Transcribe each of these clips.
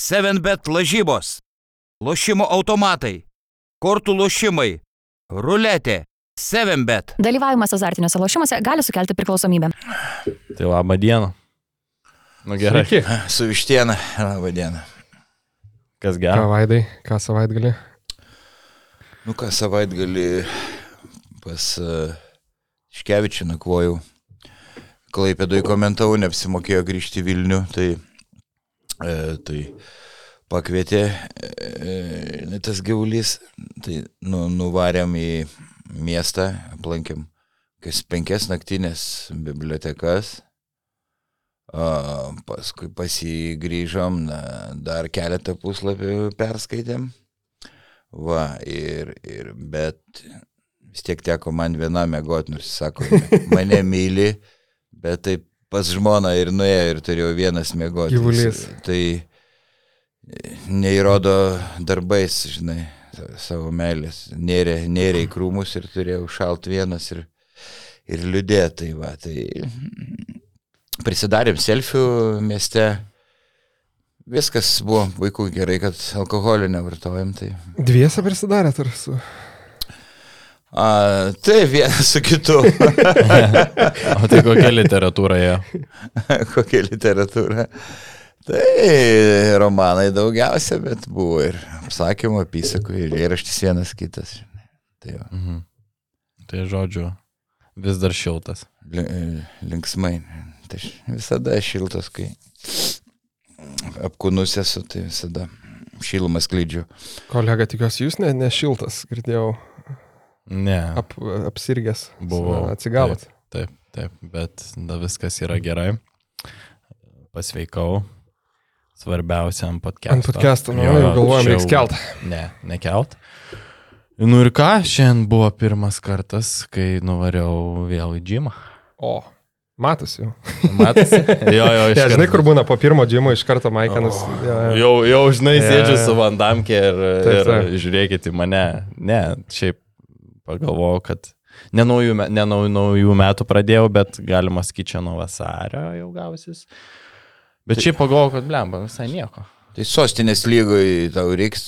7bet lažybos, lošimo automatai, kortų lošimai, ruletė, 7bet. Dalyvavimas azartiniuose lošimuose gali sukelti priklausomybę. Tai labą dieną. Nu gerai. Sveiki. Su vištiena, labą dieną. Kas Ką gero? vaidai, ką savaitgalį? Nu ką, savaitgalį pas uh, Škevičių nakvojau. Klaipėdui komentavau, neapsimokėjo grįžti į Vilnių, tai, e, tai pakvietė e, tas gyvulys, tai nu, nuvarėm į miestą, aplankėm kas penkias naktinės bibliotekas. A, paskui pas jį grįžom, na, dar keletą puslapių perskaitėm. Va, ir, ir, bet vis tiek teko man vienam mėgoti, nors sako, mane myli, bet taip pas žmoną ir nuėjo ir turėjau vienas mėgoti. Gyvulys. Tai neįrodo darbais, žinai, sa- savo meilės. Nėrė, nėrė į krūmus ir turėjau šalt vienas ir, ir liūdėtai, va, tai prisidarėm selfių mieste. Viskas buvo vaikų gerai, kad alkoholio nevartojam. Tai. Dviese prisidarėt ar su... A, tai vienas su kitu. O tai kokia literatūra jo? Kokia literatūra. Tai romanai daugiausia, bet buvo ir apsakymų, apysakų, ir eilėraštis vienas kitas. Tai va, Mhm. Tai žodžiu, vis dar šiltas. li- linksmai. Tai visada šiltas, kai apkūnus esu, tai visada šilumą sklydžiu. Kolega, tikiuosi, jūs ne, ne šiltas, girdėjau, Ne. ap, apsirgęs. Buvau. Atsigavot. Taip, taip, bet da viskas yra gerai. Pasveikau. Svarbiausiam podcast'o. Ant podcast'o, nu, jau galvojam, reiks kelt. Ne, nekelt. Nu ir ką, šiandien buvo pirmas kartas, kai nuvariau vėl į džimą. O, matosi jau. Matosi? Jo, jo, Ne, žinai, kur būna po pirmo džimo iš karto Maikanas. Ja, Jau, jau žinai, sėdžiu jo. su Vandamkė ir, Taip, ir taip. žiūrėkit į mane. Ne, šiaip pagalvojau, kad ne naujų, ne naujų, metų pradėjau, bet galima sakyti, čia nuo vasario jau gausis. Bet šiaip pagalvojau, kad blemba, visai nieko. Tai sostinės lygoj tau reiks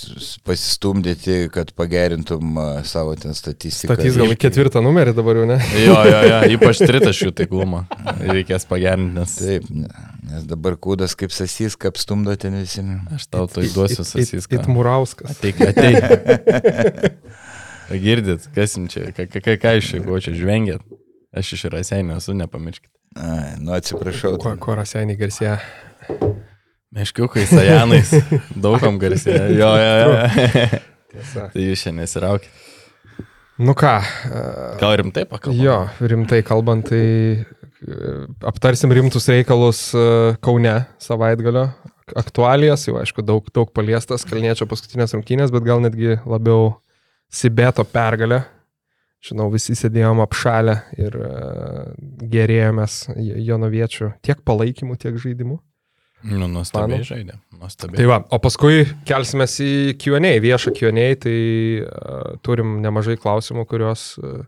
pasistumdyti, kad pagerintum savo ten statistiką. statys gal ketvirtą numerį dabar jau, ne? Jo, jo, jo, ypač tritaškių taiklumą. Reikės pagerinti, nes Taip, ne- nes dabar kūdas kaip sasys, kaip stumdo ten visi. aš tau tai duosiu It sasiską. Murauskas. Ateik, ateik. Girdit, kas jums čia, ką, ką, ką iš čia, ko čia žvengėt? Aš iš Rasenio esu, nepamirškit. Ai, nu atsiprašau. Kuo, kuo rasieniai garsėja? Meškiukai, sajanais, daugam garsėje. Jo, jo, jo. Tiesa. tai jūs šiandien nesiraukit. Nu ką, Gal rimtai pakalbam? jo, rimtai kalbant, tai e, aptarsim rimtus reikalus e, Kaune savaitgalio. Aktualijas, jau aišku, daug, daug paliestas, Kalniečio paskutinės rungtynės, bet gal netgi labiau Sibeto pergalė. Žinau, visi sėdėjom apšalę ir uh, gerėjomės Jonoviečių tiek palaikymų, tiek žaidimų. Nu, nuostabiai Fanų. žaidė. Nuostabiai. Tai va, o paskui kelsimės į Q&A, viešą Q&A, tai uh, turim nemažai klausimų, kuriuos uh,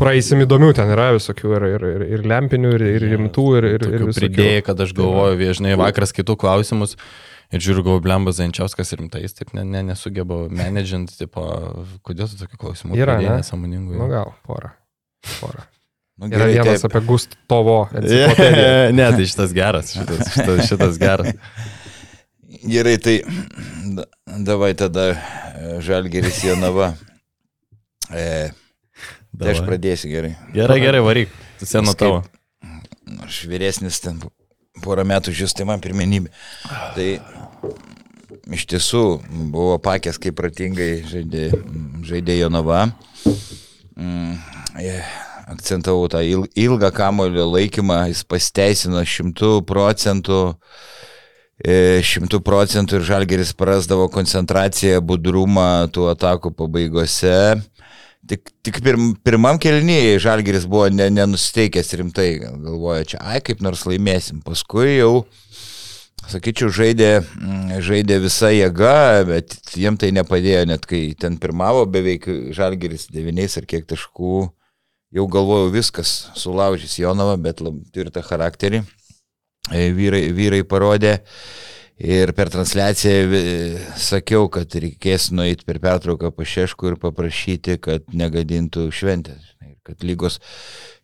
praeisim įdomių, ten yra visokių ir, ir, ir, ir lempinių, ir, ir rimtų, ir, ir, ir visokių. pridėjai, kad aš galvoju, viežnai vakaras kitų klausimus ir žiūriu, galvoju, Blembas Zančiauskas rimtai, jis taip ne, ne, nesugeba menedžint, tipo, kodėl tu tokių klausimų Yra, nesąmoningų. Nu gal, porą. porą. Nu, Yra gerai, vienas taip. apie Gustovo ne, tai šitas geras, šitas, šitas, šitas geras. Gerai, tai da, davai tada e, Žalgeris Jonava. E, tai aš pradėsiu gerai. Gerai, gerai, varyk. Tu seno tavo. Aš vyresnis ten porą metų žus, tai man pirmenybė. Tai iš tiesų buvo pakęs, kaip pratingai žaidė, žaidė Jonava. Mm, e, akcentavau tą il- ilgą kamulio laikymą, jis pasteisino šimtų procentų. e, Šimtų procentų ir Žalgeris prasdavo koncentraciją, budrumą tų atakų pabaigose. Tik, tik pirm, pirmam kelnyje Žalgeris buvo ne, nenusteikęs rimtai, galvoja, čia, ai, kaip nors laimėsim. Paskui jau, sakyčiau, žaidė, mm, žaidė visa jėga, bet jiem tai nepadėjo, net kai ten pirmavo beveik Žalgeris devyniais ar kiek taškų. Jau galvojau viskas, sulaužys Jonava, bet tvirtą charakterį. E, Vyrai, vyrai parodė. Ir per transliaciją vi- sakiau, kad reikės nueiti per pertrauką pašeškų ir paprašyti, kad negadintų šventės. Kad lygos,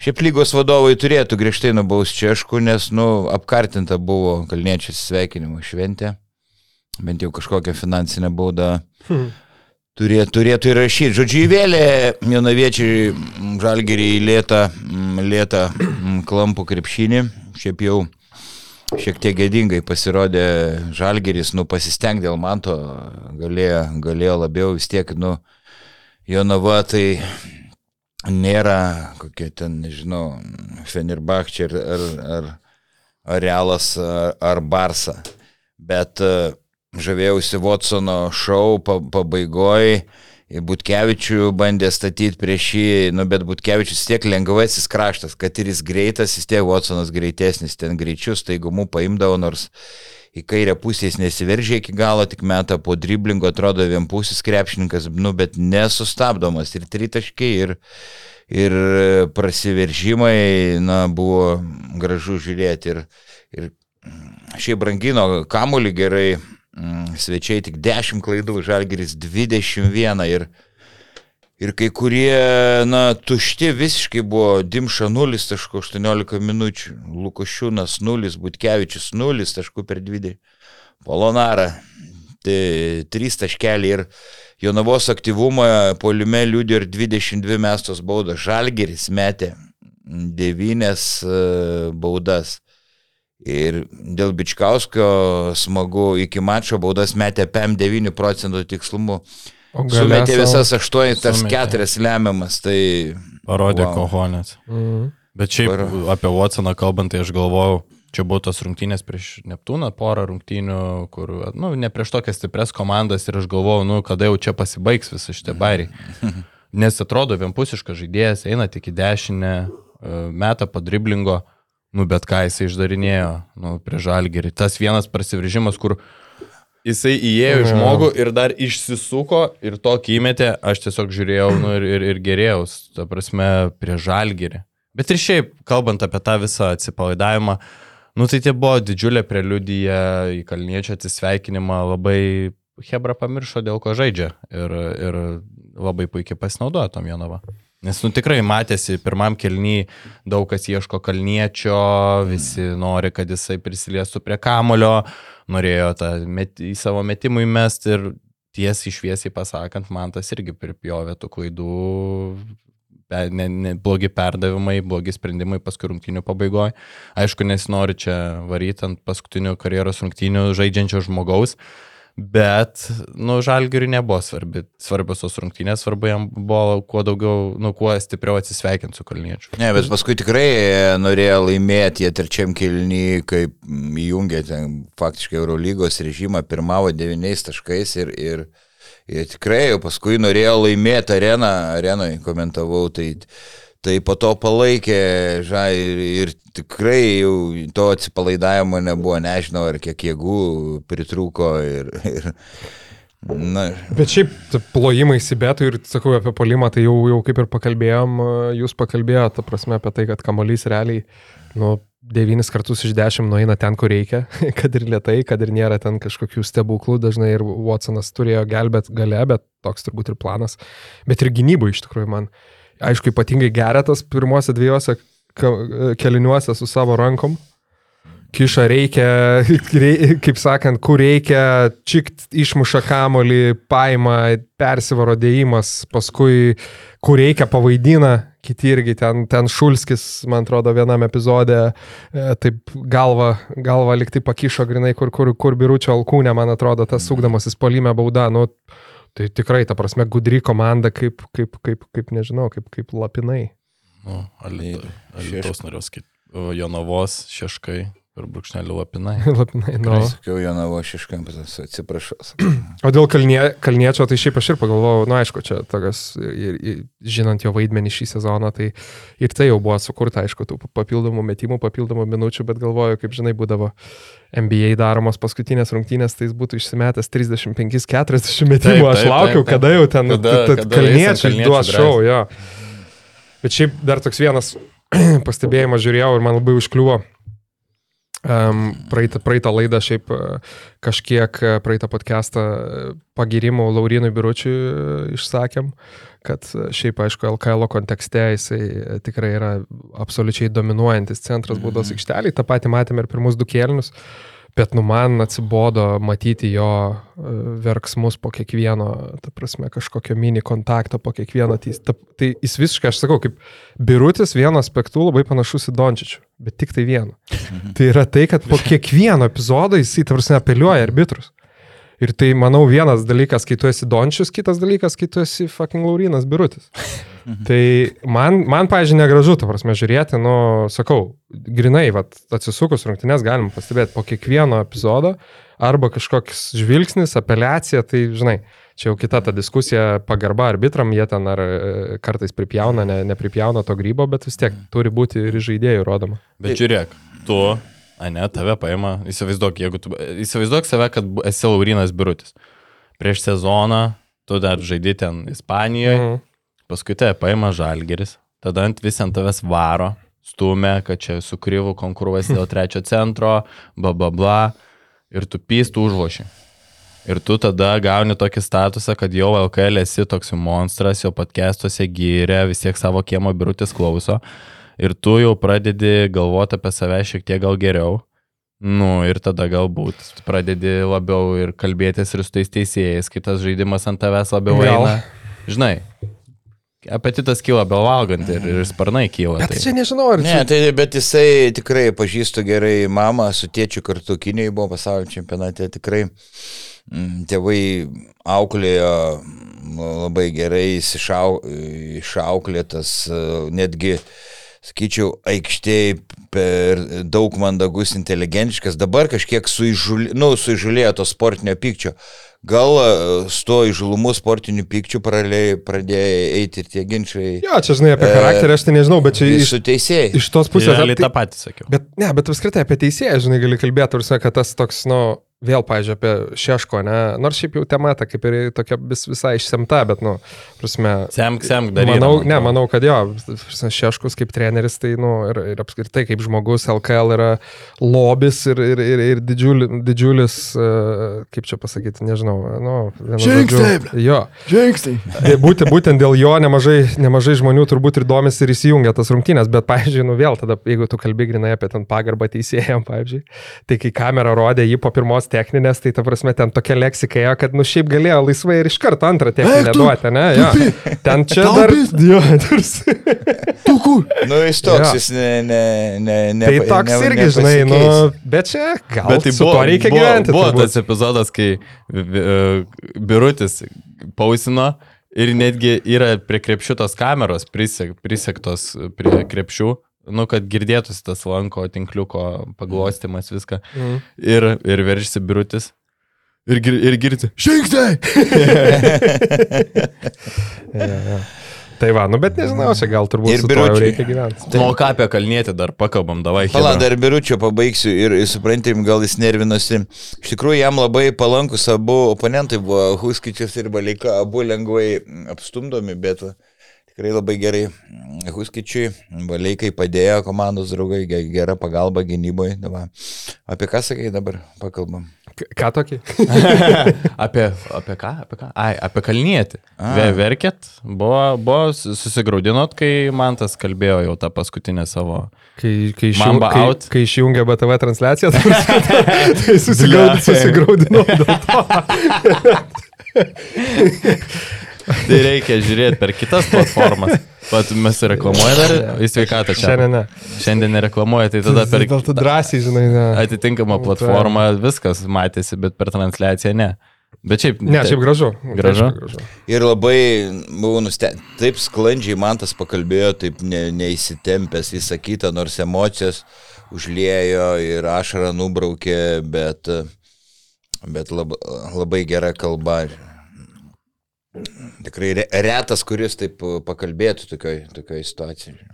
šiaip lygos vadovai turėtų griežtai nubausti češkų, nes, nu, apkartinta buvo kalniečių sveikinimo šventė. Bent jau kažkokią finansinę baudą turėtų, turėtų įrašyti. Žodžiu, įvėlė jaunaviečiai žalgerį į lėtą, mm, lėtą mm, klampų krepšinį. Šiaip jau šiek tiek gėdingai pasirodė žalgeris, nu pasistenk dėl manto, galėjo, galėjo labiau vis tiek, nu, Jonava tai nėra kokie ten, nežinau, Fenerbahčia ar, ar, ar, ar Realas ar, ar Barsa. Bet e, žavėjausi Watsono šou pa, pabaigoje. Butkevičių bandė statyti prieš jį, nu, bet Butkevičius tiek lengvasis kraštas, kad ir jis greitas, vis tiek Watsonas greitesnis, ten greičius, taigumu paimdavo, nors į kairę pusę jis nesiveržė iki galo, tik metą po driblingo atrodo vienpusis krepšininkas, nu, bet nesustabdomas. Ir tritaškiai, ir, ir prasiveržimai, na, buvo gražu žiūrėti. Ir, ir šiaip brangino kamuolį gerai, mm, svečiai tik 10 klaidų, žalgeris 21 ir, ir kai kurie, na, tušti visiškai buvo Dimša 0.18 minučių, Lukošiūnas 0, Butkevičius 0 taškų per 20, Polonara tai 3 taškelį ir Jonavos aktyvumą poliume liūdė ir 22 mestos baudos. Žalgeris metė 9 baudas. Ir dėl Bičkauskio smagu iki mačo baudas metė PM9 procentų tikslumu. O Sumetė visas aštuonis, tas keturias lemiamas. Tai Parodė wow. kohonės. Mhm. Bet šiaip Paro- apie Watsoną kalbant, tai aš galvojau, čia buvo tos rungtynės prieš Neptūną, porą rungtynių, kur, nu, ne prieš tokias stipres komandas ir aš galvojau, nu, kada jau čia pasibaigs visi šitie bairiai. Nes atrodo vienpusiškas žaidėjas, eina tik į dešinę, e, metą po driblingo, nu, bet ką jisai išdarinėjo, nu, prie žalgerį. Tas vienas prasiveržimas, kur jisai įėjo į Jo. žmogų ir dar išsisuko ir tokį įmetė, aš tiesiog žiūrėjau nu, ir, ir, ir gerėjau, ta prasme, prie žalgerį. Bet ir šiaip, kalbant apie tą visą atsipalaidavimą, nu tai tai buvo didžiulė preliudija į kalniečio atsisveikinimą, labai Hebra pamiršo, dėl ko žaidžia ir, ir labai puikiai pasinaudojo tom Jonava. Nes nu tikrai matėsi, pirmam kelny daug kas ieško kalniečio, visi nori, kad jisai prisiliestų prie kamulio, norėjo tą met, į savo metimų įmesti ir tiesiai šviesiai pasakant, man tas irgi pripjovė tų klaidų, ne, ne, blogi perdavimai, blogi sprendimai paskui rungtynių pabaigoje. Aišku, nesinori čia varyti ant paskutinių karjeros rungtynių žaidžiančio žmogaus, bet, nu, žalgiriui nebuvo svarbi, svarbios tos rungtynės, svarbu jam buvo kuo daugiau, nu, kuo stipriau atsisveikinti su kalniečiu. Ne, bet paskui tikrai norėjo laimėti, jie trečiam kilny, kaip įjungė ten faktiškai Eurolygos režimą, pirmavo devyniais taškais ir, ir, ir tikrai paskui norėjo laimėti areną, arenui komentavau, tai, tai po to palaikė ža, ir, tikrai jau to atsipalaidavimo nebuvo, nežinau, ar kiek jėgų pritrūko ir, ir na, Bet šiaip plojimai įsibėtų ir sakau apie polimą, tai jau, jau kaip ir pakalbėjom, jūs pakalbėjote, prasme, apie tai, kad kamolys realiai, nu, devynis kartus iš dešimt nueina ten, kur reikia, kad ir lietai, kad ir nėra ten kažkokių stebuklų, dažnai ir Watsonas turėjo gelbėt gale, bet toks turbūt ir planas. Bet ir gynybų iš tikrųjų man, aišku, ypatingai geretas pirmose dviejose ka- keliniuose su savo rankom. Kiša reikia, rei- kaip sakant, kur reikia, čikt išmuša kamolį, paima, persivaro dėjimas, paskui kur reikia pavaidina, kiti irgi ten, ten Šulskis, man atrodo, vienam epizode, e, taip galva, galva liktai pakišo grinai, kur, kur, kur biručio alkūnė, man atrodo, tas sukdamasis polime bauda, nu, tai tikrai, ta prasme, gudri komanda, kaip, kaip, kaip, kaip nežinau, kaip, kaip lapinai. Nu, Alitos norėjau sakyti. Jonavos šeškai ir brūkšnelių lapinai. lapinai, nu. sakiau, Jonavo Šiškampas, atsiprašau. O dėl kalnie, kalniečio, tai šiaip aš ir pagalvojau, na aišku, čia tokias, ir, ir, žinant jo vaidmenį šį sezoną, tai ir tai jau buvo sukurta, aišku, tų papildomų metimų, papildomų minučių, bet galvoju, kaip žinai, būdavo NBA daromos paskutinės rungtynės, tai jis būtų išsimetęs 35-40 metimų. Taip, aš taip, laukiau, taip, taip. kada jau ten Kada- kada kalniečiai duos šau, jo. Bet šiaip dar toks vienas pastebėjimas žiūrėjau ir man labai užkliuvo. Um, praeitą, praeitą laidą šiaip e, kažkiek e, praeitą podcastą e, pagirimų Laurinui Biručiui išsakėm, kad šiaip aišku LKL kontekste jisai tikrai yra absoliučiai dominuojantis centras baudos aikštelį, tą patį matėme ir pirmus du kėlinius. Bet nu man atsibodo matyti jo e, verksmus po kiekvieno, ta prasme, kažkokio mini kontakto po kiekvieno. Tai, ta, tai jis visiškai, aš sakau, kaip birutis vienu aspektu labai panašus į Dončičių, bet tik tai vienu. Tai yra tai, kad po kiekvieno epizodo jis, ta prasme, apeliuoja arbitrus. Ir tai, manau, vienas dalykas, kai tu esi Dončius, kitas dalykas, kai tu esi fucking Laurinas Birutis. tai man, man pažiūrėjau, negražu, ta prasme, žiūrėti, nu, sakau, grinai, vat, atsisukus rungtynės galim pastebėti po kiekvieno epizodo arba kažkoks žvilgsnis, apeliacija, tai, žinai, čia jau kita ta diskusija, pagarba arbitram, jie ten ar e, kartais pripjauna, ne, nepripjauna to grybo, bet vis tiek turi būti ir žaidėjų rodoma. Bet žiūrėk, tu, a ne, tave paima, įsivaizduok, jeigu tu, įsivaizduok save, kad esi Laurinas Birutis. Prieš sezoną tu dar žaidži ten Ispanijoje, Mhm. paskui tave paima Žalgeris, tada ant vis ant tavęs varo, stumia, kad čia su kryvu konkuruosi dėl trečio centro, bla bla bla, ir tu pystų užloši. Ir tu tada gauni tokį statusą, kad jau LKL esi toks monstras, jo podcastuose gyrė, vis tiek savo kiemo birutis klauso. Ir tu jau pradedi galvoti apie save šiek tiek gal geriau. Nu ir tada galbūt pradedi labiau ir kalbėtis ir su tais teisėjais, kitas žaidimas ant tavęs labiau Gal. eina. Žinai, apetitas kyla belvalgant ir, ir sparnai kyla. Bet tai- čia nežinau, ar Ne, tai bet jisai tikrai pažįstu gerai mamą, su tėčiu kartu Kinijoje buvo pasaulio čempionate, tikrai mm, tėvai auklėjo mm, labai gerai, jis išau, išauklėtas, e, netgi, sakyčiau, aikštėje per daug mandagus, inteligentiškas, dabar kažkiek suižulė, nu, suižulėjo to sportinio pykčio. Gal e, su to įžulumu sportiniu pykčiu pradėjo eiti ir tie ginčiai Jo, čia žinai apie E, charakterį, aš tai nežinau, bet čia iš, iš tos pusės... Realiai tai- tą patį sakiau. Bet ne, bet apskritai apie teisėją, žinai, gali kalbėti, ar kad tas toks, nu, vėl, pažiūrėjau, apie Šeško, ne, nors šiaip jau tema ta kaip ir tokia vis, visai išsemta, bet, nu, prasme, Semk, semk, daryk. Manau, ne, manau, kad jo, Šeškus kaip treneris, tai, nu, ir, ir apskritai kaip žmogus LKL yra lobis ir, ir, ir, ir didžiuli, didžiulis, uh, kaip čia pasakyti, nežinau, nu, Žingsniai, Jo, Žingsniai. Būtent, būtent dėl jo nemažai, nemažai žmonių turbūt ir domisi ir įsijungia tas rungtynės, bet, pavyzdžiui, nu vėl tada, jeigu tu kalbi grinai apie ten pagarbą teisėjam, pavyzdžiui, tai kai kamera rodė jį po pirmos techninės, tai ta prasme ten tokia leksika, ėjo, kad nu šiaip galėjo laisvai ir iš karto antrą techninę duoti, ne? Jo. Ten čia dar... Jo, tarsi. Tu kur? Nu, jis toks, jis ne, ne, ne, ne, Tai toks irgi, žinai, nu, bet čia gal Bet tai buvo, reikia buvo, gyventi. Buvo turbūt. tas epizodas, kai e, Birutis pausino ir netgi yra prie krepšiutos kameros prisek, prisektos prie krepšių, nu, kad girdėtųsi tas lanko tinkliuko paglostimas viską. Mhm. Ir, ir veržiasi Birutis. Ir, gir- ir girdi. Žingsniai. Jo, jo. Tai va, nu bet nežinau, čia gal turbūt Ir biručiai. reikia gyventi. Nu, o ką apie kalnėtį dar pakalbam, davai. Pala, dar biručio pabaigsiu ir ir suprantim, gal jis nervinosi. Iš tikrųjų, jam labai palankus abu oponentai buvo Huskičius ir Balika, abu lengvai apstumdomi, bet va, tikrai labai gerai Huskičiui, Balikai padėjo komandos draugai, ge- gera pagalba gynyboje. Va. Apie ką sakai dabar pakalbam? K- Ką tokį? apie, apie ką? Apie ką? Ai, apie kalnėtį. A. Ve, verkėt, buvo, buvo, susigaudinot, kai man tas kalbėjo jau tą paskutinę savo. Kai, kai, išjung, Mamba kai, out. kai išjungia BTV transliaciją, tai, tai susigaud, susigaudinau dėl to. Tai reikia žiūrėti per kitas platformas. Pat mes reklamuojame dar į sveikatą čia. Šiandien ne. Šiandien nereklamuoja, tai tada per Dėl to drąsiai, žinai, ne. atitinkamą platformą viskas matėsi, bet per transliaciją ne. Bet šiaip... Ne, šiaip gražu. Gražu? Gražu. Ir labai buvau nustebęs, taip sklandžiai man tas pakalbėjo, taip ne, neįsitempęs visą kitą, nors emocijos užliejo ir ašarą nubraukė, bet, bet lab, labai gera kalba. Tikrai re, retas, kuris taip pakalbėtų tokioj, tokioj situacijoje.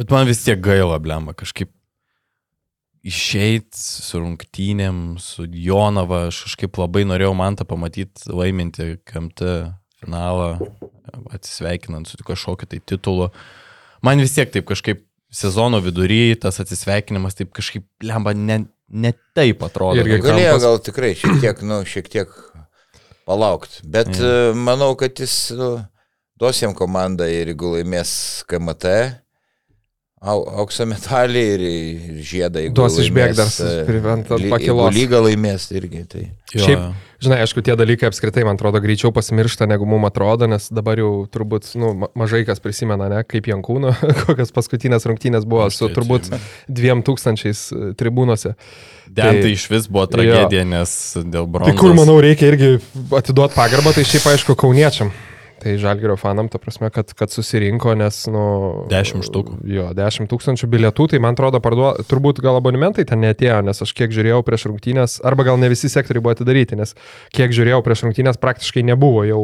Bet man vis tiek gaila, blemba, kažkaip išeit su rungtynėm, su Jonava, aš kažkaip labai norėjau man tą pamatyti, laiminti KMT finalą, atsisveikinant su kažkokiu tai titulu. Man vis tiek taip kažkaip sezono vidury tas atsisveikinimas taip kažkaip lemba ne, ne taip atrodo. Kaip- Galėjo kampas. gal tikrai šiek tiek, nu, šiek tiek palaukti. Bet Jo. e, manau, kad jis nu, duos jam komandą ir jeigu laimės KMT, au, aukso metalį ir, ir žiedą. Duos išbėgt dar laimės, e, privent ant ly- pakylos. jeigu Lyga laimės irgi. Tai. Jo, Šiaip- jo. Žinai, aišku, tie dalykai apskritai, man atrodo, greičiau pasimiršta, negu mums atrodo, nes dabar jau turbūt, nu, ma- mažai kas prisimena, ne, kaip Jankūno, kokias paskutinės rungtynės buvo su tai turbūt dviem tūkstančiais e, tribūnose. Den Tai- iš vis buvo tragedija, nes dėl bronzos. Tai kur, manau, reikia irgi atiduoti pagarbą, tai šiaip aišku, kauniečiam. Tai žalgerio fanam, ta prasme, kad, kad susirinko, nes, nu... 10 štukų. Jo, 10 tūkstančių bilietų, tai man atrodo, parduo, turbūt gal abonementai ten netėjo, nes aš kiek žiūrėjau prieš rungtynės, arba gal ne visi sektoriai buvo atidaryti, nes kiek žiūrėjau prieš rungtynės praktiškai nebuvo jau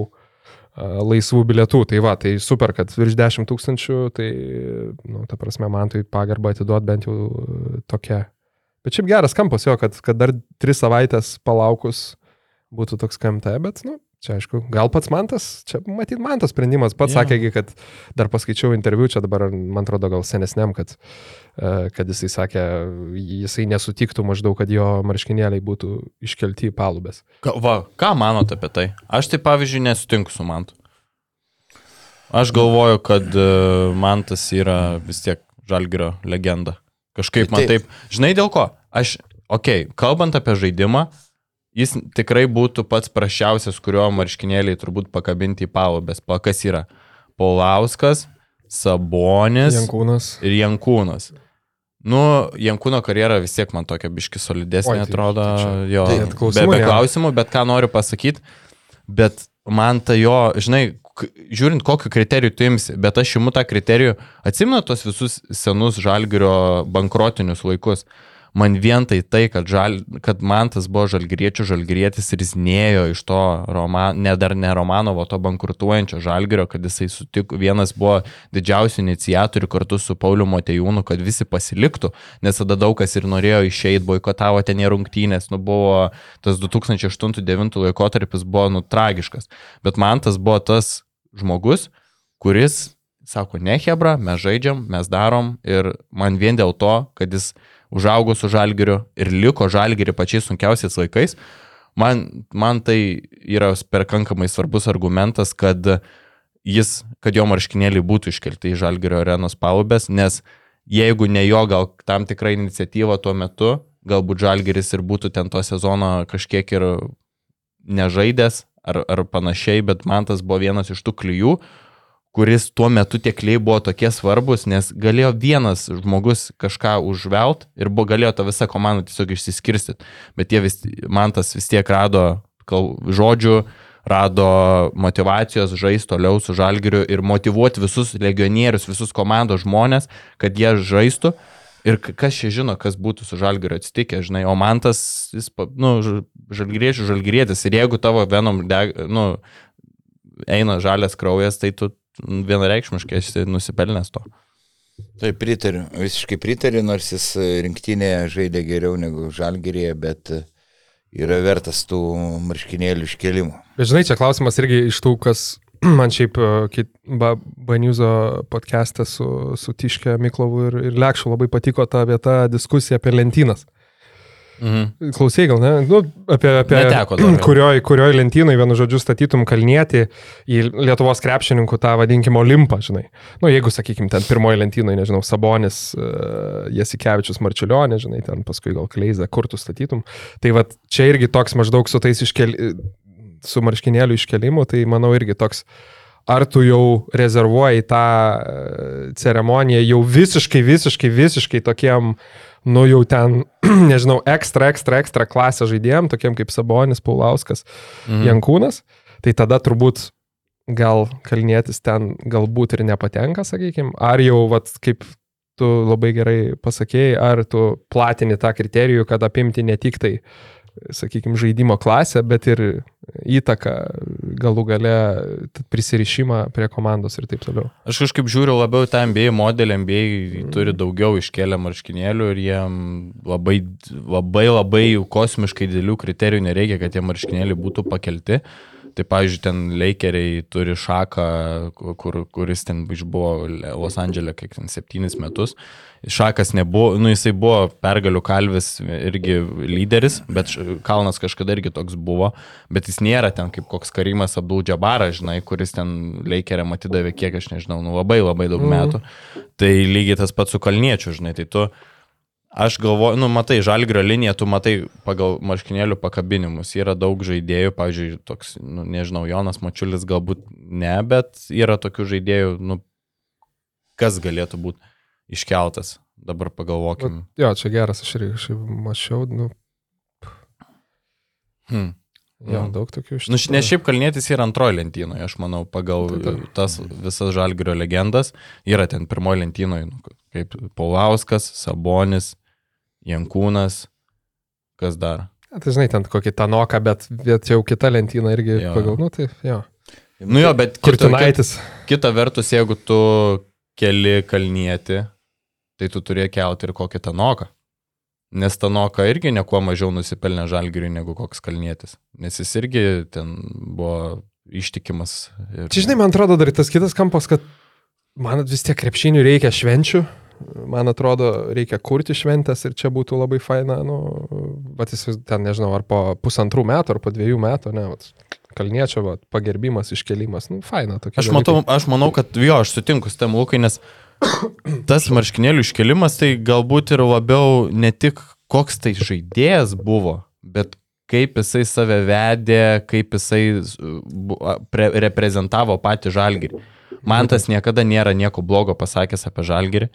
laisvų bilietų. Tai va, tai super, kad virš 10 tūkstančių, tai, nu, ta prasme, man tai pagarbą atiduot bent jau e, tokia. Bet šiaip geras kampas jo, kad, kad dar 3 savaitės palaukus būtų toks KMT, bet, nu, čia aišku, gal pats Mantas, čia matyt Mantas sprendimas, pats yeah. sakė, kad dar paskaičiau interviu, čia dabar, man atrodo, gal senesniam, kad, e, kad jisai sakė, jisai nesutiktų maždaug, kad jo marškinėliai būtų iškelti į palubės. Ka, va, ką manote apie tai? Aš tai pavyzdžiui nesutinku su Mantu. Aš galvoju, kad e, Mantas yra vis tiek Žalgirio legenda. Kažkaip man Tai taip. taip. Žinai dėl ko? Aš, okei, okay, kalbant apie žaidimą, jis tikrai būtų pats prašiausias, kurio marškinėliai turbūt pakabinti į palubės. Pa, kas yra? Paulauskas, Sabonis Jankūnas. ir Jankūnas. Nu, Jankūno karjera vis tiek man tokia biški solidesnė Oi, tai- atrodo. tai čia- jo, tai be, klausimų be nėra. klausimų, bet ką noriu pasakyti. Bet man ta jo, žinai, žiūrint, kokiu kriteriju tu imsi, bet aš imu tą kriterijų, atsimenu tos visus senus žalgerio bankrotinius laikus. Man vien tai tai, kad, žal, kad man tas buvo žalgeriečių žalgerietis ir jis nėjo iš to, Roman, ne dar ne Romanovo, to bankrutuojančio žalgerio, kad jisai sutiko, vienas buvo didžiausių iniciatorių kartu su Pauliu Motejūnu, kad visi pasiliktų, nes tada daug kas ir norėjo išeiti, boikotavo ten į rungtynės, nu buvo tas 2008-2009 laikotarpis buvo nu tragiškas, bet man tas buvo tas žmogus, kuris sako, ne Hebra, mes žaidžiam, mes darom ir man vien dėl to, kad jis užaugo su žalgiriu ir liko žalgiri pačiais sunkiausiais laikais, man, man tai yra perkankamai svarbus argumentas, kad jis, kad jo marškinėliai būtų iškelti į žalgirio arenos palubės, nes jeigu ne jo gal tam tikra iniciatyva tuo metu, galbūt žalgiris ir būtų ten to sezono kažkiek ir nežaidęs ar, ar panašiai, bet man tas buvo vienas iš tų klyjų, kuris tuo metu tie klyjai buvo tokie svarbus, nes galėjo vienas žmogus kažką užvelt ir buvo galėjo ta visa komanda tiesiog išsiskirstyti, bet jie vis, man tas vis tiek rado kal, žodžių, rado motivacijos žaisti toliau su žalgiriu ir motivuoti visus legionierius, visus komandos žmonės, kad jie žaistų. Ir kas čia žino, kas būtų su žalgiriu atsitikę, žinai, o man tas, jis, nu, žalgiriečių žalgirietis. Ir jeigu tavo venom, deg, nu, eina žalias kraujas, tai tu vienareikšmiškai esi nusipelnęs to. Taip, pritariu, visiškai pritariu, nors jis e, rinktinėje žaidė geriau negu žalgerėje, bet e, yra vertas tų marškinėlių iškelimo. Bet žinai, čia klausimas irgi iš tų, kas man šiaip e, Baniuzo podcast'e su, su Tiške Miklovu ir, ir Lekšu labai patiko ta vieta diskusija apie lentynas. Mhm. Klausai gal, ne? Nu, apie, apie kurioj, kurioj lentynai, vienu žodžiu, statytum kalnietį į Lietuvos krepšininkų tą, vadinkim, Olimpą, žinai. Nu, jeigu, sakykim, ten pirmoji lentynoje, nežinau, Sabonis, uh, Jasikevičius, Marčiulionė, žinai, ten paskui gal Kleizą, kur tu statytum. Tai va, čia irgi toks maždaug su tais iškeli, su marškinėlių iškelimu, tai manau irgi toks ar tu jau rezervuoji tą e, ceremoniją jau visiškai, visiškai, visiškai tokiem, nu jau ten, nežinau, ekstra, ekstra, ekstra klasę žaidėjim, tokiem kaip Sabonis, Paulauskas, Mhm. Jankūnas, tai tada turbūt gal kalnėtis ten galbūt ir nepatenka, sakykime, ar jau, vat, kaip tu labai gerai pasakėjai, ar tu platini tą kriterijų, kad apimti ne tik tai, sakykime, žaidimo klasę, bet ir įtaką galų gale prisirišimą prie komandos ir taip toliau. Aš kažkaip žiūriu labiau tą MBA modelį, MBA turi daugiau iškėlę marškinėlių ir jiem labai, labai, labai kosmiškai didelių kriterijų nereikia, kad tie marškinėliai būtų pakelti. Tai, pavyzdžiui, ten Lakeriai turi šaką, kur, kuris ten buvo Los Andželė, kiek ten septynis metus. Šakas nebuvo, nu jisai buvo pergalių kalvis irgi lyderis, bet Kalnas kažkada irgi toks buvo, bet jis nėra ten kaip koks Karimas Abduljabaras, žinai, kuris ten Lakeriam atidavė, kiek aš nežinau, nu labai labai daug metų. Tai lygiai tas pats su Kalniečiu, žinai, tai tu Aš galvoju, nu, matai, žalgrio liniją, tu matai pagal marškinėlių pakabinimus. Yra daug žaidėjų, pavyzdžiui, toks, nu, nežinau, Jonas Mačiulis galbūt ne, bet yra tokių žaidėjų, nu, kas galėtų būti iškeltas. Dabar pagalvokim. Jo, čia geras, aš irgi kažkaip mačiau, nu, Hmm. jo, Nu. daug tokių iš Nu, nes šiaip kalnėtis yra antroji lentynoje, aš manau, pagal Tai taip. tas visas žalgrio legendas. Yra ten pirmoji lentynoje, nu, kaip Paulauskas, Sabonis, Jankūnas, kas dar. Tai žinai, ten kokį tanoką, bet, bet jau kita lentyna irgi Jo. pagal, nu tai jo. Nu jo, bet kita, kita, Kurtinaitis. kita vertus, jeigu tu keli kalnieti, tai tu turi kelti ir kokį tanoką. Nes tanoka irgi nieko mažiau nusipelnė žalgiriui negu koks kalnietis. Nes jis irgi ten buvo ištikimas. Ir... Čia, žinai, man atrodo dar tas kitas kampas, kad man vis tiek krepšinių reikia švenčių. Man atrodo, reikia kurti šventės ir čia būtų labai faina, nu, bet jis ten, nežinau, ar po pusantrų metų, ar po dviejų metų, ne, vat, kalniečio, vat, pagerbimas, iškelimas, nu, faina tokia. Aš, matau, aš manau, kad jo, aš sutinku su tem Lukai, nes tas marškinėlių iškelimas tai galbūt ir labiau ne tik koks tai žaidėjas buvo, bet kaip jisai save vedė, kaip jisai reprezentavo patį žalgirį. Man tas niekada nėra nieko blogo pasakęs apie žalgirį.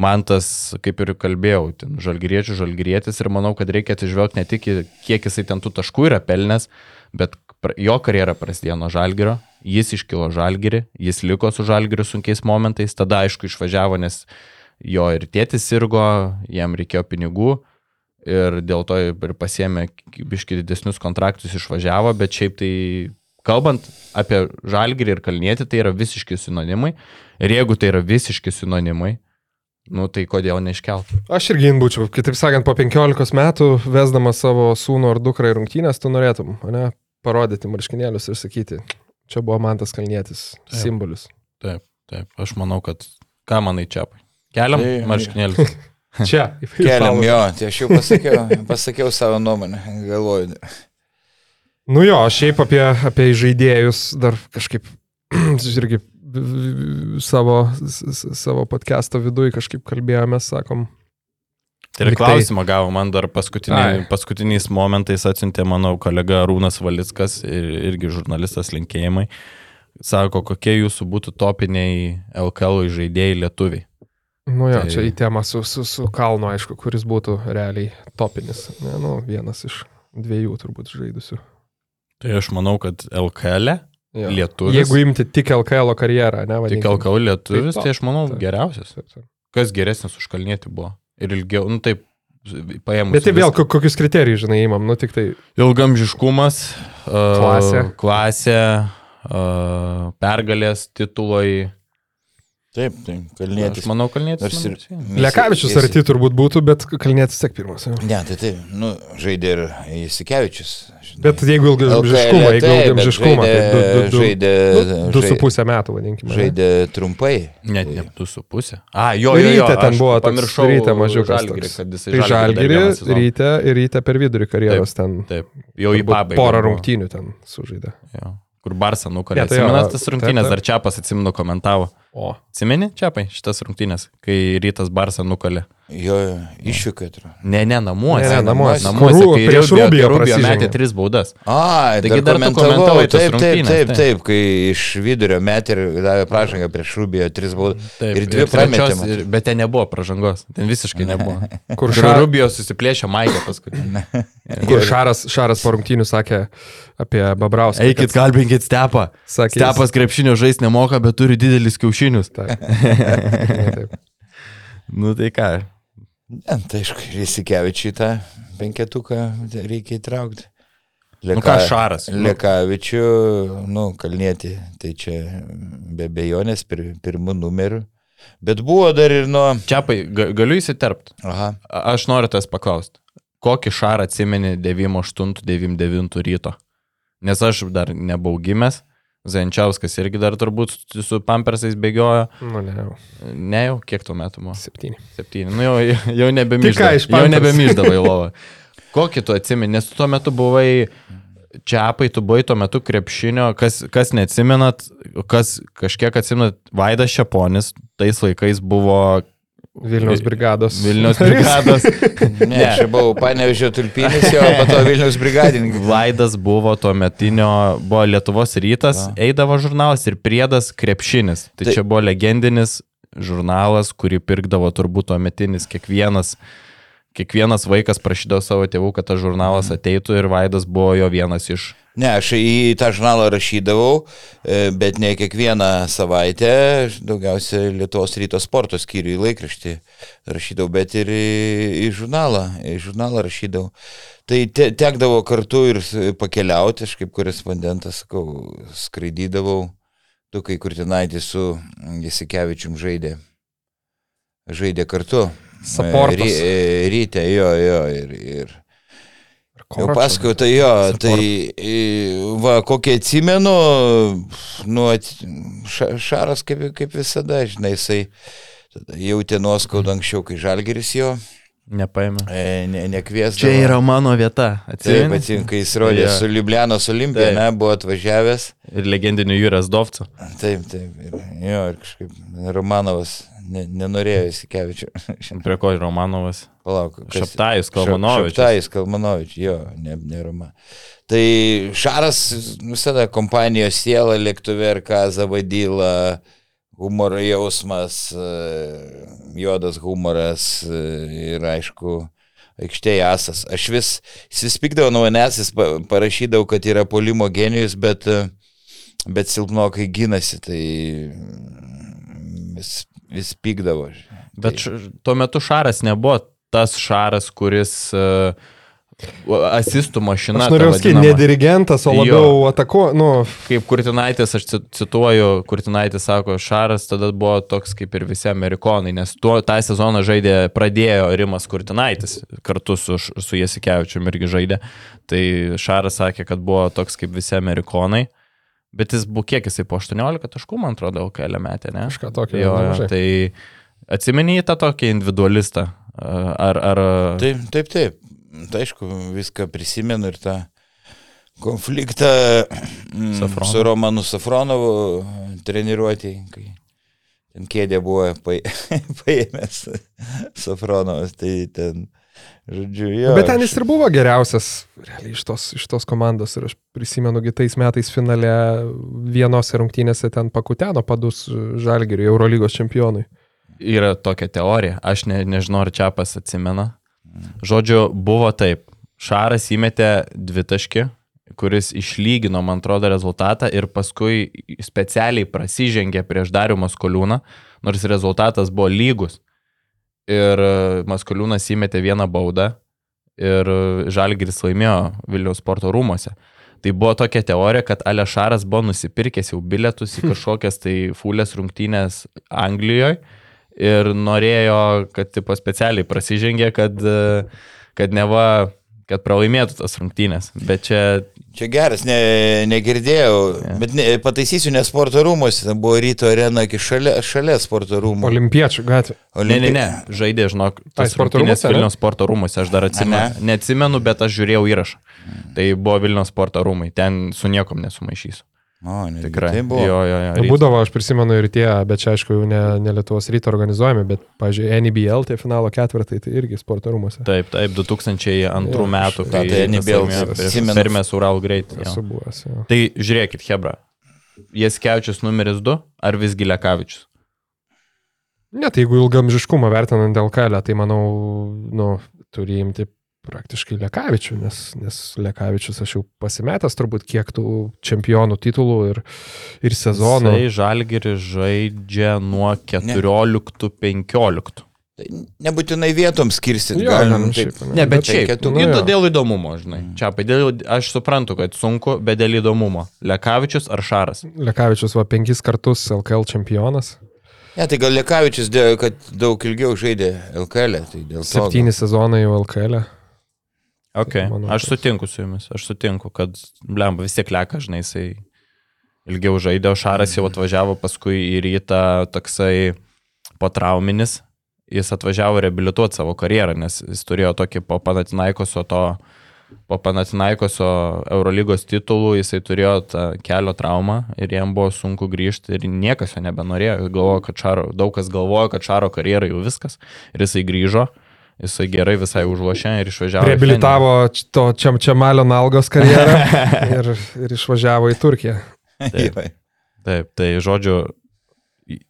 Man tas, kaip ir kalbėjau, žalgiriečių žalgirietis ir manau, kad reikia atsižvelgti ne tik kiek jisai ten tų taškų yra pelnęs, bet jo karjera prasidėjo nuo žalgirio, jis iškilo žalgirį, jis liko su žalgiriu sunkiais momentais, tada aišku išvažiavo, nes jo ir tėtis sirgo, jam reikėjo pinigų ir dėl to ir pasiemė biški didesnius kontraktus išvažiavo, bet šiaip tai kalbant apie žalgirį ir kalnietį, tai yra visiški sinonimai ir jeigu tai yra visiški sinonimai, nu tai kodėl neiškelti? Aš irgi būčiau, kitaip sakant, po 15 metų, vesdamas savo sūnų ar dukrą į rungtynės, tu norėtum, ne, parodyti marškinėlius ir sakyti, čia buvo man tas kalnietis, Taip. simbolis. Taip, taip, aš manau, kad ką manai čia? Keliam Tai- marškinėlius. Čia. Keliam jo, tai aš jau pasakiau, pasakiau savo nuomonę, galvoju. Nu jo, šiaip apie, apie žaidėjus dar kažkaip irgi savo, savo podcast'o viduje kažkaip kalbėjome, sakom. Tai ir tai- klausimą gavo man dar paskutiniai, Ai. paskutiniais momentais atsiuntė mano kolega Rūnas Valickas ir irgi žurnalistas linkėjimai. Sako, kokie jūsų būtų topiniai LKL žaidėjai lietuviai. Nu jo, Tai- čia į temą su, su, su Kalnu, aišku, kuris būtų realiai topinis. Ne, nu, vienas iš dviejų turbūt žaidusių. Tai aš manau, kad LKL, Jo. lietuvis. Jeigu imti tik LKL karjerą, ne, tik vadinkim. LKL lietuvis, Tai tai aš manau taip. geriausias. Taip, taip. Kas geresnis už kalnėti buvo. Ir ilgiau, nu taip, paėmus. Bet tai vėl ko- kokius kriterijus, žinai, įmam, nu tik tai. Ilgamžiškumas, uh, Klasė. klasė uh, pergalės, titulai. Taip, tai kalnėtis. Aš manau, kalnėtis. Nors ir- Lekavičius jis- arti turbūt būtų, bet kalnėtis tiek pirmas. jo. Ne, tai taip, nu, žaidė ir Įsikevičius. žinai. Bet jeigu ilgamžiškumą, jeigu ilgamžiškumą, tai du, du, du, žaidė, du, du su žaidė, pusę metų, vadinkime. ne? žaidė trumpai. Net ne du su pusė. A, jo, jo, jo, Ryte ten buvo pamiršau ryte kad jisai Tai Žalgirį ryte ir ryte per vidurį karjeros ten. Taip, jau į pabaigą. Porą rungtynių ten sužaidė. Jo. Kur Barsą nukalė. Ne, tai Atsimenat tas rungtynės, taip. dar Čiapas atsimenu komentavo. O. Atsimeni, Čiapai, šitas rungtynės, kai rytas Barsą nukalė. Jo išvykai atrodo. Ne, ne, namuose. Ne, ne, namuose. Namuose, Kur- kai prieš kai Rubio prasižengė. metė tris baudas. A, Taigi dar dar tas taip, taip, taip, taip. kai iš vidurio metė ir davė pražangą prieš Rubio tris baudas. Taip, Ir dvi ir- Bet ten nebuvo pražangos. Ten visiškai nebuvo. Kur, Kur ša, Rubio susiplėšė Maikę paskui. kur šaras, šaras po rungtynių sakė apie Babrauską. Eikit, kad kalbinkit Stepą. sakė, Stepas krepšinio žais nemoka, bet turi didelis kiaušinius. Taip. Taip. Nu tai ką, Ne, tai aišku, Įsikevičiui tą penketuką reikia įtraukti. Nu ką, Šaras? Nu. Lekavičių, nu, kalnėti, tai čia be bejonės pir, pirmų numerių. Bet buvo dar ir nuo... Čiapai, ga- galiu įsiterpti. Aha, Aš noriu tas paklausti. Kokį šarą atsimeni 98-99 ryto? Nes aš dar nebuvau gimęs, Zenčiauskas irgi dar turbūt su pampersais bėgiojo. Nu, ne, jau. Ne jau, kiek tuo metu buvo? Septyni. Septyni. Nu jau, jau nebemyždavai. Jau nebemyždavai lovą. Kokį tu atsimeni, nes tu tuo metu buvai čiapai, tu buvai tuo metu krepšinio, kas, kas neatsimenat, kas kažkiek atsimenat, Vaidas Šeponis tais laikais buvo Vilniaus brigados. Vilnius brigados. Ne, aš buvau Panevežio tulpinis, jo, po to Vilnius brigadininkas. Vaidas buvo tuo metinio, buvo Lietuvos rytas, eidavo žurnalas ir priedas krepšinis. Tai, Tai- čia buvo legendinis žurnalas, kurį pirkdavo turbūt tuo metinis kiekvienas. Kiekvienas vaikas prašydavo savo tėvų, kad tas žurnalas ateitų ir Vaidas buvo jo vienas iš. Ne, aš į tą žurnalą rašydavau, e, bet ne kiekvieną savaitę, daugiausia Lietuvos ryto sporto skyrių į laikraštį rašydavau, bet ir į, į žurnalą, į žurnalą rašydavau. Tai te, tekdavo kartu ir pakeliauti, aš kaip korespondentas, sakau, skraidydavau, tu kai Kurtinaitis su Jasikevičium žaidė. Žaidė kartu. Supportas. Ry, e, ryte, jo, jo, ir, ir Jau paskui, tai jo, tai va, kokį atsimenu, nu, at, ša, Šaras kaip, kaip visada, žinai, jisai tada jautė nuoskaudą anksčiau, kai Žalgeris jo Nepaėmė. e, ne, nekviesdavo. Čia yra mano vieta. Taip, Atsimeni? kai jis rodė Jo. su Liublianos Olimpija, ne, buvo atvažiavęs. Ir legendiniu Jūras Dovcu. Taip, taip, ir, jo, ir kažkaip Romanovas ne, nenorėjo įsikevičiu. Prie ko Romanovas? Palauk. kas- Šaptajus Kalmanovičius. Šaptajus Kalmanovičius, jo, ne, ne Roma. Tai Šaras visada kompanijos siela, lėktuvė ir ką zavadyla, humoro jausmas, e, juodas humoras e, ir aišku, aikštėje asas. Aš vis, pykdavo nuo manęs, jis pa- parašydavo, kad yra polimo genijus, bet, e, bet silpnokai gynasi, tai mm, vis, vis pykdavo. Bet š, tuo metu Šaras nebuvo tas Šaras, kuris uh, asistų mašina. Aš norėjau sakyti, ne dirigentas, o labiau atako, nu, Kaip Kurtinaitis, aš ci- cituoju, Kurtinaitis sako, Šaras tada buvo toks kaip ir visi amerikonai, nes tuo tą sezoną žaidė, pradėjo Rimas Kurtinaitis, kartu su, su Jasikevičiu irgi žaidė. Tai Šaras sakė, kad buvo toks kaip visi amerikonai. Bet jis buvo kiek jisai po 18 taškų, man atrodo, kelią metę, ne? kažką tokio. Jo, jo, tai atsimeni tą tokį individualistą? Ar, ar... Taip, taip, taip. Tai aišku, viską prisimenu ir tą konfliktą mm, Safronovu. su Romanu Safronovu treniruotį, kai ten kėdė buvo pa, paėmęs Safronovas, tai ten, žodžiu, jo. Bet ten jis ir buvo geriausias realiai iš tos, iš tos komandos ir aš prisimenu, kitais metais finale vienose rungtynėse ten pakuteno padus Žalgiriui, Eurolygos čempionui. Yra tokia teorija, aš ne, nežinau, ar čia pas atsimena. Žodžiu, buvo taip. Šaras įmetė dvi taškį, kuris išlygino, man atrodo, rezultatą ir paskui specialiai prasižengė prieš Darių Maskoliūną, nors rezultatas buvo lygus. Ir e, Maskoliūnas įmetė vieną baudą ir e, Žalgiris laimėjo Vilniaus sporto rūmose. Tai buvo tokia teorija, kad Alešaras buvo nusipirkęs jau bilietus į kažkokias tai fulės rungtynės Anglijoje ir norėjo, kad tipo specialiai prasižengė, kad, e, kad neva, kad pralaimėtų tas rungtynės. Bet čia, Čia geras, ne, negirdėjau, yeah. bet ne, pataisysiu, ne sporto rūmose, ten buvo ryto arena iki šalia, šalia sporto rūmų. Olimpiečių gatvė. ne, ne, ne, žaidė, žinok, tas sporto ne? Vilniaus sporto rūmose, aš dar atsimenu. Neatsimenu, bet aš žiūrėjau įrašą. Tai buvo Vilniaus sporto rūmai, ten su niekom nesumaišysiu. O, ne, Tikrai. Tai buvo. Jo, jo, jo. Nu, Būdavo, aš prisimenu ir tie, bet čia aišku jau ne, ne Lietuvos ryto organizuojami, bet, pažiūrėjau, NBL tie finalo ketvirtai, tai irgi sporto rūmose. Taip, taip, 2002 Jo, metų, kai Ta, tai NBL mes prieš atsimenu. Permės Ural greit. jo. Esu buvęs. Jo. Tai žiūrėkit, Hebra. Jaskevičius numeris 2 ar visgi Lekavičius? Ne, tai jeigu ilgamžiškumą vertinant dėl kelio, tai manau, nu, turi imti praktiškai Lekavičių, nes, nes Lekavičius aš jau pasimetęs turbūt kiek tų čempionų titulų ir, ir sezonų. Jisai Žalgiri žaidžia nuo 14-15. Tai nebūtinai vietom skirsti, Jo, galim ne, taip. šiaip, Ne, bet Tai šiaip, reikėtų- nu, dėl įdomumo, žinai. Čia, dėl, aš suprantu, kad sunku, bet dėl įdomumo. Lekavičius ar Šaras? Lekavičius va penkis kartus LKL čempionas, Ne, tai gal Lekavičius, dėl, kad daug ilgiau žaidė LKL, tai dėl to. septyni sezonai jau LKL. Okay. manau, Aš sutinku su jumis, aš sutinku, kad, blem, vis tiek leka, žinai, jisai ilgiau žaidė, o Šaras jau atvažiavo paskui į rytą toksai potrauminis, jis atvažiavo reabilituoti savo karjerą, nes jis turėjo tokį po Panatinaikoso to, po Panatinaikoso Eurolygos titulų, jisai turėjo tą kelio traumą ir jam buvo sunku grįžti ir niekas jo nebenorėjo, galvojo, kad Šaro, daug kas galvojo, kad Šaro karjera jau viskas ir jisai grįžo. Jisai gerai visai užlošė ir išvažiavo. č- to Čiam Čiamalio Nalgos karjerą ir, ir išvažiavo į Turkiją. Taip. Taip, tai žodžiu,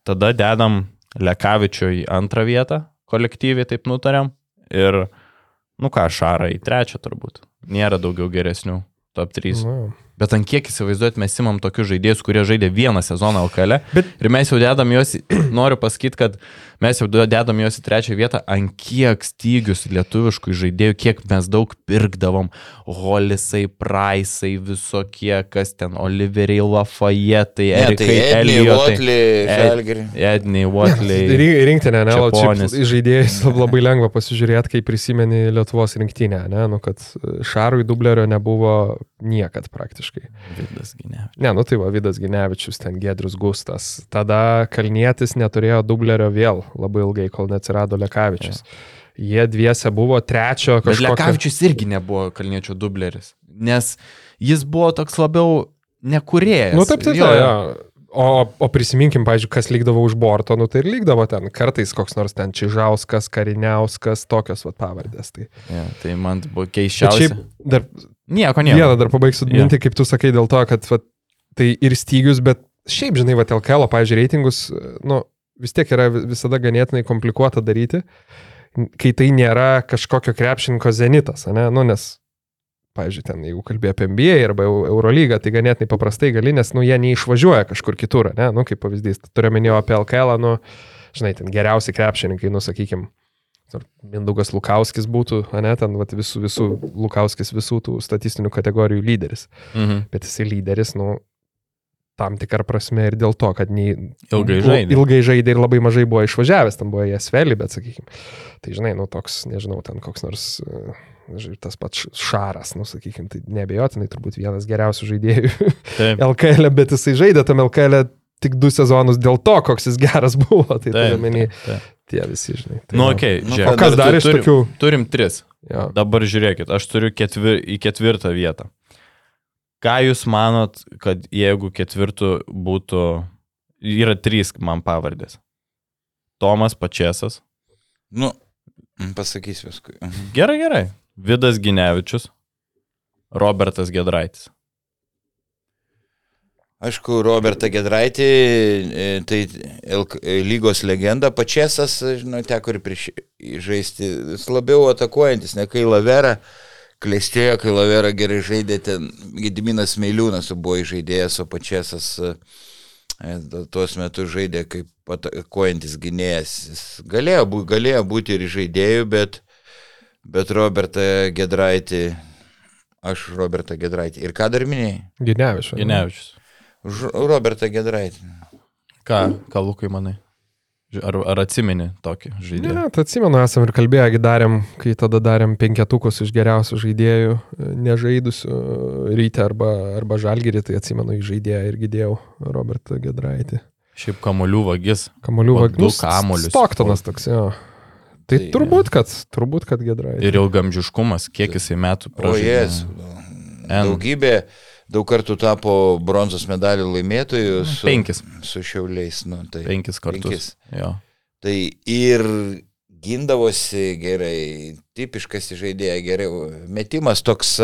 tada dedam Lekavičių į antrą vietą, kolektyviai taip nutarėm. Ir, nu ką, Šarą į trečią turbūt. Nėra daugiau geresnių top 3. Nu, Bet ant kiek įsivaizduot, mes imam tokius žaidėjus, kurie žaidė vieną sezoną LKL. Bet- Ir mes jau dedam juos, noriu pasakyti, kad mes jau dedam juos į trečią vietą, ant kiek stygius lietuviškų žaidėjų, kiek mes daug pirkdavom. Holisai, Praisai, visokie, kas ten, Oliveriai, Lafayette, Ne, tai Erikai, Edney, Eliotai. Watley, Žalgirį. Edney, Watley. Ri- Rinktinė, ne, Čeponis. čia žaidėjais labai lengva pasižiūrėti, kai prisimeni Lietuvos rinktinę, ne, nu, kad e, Šarui dublerio nebuvo niekad praktiškai. Vidas Ginevičius. Ne, nu tai va, Vidas Ginevičius, ten Gedrius Gustas. Tada Kalnietis neturėjo dublerio vėl labai ilgai, kol neatsirado Lekavičius. Jie dviese buvo trečio Bet kažkokio... Lekavičius irgi nebuvo Kalniečio dubleris, nes jis buvo toks labiau nekurėjas. Nu taip, taip, Jo, jo. O, o prisiminkim, pažiūrėjau, kas lygdavo už borto, nu tai ir lygdavo ten. Kartais koks nors ten Čižauskas, Kariniauskas, tokios vat pavardės. Tai. Jo, tai man buvo Bet keiščiausia. šiaip dar Nieko, nieko. vieną dar pabaigsiu Jo. mintį, kaip tu sakai, dėl to, kad vat, tai ir stygius, bet šiaip, žinai, va, LKL, pažiūrėjau, reitingus, nu, vis tiek yra vi- visada ganėtinai komplikuota daryti, kai tai nėra kažkokio krepšininko zenitas, ne, nu, nes, pažiūrėjau, ten, jeigu kalbėjo apie NBA arba Eu- Eurolygą, tai ganėtinai paprastai gali, nes, nu, jie neišvažiuoja kažkur kitur, ne, nu, kaip pavyzdys, turiu minėjau apie LKL, nu, žinai, ten geriausi krepšininkai, nu, sakykime, Mindaugas Lukauskis būtų, ne, ten vat, visų, visų, Lukauskis visų tų statistinių kategorijų lyderis. Mhm. Bet jisai lyderis, nu, tam tikrą prasme ir dėl to, kad nei, Ilgai žaidė. Ilgai žaidė ir labai mažai buvo išvažiavęs, ten buvo Jesveli, bet sakykime. Tai žinai, nu toks, nežinau, ten koks nors e, žai- tas pats Šaras, nu sakykime, tai nebejotinai turbūt vienas geriausių žaidėjų LKL, bet jisai žaidė tam LKL tik du sezonus dėl to, koks jis geras buvo. Tai turiu taip. tie visi, žinai. Tai Nu, okei, Nu, žiūrėk. O kas dar iš turim- tokių? Turim tris. Jo. Dabar žiūrėkit, aš turiu ketvir, į ketvirtą vietą. Ką jūs manot, kad jeigu ketvirtų būtų, yra trys man pavardės. Tomas Pačiasas. Nu, pasakysiu paskui. Mhm. Gerai, gerai. Vidas Ginevičius. Robertas Gedraitis. Aišku, Robertą Gedraitį, e, tai LK lygos legenda, pačiasas, žinau, teko ir prieš žaisti, jis labiau atakuojantis, ne kai Lavera klėstėjo, kai Lavera gerai žaidė, ten Gediminas Meiliūnas buvo žaidėjas, o pačiasas e, tuos metus žaidė kaip atakuojantis gynėjas. Jis galėjo, bū, galėjo būti ir žaidėjų, bet, bet Robertą Gedraitį, aš Robertą Gedraitį. Ir ką dar minėjai? Ginevičius. Ginevičius. Robertą Gedraitį. Ką, ką Lukai manai? Ar, ar atsimeni tokį Ne, žaidėją? ne, tai atsimenu, esam ir kalbėję, darėm, kai tada darėm penketukus iš geriausių žaidėjų, e, nežaidusių ryte arba, arba žalgyrį, tai atsimenu į žaidėją ir gydėjau Robertą Gedraitį. Šiaip kamolių vagis. Kamolių Va, vagnus. du kamuolius. Stoktonas toks, jo. Tai, Tai- turbūt, kad, turbūt, kad Gedraitį. Ir ilgamžiškumas, kiek jisai metų O pražaidė. jes. N. Daugybė, daug kartų tapo bronzos medalių laimėtojų su, Penkis. su šiauliais. Nu, tai, Penkis kartus. Penkis. Jo. Tai ir gindavosi gerai, tipiškas žaidėjas gerai. Metimas toks,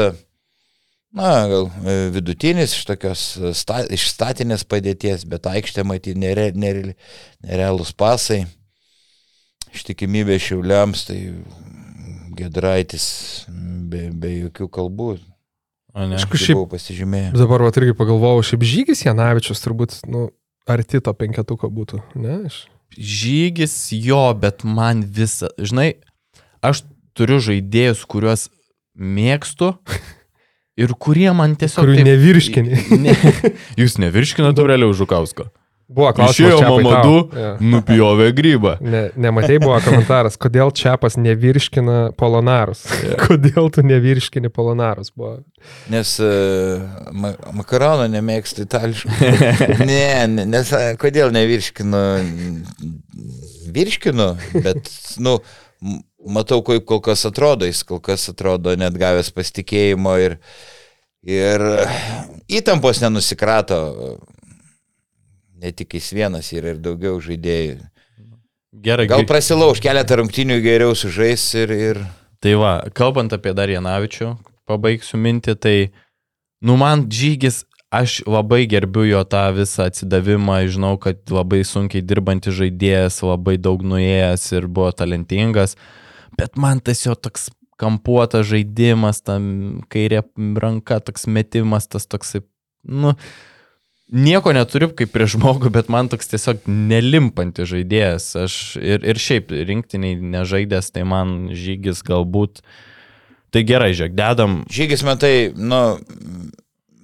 na, gal e, vidutinis iš tokios e, sta, iš statinės padėties, bet aikštė matyti nere, nere, nerealūs pasai. Ištikimybė šiauliams, tai Gedraitis be, be jokių kalbų. Ne? Aišku, Šiaip buvau pasižymėjęs. dabar vat irgi pagalvojau, šiaip žygis Janavičius turbūt, nu, arti to penketuko būtų, ne? Aš... Žygis jo, bet man visa, žinai, aš turiu žaidėjus, kuriuos mėgstu ir kurie man tiesiog... Kurių nevirškini. Ne, jūs nevirškinate Aureliau Žukausko. Buvo klausimas. Išėjo Čiapai mama tau. du, Jo. nupjovė grybą. Ne, nematei buvo komentaras, kodėl Čiapas nevirškina polonarus. kodėl tu nevirškini polonarus buvo. Nes uh, ma makarono nemėgstu itališkų. ne, ne, nes a, kodėl nevirškinu? Virškinu, bet, nu, matau, kaip kol kas atrodo, jis kol kas atrodo net gavęs pasitikėjimo ir, ir įtampos nenusikrato. Ne tik jis vienas, yra ir daugiau žaidėjų. Gerai, Gal prasilauž keletą rungtinių geriau sužais ir, ir Tai va, kalbant apie dar Janavičių, pabaigsiu mintį, tai, nu man žygis, aš labai gerbiu jo tą visą atsidavimą, žinau, kad labai sunkiai dirbantis žaidėjas, labai daug nuėjęs ir buvo talentingas, bet man tas jo toks kampuotas žaidimas, tam kairė ranka, toks metimas, tas toksai, nu, nieko neturiu kaip prie žmogų, bet man toks tiesiog nelimpantis žaidėjas. Aš ir, ir šiaip rinktiniai nežaidęs, tai man žygis galbūt. Tai gerai, žiūrėk, dedam. Žygis metai, nu,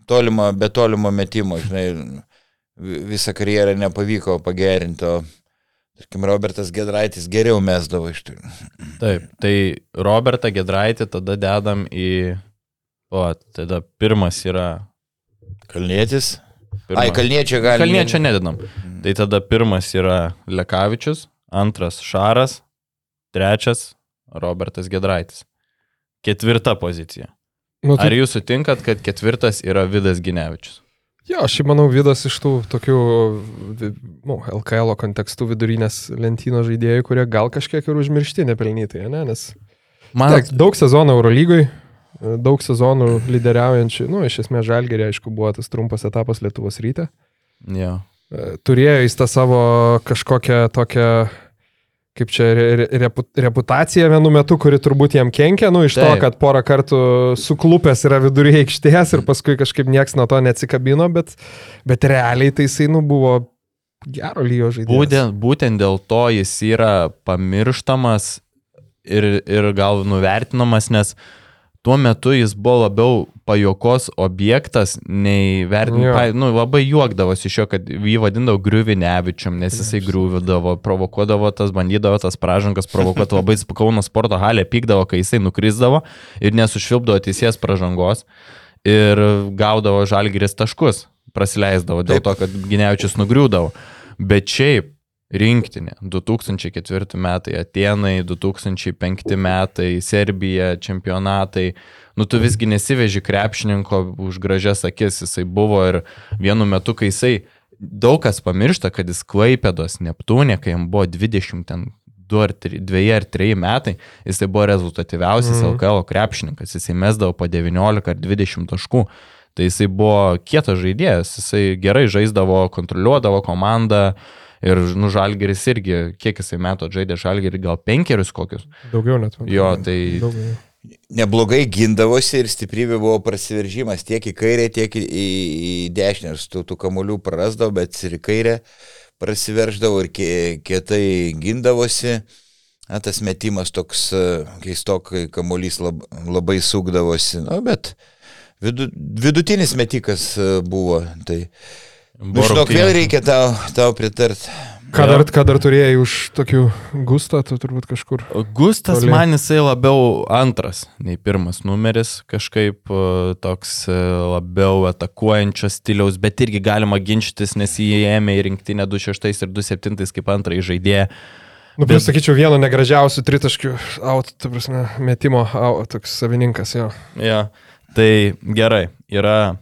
tolimo, be tolimo metimo, žinai, vi- visą karjerą nepavyko pagerinti, o, tarkim, Robertas Gedraitis geriau mesdavo iš tikrųjų. Taip, tai Robertą Gedraitį tada dedam į... O, tada pirmas yra... Kalnietis. Pirma, Ai, Kalniečio gali. Kalniečio nededam. Tai tada pirmas yra Lekavičius, antras Šaras, trečias Robertas Gedraitis. Ketvirta pozicija. Nu, tai, Ar jūs sutinkat, kad ketvirtas yra Vidas Ginevičius? jo, aš manau, Vidas iš tų tokių nu, LKL kontekstų vidurinės lentyno žaidėjų, kurie gal kažkiek ir užmiršti nepelnytai, ne? nes Man, Tek, daug sezonų Eurolygoj, daug sezonų lyderiaujančių, nu, iš esmės Žalgerė, aišku, buvo tas trumpas etapas Lietuvos ryte. E, Turėjo jis tą savo kažkokią tokią, kaip čia, re, re- repu, reputaciją vienu metu, kuri turbūt jam kenkia, nu, iš Taip. to, kad porą kartų suklupęs yra vidury aikštės ir paskui kažkaip nieks nuo to neatsikabino, bet, bet realiai tai jisai, nu, buvo gero lyjo žaidėjas. Būtent, būtent dėl to jis yra pamirštamas ir, ir gal nuvertinamas, nes tuo metu jis buvo labiau pajokos objektas, nei Jo. vertinimas. Nu, labai juokdavosi iš jo, kad jį vadindavo griuvinevičiam, nes jisai griuvidavo, provokuodavo tas, bandydavo tas pražangas provokuoti, labai Kauno sporto halė pykdavo, kai jisai nukrisdavo ir nesušvilpdavo teisės pražangos ir gaudavo žalgiris taškus, prasileisdavo dėl Taip. to, kad Ginevičius nugriūdavo. Bet šiaip rinktinė 2004 metai Atenai, 2005 metai Serbija, čempionatai. Nu, tu visgi nesiveži krepšininko už gražias akis, jisai buvo ir vienu metu, kai jisai daug kas pamiršta, kad jis Klaipėdos Neptūnė, kai jam buvo 20 ten 2 ar 3, 2 ar 3 metai, jisai buvo rezultatyviausias mm. LKL krepšininkas, jisai mesdavo po 19 ar 20 taškų. Tai jisai buvo kietas žaidėjas, jisai gerai žaisdavo, kontroliuodavo komandą ir, nu, Žalgeris irgi, kiek jisai metų žaidė Žalgerį, gal penkerius kokius. Daugiau net. Jo, tai Daugiau. Neblogai gindavosi ir stiprybė buvo prasiveržimas tiek į kairę, tiek į, į, į dešinę. Aš tų, tų kamuolių prarasdavau, bet ir į kairę prasiverždavau ir kie- kietai gindavosi. Na, tas metimas toks e, keistokai, kamuolys lab, labai sukdavosi. Na, bet vidu, vidutinis metikas e, buvo. Tai, nu, žinok, vėl reikia tau, tau pritart. Ką dar, ką dar turėjai už tokių gustą, tu turbūt kažkur. Gustas Toli. man jisai labiau antras nei pirmas numeris, kažkaip toks e, labiau atakuojančio stiliaus, bet irgi galima ginčytis, nes jį ėmė į rinktinę 26 ir 27 kaip antrąjį žaidėją. Nu, bet sakyčiau, vieno negražiausių tritaškių, out, ta prasme, metimo, out, toks savininkas, jo. Ja. Tai gerai, yra.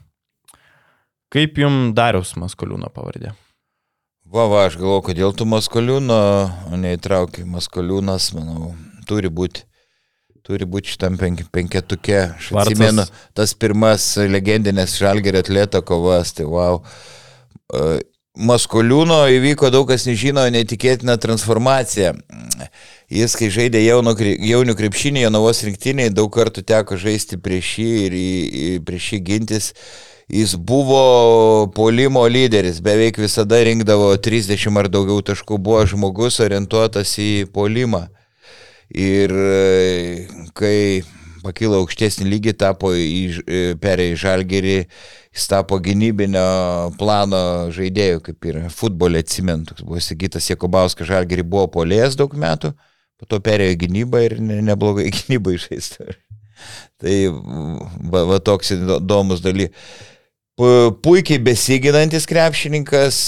Kaip jums Dariaus Maskoliūno pavardė? Va, va, aš galvoju, kodėl tu Maskoliūno neįtraukai. Maskoliūnas, manau, turi būti. Turi būti šitam penk, penketuke. Aš Švarcas. atsimenu tas pirmas legendinės žalgerio atleto kovas, tai wow. E, Maskoliūno įvyko daug kas nežino, netikėtina transformacija. Jis, kai žaidė jauno, kri- jaunių krepšinį, Jonavos rinktiniai, daug kartų teko žaisti prieš jį ir į- prieš jį gintis. Jis buvo polimo lyderis, beveik visada rinkdavo 30 ar daugiau taškų, buvo žmogus orientuotas į polimą. Ir e, kai pakilo aukštesnį lygį, tapo į, perėjo į žalgerį, jis tapo gynybinio plano žaidėjų, kaip ir futbolė atsimentų. Buvo sakytas Jekobauskas žalgerį buvo polės daug metų, po to perėjo į gynybą ir ne, neblogai gynybą išaistą. Tai va, va toks įdomus dalykas. Puikiai besiginantis krepšininkas,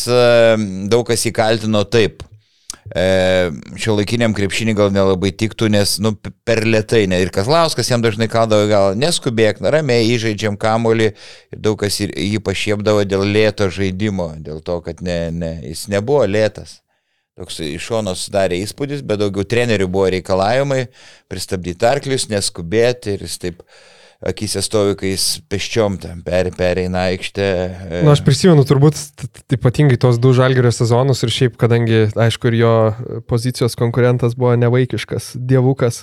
daug kas įkaltino taip e, šio laikiniam krepšinį gal nelabai tiktų, nes nu, per lietai, ne, ir Kazlauskas jam dažnai kaldavo, gal neskubėk, ramiai, įžaidžiam kamolį daug kas jį pašiepdavo dėl lėto žaidimo, dėl to, kad ne, ne, jis nebuvo lėtas. Toks iš šono sudarė įspūdis, bet daugiau trenerių buvo reikalavimai pristabdyti arklius, neskubėti ir jis taip akise stovi, kai jis peščiom ten per, pereina aikštę. Na, nu, aš prisimenu turbūt ypatingai tos du žalgerio sezonus ir šiaip, kadangi, aišku, ir jo pozicijos konkurentas buvo nevaikiškas, dievukas,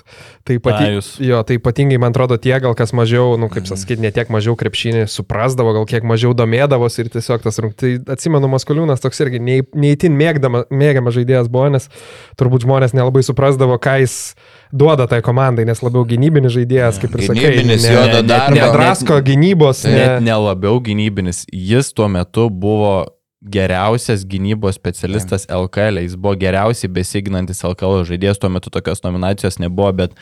tai, pati, jo, tai ypatingai, man atrodo, tie gal kas mažiau, nu, kaip mhm. sakyti, ne tiek mažiau krepšinį suprasdavo, gal kiek mažiau domėdavosi ir tiesiog tas rungtynės. Tai atsimenu, Maskoliūnas toks irgi neįtin mėgiamas žaidėjas buvo, nes turbūt žmonės nelabai suprasdavo, ką jis duoda tai komandai, nes labiau gynybinis žaidėjas, kaip ir sakai. Gynybinis jo darbas. Nedrasko gynybos. Ne. Net nelabiau gynybinis. Jis tuo metu buvo geriausias gynybos specialistas ja. LKL. Jis buvo geriausiai besiginantis LKL žaidėjas, tuo metu tokios nominacijos nebuvo, bet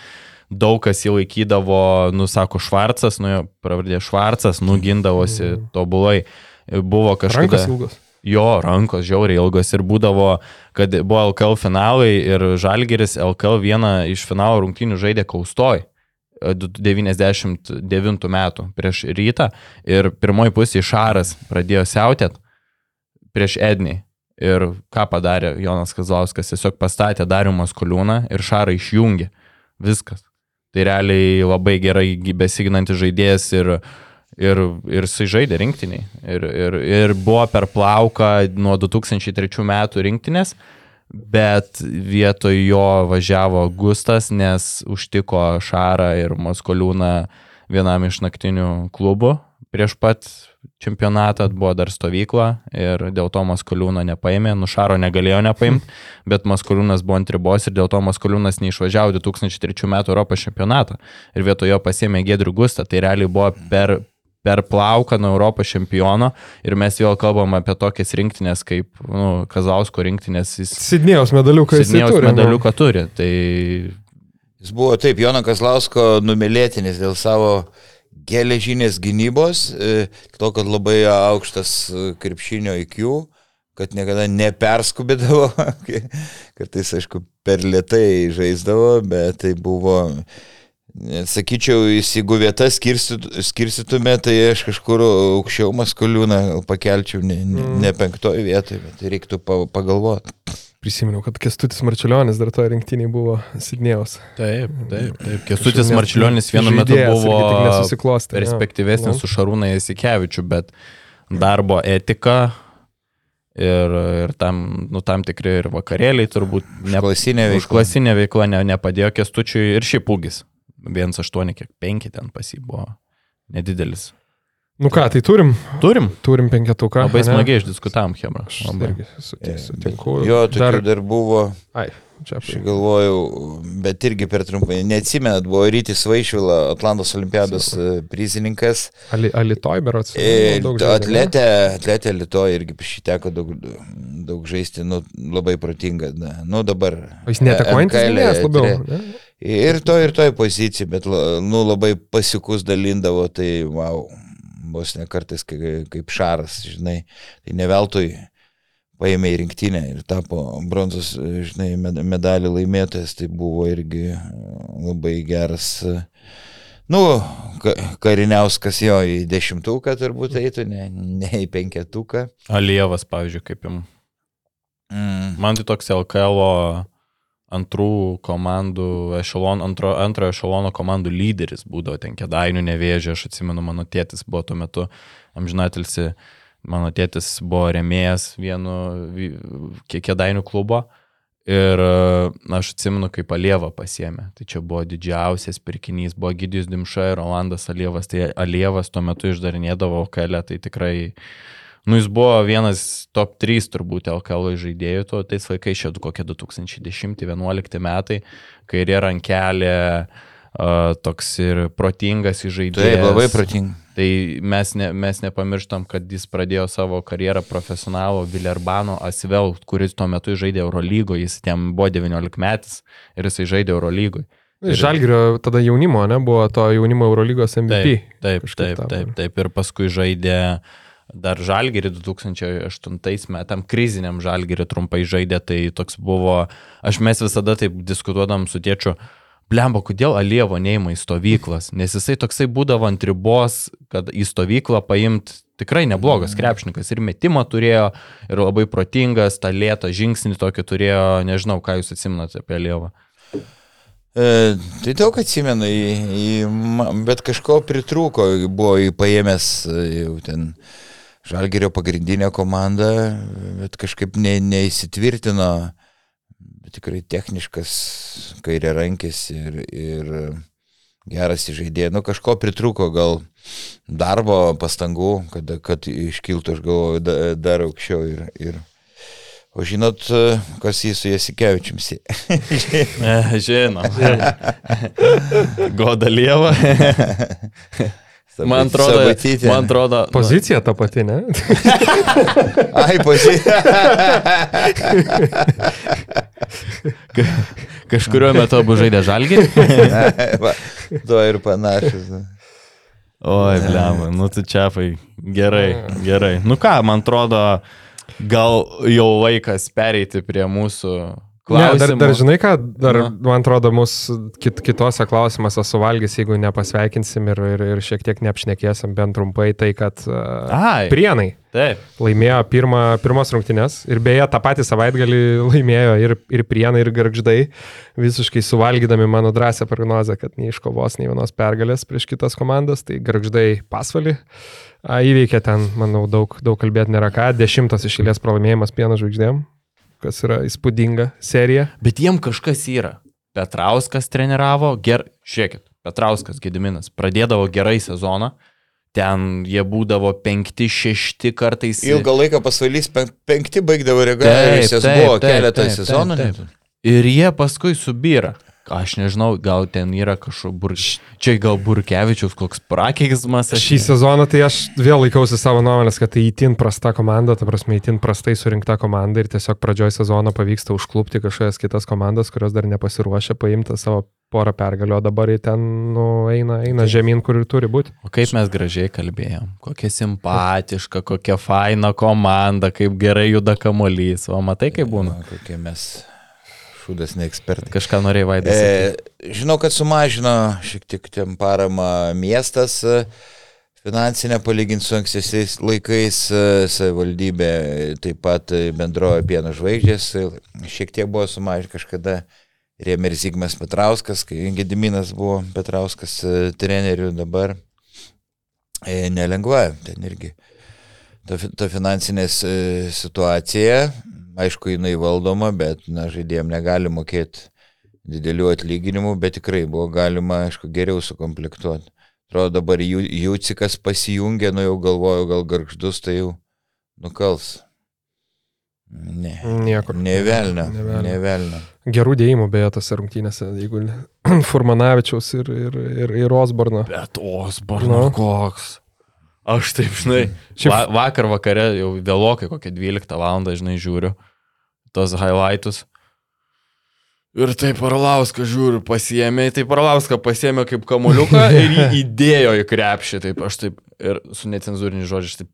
daug kas jį laikydavo, nusako Švarcas, nu jo pravardė Švarcas, nugindavosi mm. tobulai. Buvo kažkas. Rankas ilgos. Jo, rankos žiauriai ilgos ir būdavo, kad buvo LKL finalai ir Žalgeris LKL vieną iš finalo rungtynių žaidė Kaustoj. 99 metų prieš rytą ir pirmoji pusė Šaras pradėjo siautėt prieš Ednį. Ir ką padarė Jonas Kazlauskas, tiesiog pastatė Dariumas Koliūną ir Šarą išjungė. Viskas. Tai realiai labai gerai besiginantis žaidėjas ir, ir, ir jisai žaidė rinktiniai. Ir, ir, ir buvo per plauką nuo 2003 metų rinktinės bet vietoj jo važiavo Gustas, nes užtiko Šarą ir Maskoliūną vienam iš naktinių klubų. Prieš pat čempionatą buvo dar stovykla ir dėl to Maskoliūno nepaėmė, Nušaro negalėjo nepaimti, bet Maskoliūnas buvo ant ribos ir dėl to Maskoliūnas neišvažiavo 2003 m. Europos čempionatą ir vietoj jo pasėmė Gedrių Gustą. Tai realiai buvo per, per plauką nuo Europos čempiono ir mes vėl kalbam apie tokias rinktinės kaip nu, Kazausko rinktinės. Jis, Sidnėjos medaliuką jis Sidnėjos turi. Nu. Medaliuką turi. Tai... Jis buvo taip, Jono Kazlausko numylėtinis dėl savo geležinės gynybos, e, to, kad labai aukštas e, krepšinio IQ, kad niekada neperskubėdavo, kartais, aišku, per lietai žaisdavo, bet tai buvo Sakyčiau, jeigu vietas skirstytume, tai aš kažkur aukščiau maskoliūną pakelčiau, ne, ne, mm. ne penktoje vietoje, bet reiktų pagalvoti. Prisiminiau, kad Kestutis Marčiulionis dar toje rinktinėje buvo Sidnėjaus. Taip, taip, taip. Kestutis Marčiulionis vienu metu buvo perspektyvesnis ja. už Šarūną Jasikevičių, bet darbo etika ir, ir tam, nu, tam tikri ir vakarėliai turbūt. Užklasinė veikla. Užklasinė veikla ne, nepadėjo Kestučiui ir šiaip ūgis. 1,8, kiek 5 ten pas jį buvo nedidelis. Nu ką, tai turim? Turim. Turim penketuką. Labai smagiai išdiskutavom, Hebra. Aš irgi sutinku. Jo, dar, dar buvo. Ai, čia aš galvojau, bet irgi per trumpai. Neatsimenat, buvo Rytis Vaišvila, Atlantos olimpiados e, prizininkas. Ali, Alitoj, berots. E, atletė, atletė Alitoj irgi šį teko daug, daug žaisti, nu, labai protinga. Na, nu, dabar. O jis netakojantis labiau. Ne? Ir to ir toj pozicijai, bet nu, labai pasikus dalindavo, tai wow, vos ne kartais kaip, kaip šaras, žinai, tai ne veltui paėmė į rinktinę ir tapo bronzos, žinai, medalį laimėtojas, tai buvo irgi labai geras. Nu, kariniauskas jo į dešimtuką turbūt eitų, ne, ne į penketuką. Alievas, pavyzdžiui, kaip jam. Mm. Man tai toks LKL antrų komandų, ešelon, antro, antrojo ešelono komandų lyderis būdavo ten kėdainių nevėžė, aš atsimenu, mano tėtis buvo tuo metu amžinatilsi, mano tėtis buvo remėjas vienu kėdainių klubo ir aš atsimenu, kaip Alieva pasiemė. Tai čia buvo didžiausias pirkinys, buvo Gidijus Dimša ir Rolandas Alievas, tai Alievas tuo metu išdarinėdavo kelę, tai tikrai Nu, jis buvo vienas top 3 turbūt LKL žaidėjų, tuo tais laikais, čia kokie 2010-2011 metai, kairė rankelė, uh, toks ir protingas įžaidėjas. Taip, labai protinga. Tai mes, ne, mes nepamirštam, kad jis pradėjo savo karjerą profesionalo Vilerbano Asvel, kuris tuo metu žaidė Eurolygo, jis ten buvo 19 metais ir jisai žaidė Eurolygoje. Žalgirio tada jaunimo, ne, buvo to jaunimo Eurolygos MVP. Taip, taip, taip, taip, taip. Ir paskui žaidė dar Žalgirį 2008 metam, kriziniam Žalgirį trumpai žaidė, tai toks buvo, aš mes visada taip diskutuodam su tėčiu, blemba, kodėl Alievo neima į stovyklas, nes jisai toksai būdavo ant ribos, kad į stovyklą paimt tikrai neblogas krepšininkas. Ir metimą turėjo, ir labai protingas, tą lėtą žingsnį tokį turėjo, nežinau, ką jūs atsiminate apie Alievą. E, tai daug atsimenu, į, į, bet kažko pritrūko, buvo į paėmęs e, jau ten Žalgerio pagrindinę komandą, bet kažkaip ne, neįsitvirtino, bet tikrai techniškas, kairė rankis ir, ir geras įžaidėjas. Nu, kažko pritrūko, gal darbo, pastangų, kad, kad iškiltų, aš galvoju, da, dar aukščiau. Ir, ir... O žinot, kas jį su Jasikevičium sieja? E, Žinau. Goda Lieva. Man atrodo, Sabatytė. man atrodo, Pozicija ta pati, ne? Ai, pozicija. kažkurio metu abu žaidė žalgį. Va, to ir panašus. Oi, blem, nu tu čiapai. Gerai, gerai. Nu ką, man atrodo, gal jau laikas pereiti prie mūsų Ne, dar, klausimų. dar žinai ką, dar, Na. man atrodo, mus kit, kitose klausimuose suvalgys, jeigu nepasveikinsim ir, ir, ir šiek tiek neapšnekėsim bent trumpai, tai kad uh, Ai. Prienai Taip. laimėjo pirmą, pirmas rungtynes ir beje tą patį savaitgalį laimėjo ir, ir Prienai, ir Garždai, visiškai suvalgydami mano drąsią prognozę, kad neiškovos nei vienos pergalės prieš kitas komandas, tai Garždai pasvalį. Įveikė ten, manau, daug, daug kalbėti nėra ką. Dešimtas išėlės pralaimėjimas pieno žvaigždėm, kas yra įspūdinga serija. Bet jiem kažkas yra. Petrauskas treniravo, ger... žiūrėkit, Petrauskas Gediminas pradėdavo gerai sezoną, ten jie būdavo penkti, šešti kartais. Ilgą laiką pasvalys pen, penkti baigdavo taip, buvo keletą sezonų. taip, taip. Ir jie paskui subyra. Aš nežinau, gal ten yra kažkoks bur... Čia gal Burkevičius koks prakeizmas. aš Šį sezoną tai aš vėl laikausi savo nuomonės, kad tai įtin prasta komanda, ta prasme, įtin prastai surinkta komanda ir tiesiog pradžioj sezono pavyksta užklupti kažkokias kitas komandas, kurios dar nepasiruošę paimti savo porą pergalių, o dabar jie ten nu, eina, eina žemyn, kur ir turi būti. O kaip mes gražiai kalbėjom, kokia simpatiška, kokia faina komanda, kaip gerai juda kamuolys. O matai, kaip būna. Na, kokie mes šūdas neekspertai. Kažką norėjai vaidinti. E, žinau, kad sumažino šiek tiek ten paramą miestas e, finansinę palyginti su ankstesiais laikais, e, savivaldybė taip pat e, bendrojo pieno žvaigždės, šiek tiek buvo sumažinta kažkada. Rėmė ir Zygmas Petrauskas, kai Gediminas buvo Petrauskas treneriu dabar. Nelengva, ten irgi ta, ta finansinė situacija, aišku, jinai valdoma, bet, na, žaidėjim negali mokėti didelių atlyginimų, bet tikrai buvo galima, aišku, geriau sukomplektuoti. Atrodo, dabar Jūcikas pasijungė, nu jau galvoju, gal garždus tai jau nukals. Ne. Niekur. Ne velnio. Nė velnio. Ne velnio. Gerų dėjimų beje tose rungtynėse, jeigu Furmanavičiaus ir, ir, ir, ir Osborno. Bet Osborno Nu. koks. Aš taip, žinai, va, vakar vakare jau vėlokai, kokią 12 val. žinai, žiūriu tos highlightus. Ir taip Arlauską žiūriu, pasiemė, taip Arlauską pasiemė kaip kamuliuką ir jį įdėjo į krepšį, taip aš taip ir su necenzūriniu žodžiu, aš taip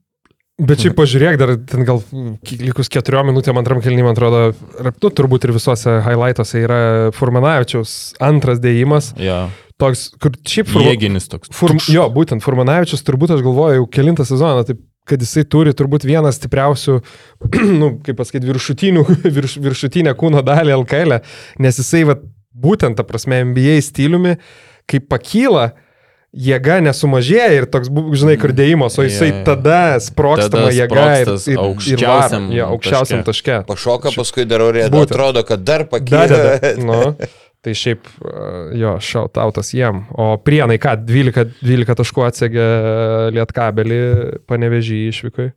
Bet šiaip pažiūrėk, dar ten gal likus keturiom minutėm antram kelnym, man atrodo, nu, turbūt ir visuose highlightuose yra Furmanavičiaus antras dėjimas. Jo, Toks, kur šiaip Furma- jėginis toks. Furm, jo, būtent Furmanavičius turbūt aš galvoju jau kilintą sezoną, taip, kad jisai turi turbūt vieną stipriausių, nu, kaip pasakyti, viršutinių, virš, viršutinę kūno dalį LKL, nes jisai va, būtent, ta prasme, NBA stiliumi, kai pakyla, jėga nesumažėja ir toks, žinai, kur dėjimas, o jisai jo. tada sprokstama Tada jėga ir, ir, ir aukščiausiam varo, jo, aukščiausiam taške. Pašoka, paskui dar orė, Būtent. atrodo, kad dar pakyla. Dadeda. Nu, tai šiaip, uh, jo, šautautas jiem. O prienai, ką, 12, 12 taškų atsegė lietkabelį, panevežį išvykui.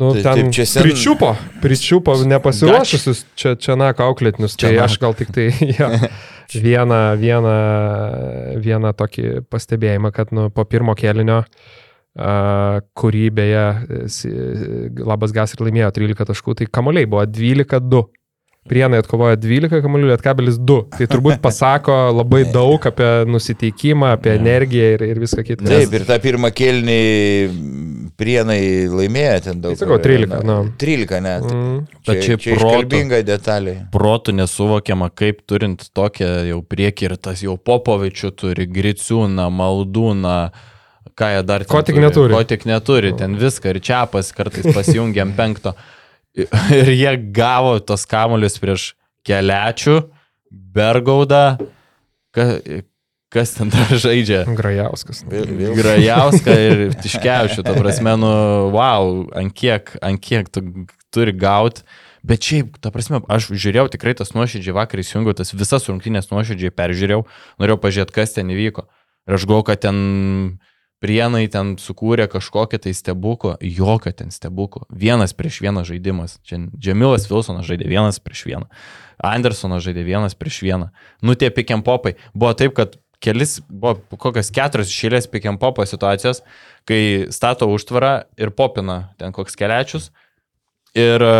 Nu, Tai ten čia sen- pričiupo, pričiupo nepasiruošusius čia, čia na auklėtinius. Tai aš gal tik tai ja, vieną, vieną, vieną tokį pastebėjimą, kad nu, po pirmo kėlinio, a, kurį beje Labas Gas ir laimėjo 13 taškų, tai kamuoliai buvo 12-2. Prienai atkovojo 12 kamuolių, Lietkabelis 2. Tai turbūt pasako labai daug apie nusiteikimą, apie energiją ir, ir viską kitą. Taip, ir tą pirmą kelnį prienai laimėjo ten daug. Tai sakau, 13, nu. 13 net. Mm. Čia, šiaip čia protu. iškalbinga detalė. protų nesuvokiama, kaip turint tokią jau priekį ir tas jau Popovičių turi, Griciūną, Maldūną, ką jie dar Ko tik turi. neturi. Ko tik neturi, ten viską ir čiapas kartais pasijungiam penkto. Ir jie gavo tos kamuolius prieš keliačių, Bergaudą, kas, kas ten dar žaidžia. Grajauskas. nu. Grajauską ir Tiškevičių, ta prasme, nu, wow, ant kiek, ant kiek tu turi gauti. Bet šiaip, ta prasme, aš žiūrėjau tikrai tas nuoširdžiai vakar įsijungiau, tas visas rungtynės nuoširdžiai peržiūrėjau, norėjau pažiūrėti, kas ten įvyko. Ir aš galvoju, kad ten prienai ten sukūrė kažkokią tai stebuklą, jokio ten stebuklą. Vienas prieš vieną žaidimas. Čia Džemilas Wilsonas žaidė vienas prieš vieną. Andersonas žaidė vienas prieš vieną. Nu tie pikiam popai. Buvo taip, kad kelis, buvo kokios keturios išėlės pikiam popo situacijos, kai stato užtvarą ir popina ten koks keliačius. Ir e,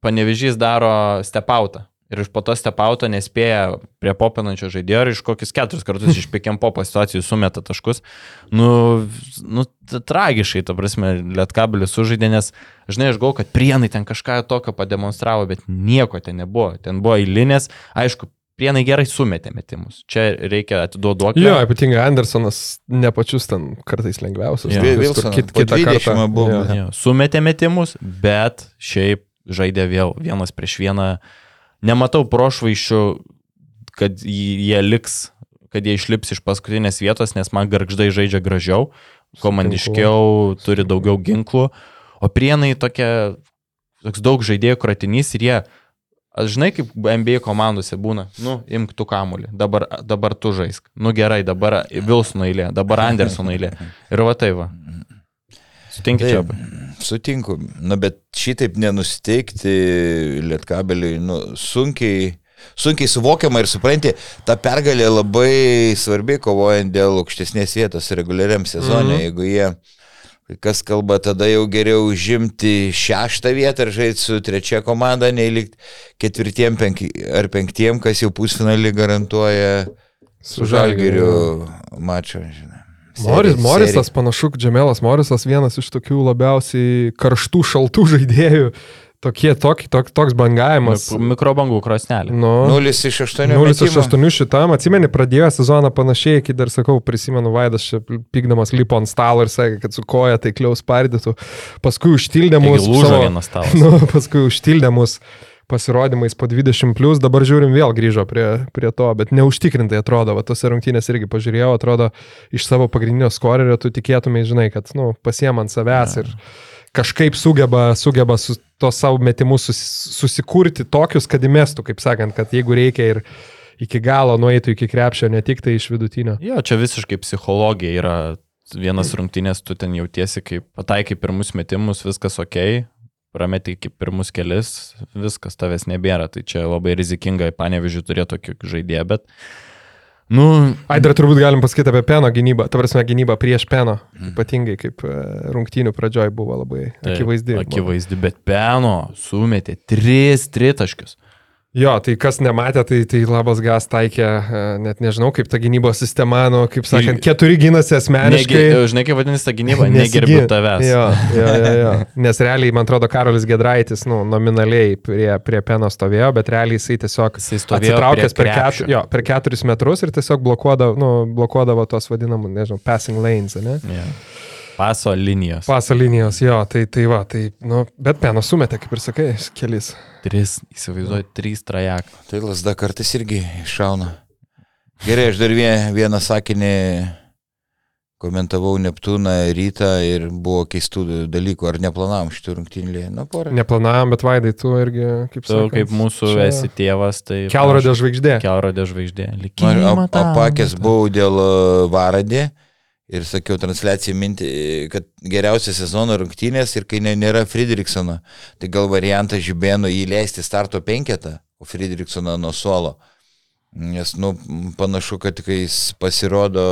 panevežys daro stepautą. Ir iš po to stepauto nespėja prie popinančio žaidėjo ir iš kokius keturis kartus iš pikiam popo situacijų sumeta taškus. Nu, nu tragiškai, ta prasme, lietkabelis sužaidė, nes žinai, aš galvoju, kad prienai ten kažką tokio pademonstravo, bet nieko ten nebuvo. Ten buvo eilinės, aišku, prienai gerai sumetė metimus. Čia reikia atiduoti Jo, ypatingai Andersonas ne pačius ten kartais lengviausius. Jo. Wilsonas kit- kitą 20 kartą. buvo. Jo. Jo, sumetė metimus, bet šiaip žaidė vėl vienas prieš vieną. Nematau prošvaiščių, kad jie liks, kad jie išlips iš paskutinės vietos, nes man garždai žaidžia gražiau, komandiškiau, turi daugiau ginklų, o prienai tokia, toks daug žaidėjų kratinys ir jie, aš žinai, kaip NBA komandose būna, nu, imk tu kamuolį, dabar, dabar tu žaisk, nu gerai, dabar Vilsono eilė, dabar Andersono eilė. Ir va tai va. Sutinki čia. Taip, sutinku. Na, bet šitaip nenusteikti lietkabeliui, nu, sunkiai, sunkiai suvokiama ir supranti, ta pergalė labai svarbi kovojant dėl aukštesnės vietos reguliariam sezonė. Mhm. Mm. Jeigu jie, kas kalba, tada jau geriau užimti šeštą vietą ir žaisti su trečia komanda, nei likti ketvirtiem penki, ar penktiem, kas jau pusfinalį garantuoja su žalgiriu mačą. Žinai. Moris, Serija- Morisas, panašu, Džemelas Morisas vienas iš tokių labiausiai karštų, šaltų žaidėjų. Tokie, tok, tok, toks bangavimas. Mikrobangų krosnelė. Nu, 0 iš 8. 0 iš 8 šitam, atsimeni, pradėjo sezoną panašiai, kai dar sakau, prisimenu Vaidas čia pykdamas lipo ant stalo ir sakė, kad su koja taikliau spardytų. Paskui užtildė mus. Lūžo savo- vienas talas. Nu, paskui užtildė mus pasirodymais po 20, plus, dabar žiūrim vėl grįžo prie, prie to, bet neužtikrintai atrodo, va tose rungtynės irgi pažiūrėjau, atrodo, iš savo pagrindinio skorerio tu tikėtumai, žinai, kad, nu, pasiem ant savęs ir kažkaip sugeba, sugeba su tos savo metimus sus, susikurti tokius, kad įmestų, kaip sakant, kad jeigu reikia ir iki galo nueitų iki krepšio, ne tik tai iš vidutinio. Jo, čia visiškai psichologija yra. Vienas rungtynės, tu ten jautiesi, kaip pataikai pirmus metimus, viskas ok, prametai iki pirmus kelis, viskas tavęs nebėra. Tai čia labai rizikinga, panevižiu, turėti tokį žaidėją, bet... Nu, Ai, dar turbūt galim pasakyti apie Peno gynybą, ta prasme gynybą prieš Peno, ypatingai kaip e, rungtynių pradžioj buvo labai taip, akivaizdi. Akivaizdi, bet Peno sumetė tris tritaškius. Jo, tai kas nematė, tai, tai labas gas taikė, e, net nežinau, kaip ta gynybos sistema, nu, kaip sakant, keturi gynasi asmeniškai. Negi, žinai, kaip vadinasi ta gynyba, negerbiu tavęs. Jo, jo, jo, jo. Nes realiai, man atrodo, Karolis Gedraitis, nu, nominaliai prie, prie Peno stovėjo, bet realiai jisai tiesiog Jisai atsitraukęs per, ketur, jo, per keturis metrus ir tiesiog blokuodavo, nu, blokuodavo tos vadinamus, nežinau, passing lanes, ne? Ja. Paso linijos. Paso linijos, jo, tai, tai va, tai, nu, bet Peno sumetė, kaip ir sakai, kelis. Tris, įsivaizduoju, trys trajak. Tai lasda kartais irgi iššauna. Gerai, aš dar vieną, sakinį komentavau Neptūną rytą ir buvo keistų dalykų, ar neplanavom šitų rungtynį. Na, porą. Neplanavom, bet Vaidai, tu irgi, kaip Tu sakant, kaip mūsų čia esi tėvas, tai... Kelrodė žvaigždė. Kelrodė žvaigždė. Man Likimą ap- apakęs buvau dėl e, varadį ir sakiau transliaciją mintį, kad geriausias sezono rungtynės ir kai nėra Friedrichsono, tai gal variantas žibėno įleisti starto penketą, o Friedrichsoną nuo suolo. Nes, nu, panašu, kad kai jis pasirodo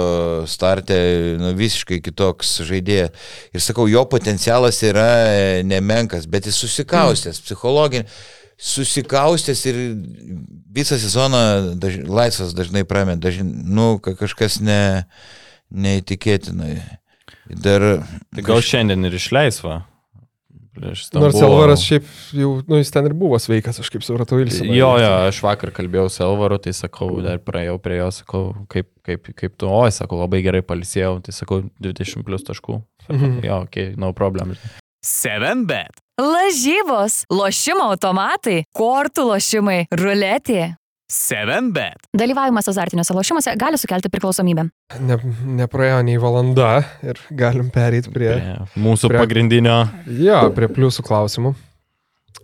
startė, nu, visiškai kitoks žaidėjas. Ir sakau, jo potencialas yra e, nemenkas, bet jis susikaustęs, psichologinis, susikaustęs ir visą sezoną daž, laisvas dažnai pramet, dažnai, nu, ka- kažkas ne, neįtikėtinai. Dar... Tai gal šiandien ir išleis va. Prieš Nors. Elvaras šiaip jau, nu, jis ten ir buvo sveikas, aš kaip supratau, Ilsi. Jo, jo, aš vakar kalbėjau su Elvaru, tai sakau, dar praėjau prie jo, sakau, kaip, kaip, kaip tu, oi, sakau, labai gerai palisėjau, tai sakau, 20 plus taškų. Sakau, Mhm. jo, okei, okay, no problem. 7bet. Lažybos, lošimo automatai, kortų lošimai, ruletė. 7bet. Dalyvavimas azartiniuose lošimuose gali sukelti priklausomybę. Ne, nepraėjo nei valanda ir galim pereiti prie, Prie mūsų prie- pagrindinio. jo, prie pliusų klausimų.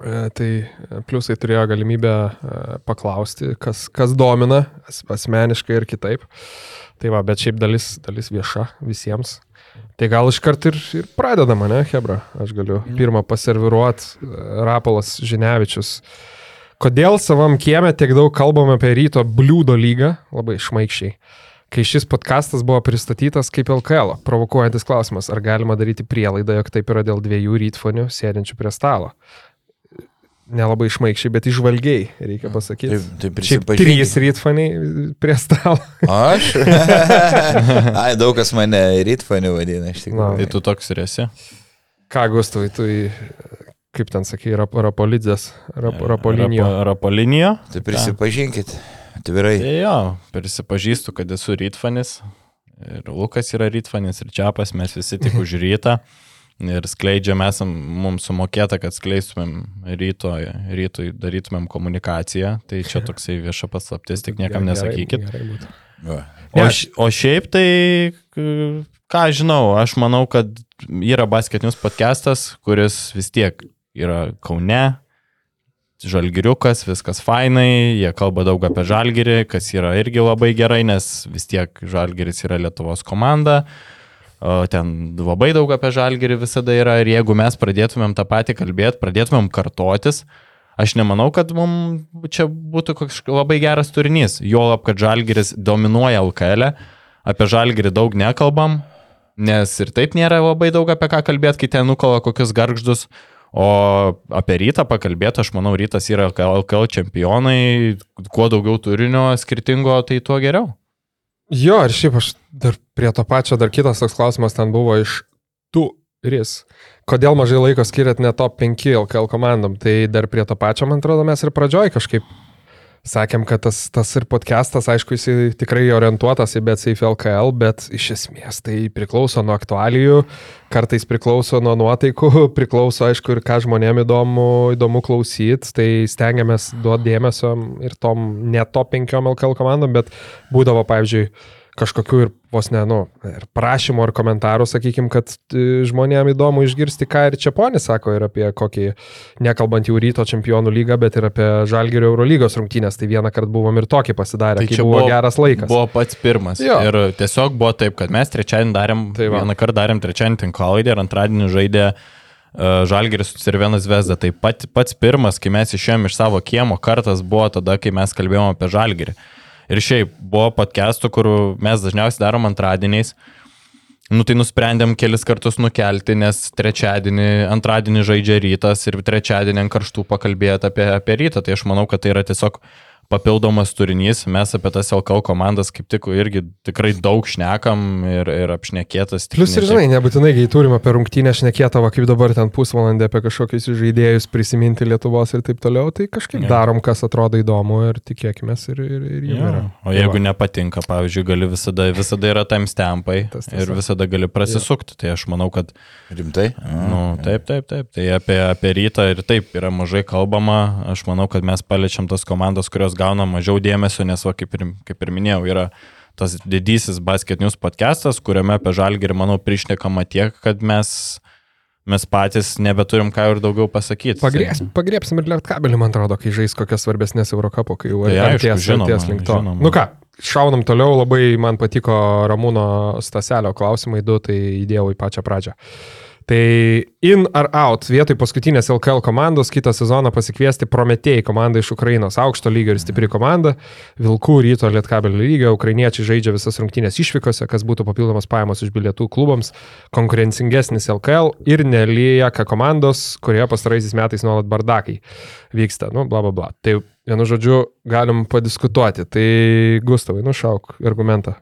E, Tai e, pliusai turėjo galimybę e, paklausti, kas, kas domina as- asmeniškai ir kitaip. Tai va, bet šiaip dalis, dalis vieša visiems. Tai gal iškart ir, ir pradedama, ne, Hebra? Aš galiu pirmą paserviruoti Rapolas Žinevičius. Kodėl savam kieme tiek daug kalbame apie ryto bliūdo lygą? Labai šmaikščiai. Kai šis podkastas buvo pristatytas kaip LKL, provokuojantis klausimas, ar galima daryti prielaidą, jog taip yra dėl dviejų rytfonių sėdinčių prie stalo. Nelabai šmaikščiai, bet išvalgiai, reikia pasakyti. Taip, taip Šiaip prisipažinkit. trys rytfoniai prie stalo. Aš? Ai, daug kas mane rytfaniu vadina, iš tikrųjų. Tai tu toks ir esi. Ką, Gustavai, tu, į- kaip ten sakai, rap, rapolidzės, rap, rapolinio. Rapo, rapolinio. Tai prisipažinkit, atvirai. Tai jo, prisipažįstu, kad esu rytfanis. Ir Lukas yra rytfanis, ir Čiapas, mes visi tik už rytą. Ir skleidžiam, esam mums sumokėta, kad skleistumėm ryto, rytui, darytumėm komunikaciją. Tai čia toksai vieša paslaptis, tik niekam nesakykit. gerai būtų. Va. O, o šiaip tai, ką aš žinau, aš manau, kad yra basketinius podcastas, kuris vis tiek yra Kaune, žalgiriukas, viskas fainai, jie kalba daug apie žalgirį, kas yra irgi labai gerai, nes vis tiek žalgiris yra Lietuvos komanda. Ten labai daug apie žalgirį visada yra ir jeigu mes pradėtumėm tą patį kalbėti, pradėtumėm kartotis, aš nemanau, kad mums čia būtų kažkoks labai geras turinys. Juolab, kad žalgiris dominuoja LKL, e, apie žalgirį daug nekalbam, nes ir taip nėra labai daug apie ką kalbėti, kai ten nukala kokius garždus. O apie rytą pakalbėti, aš manau, rytas yra LKL čempionai, kuo daugiau turinio skirtingo, tai tuo geriau. Jo, ir šiaip aš dar prie to pačio, dar kitas toks klausimas ten buvo iš tu ir jis. Kodėl mažai laiko skiriat ne top 5 LKL komandom? Tai dar prie to pačio, man atrodo, mes ir pradžioj kažkaip sakėm, kad tas, tas ir podcastas, aišku, jis tikrai orientuotas į BetSafe LKL, bet iš esmės tai priklauso nuo aktualijų, kartais priklauso nuo nuotaikų, priklauso, aišku, ir ką žmonėm įdomu, įdomu klausyti, tai stengiamės duoti dėmesio ir tom ne top 5 LKL komandom, bet būdavo, pavyzdžiui, kažkokių ir vos ne, nu, ir prašymų ar komentarų, sakykime, kad e, žmonėm įdomu išgirsti, ką ir Čiaponis sako ir apie kokį, nekalbant jau ryto čempionų lygą, bet ir apie Žalgirio Eurolygos rungtynės. Tai vieną kartą buvom ir tokį pasidarę, tai kai buvo, buvo geras laikas. Buvo pats pirmas. Jo. Ir tiesiog buvo taip, kad mes trečiadienį darėm, Tai va. vieną kartą darėm trečiadienį tinklaidę ir antradienį žaidė uh, Žalgeris su Cervienas Vesda. Tai pat, pats pirmas, kai mes išėjom iš savo kiemo, kartas buvo tada, kai mes kalbėjome apie Žalgerį. Ir šiaip buvo podcastų, kur mes dažniausiai darom antradieniais. Nu tai nusprendėm kelis kartus nukelti, nes trečiadienį, antradienį žaidžia rytas ir trečiadienį ant karštų pakalbėti apie, apie rytą. Tai aš manau, kad tai yra tiesiog papildomas turinys. Mes apie tas LKL komandas kaip tik irgi tikrai daug šnekam ir, ir apšnekėtas. ne ir žinai, nebūtinai, kai turim apie rungtynę šnekėtavo, kaip dabar ten pusvalandį apie kažkokius žaidėjus prisiminti Lietuvos ir taip toliau, tai kažkaip Jo. darom, kas atrodo įdomu ir tikėkime ir, ir, ir jų Jo. yra. O jeigu nepatinka, pavyzdžiui, gali visada, visada yra timestampai ir visada gali prasisukti. Tai aš manau, kad Rimtai? Nu, taip, taip, taip. Tai apie, apie rytą ir taip yra mažai kalbama. Aš manau, kad mes paliečiam tas komandas, kurios gauna mažiau dėmesio, nes, va, kaip, ir, kaip ir minėjau, yra tas didysis basket news podcastas, kuriame apie žalgirį, manau, prišnekama tiek, kad mes, mes patys nebeturim ką ir daugiau pasakyti. Pagrės, pagriepsim ir lietkabelį, man atrodo, kai žais kokias svarbesnės Eurocapo, kai jau Tai aišku, artės, žinoma, artės link to. žinoma. Nu ką, šaunam toliau, labai man patiko Ramūno Staselio klausimai du, tai įdėjau į pačią pradžią. Tai in ar out, vietoj paskutinės LKL komandos kitą sezoną pasikviesti Prometėjai komandą iš Ukrainos, aukšto lygio ir stipri komanda, Vilkų ryto Lietkabelio lygio, ukrainiečiai žaidžia visas rungtynės išvykose, kas būtų papildomas pajamos iš bilietų klubams, konkurencingesnis LKL ir nelieka komandos, kurioje pastaraisiais metais nuolat bardakai vyksta, nu, bla bla bla. Tai vienu žodžiu galim padiskutuoti. Tai Gustavai, nušauk argumentą.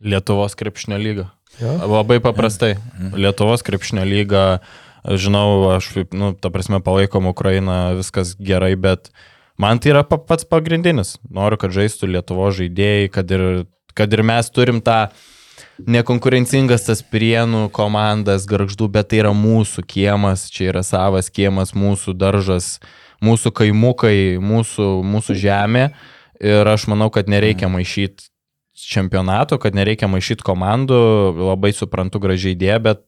Lietuvos krepšinio lyga. Ja? Labai paprastai. Lietuvos krepšinio lyga, žinau, aš, nu, ta prasme, palaikom Ukrainą, viskas gerai, bet man tai yra pa- pats pagrindinis. Noriu, kad žaistų Lietuvos žaidėjai, kad ir, kad ir mes turim tą nekonkurencingas tas prienų komandas, garždų, bet tai yra mūsų kiemas, čia yra savas kiemas, mūsų daržas, mūsų kaimukai, mūsų, mūsų žemė. Ir aš manau, kad nereikia maišyti čempionato, kad nereikia maišyti komandų, labai suprantu gražiai idėją, bet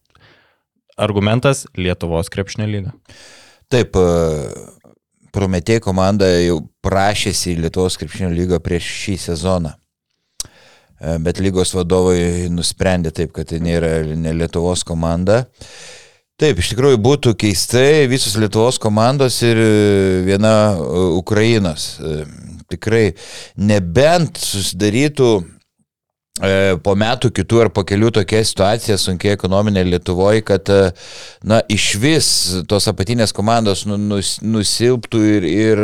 argumentas Lietuvos krepšnio lyga. Taip, Prometėjai komanda jau prašėsi į Lietuvos krepšinio lygą prieš šį sezoną. E, Bet lygos vadovai nusprendė taip, kad tai nėra ne Lietuvos komanda. Taip, iš tikrųjų būtų keistai visos Lietuvos komandos ir e, viena e, Ukrainos. E, Tikrai, nebent susidarytų e, po metų kitų ar po kelių tokia situacija sunkiai ekonominė Lietuvoje, kad e, na, iš vis tos apatinės komandos nu, nus, nusilptų ir, ir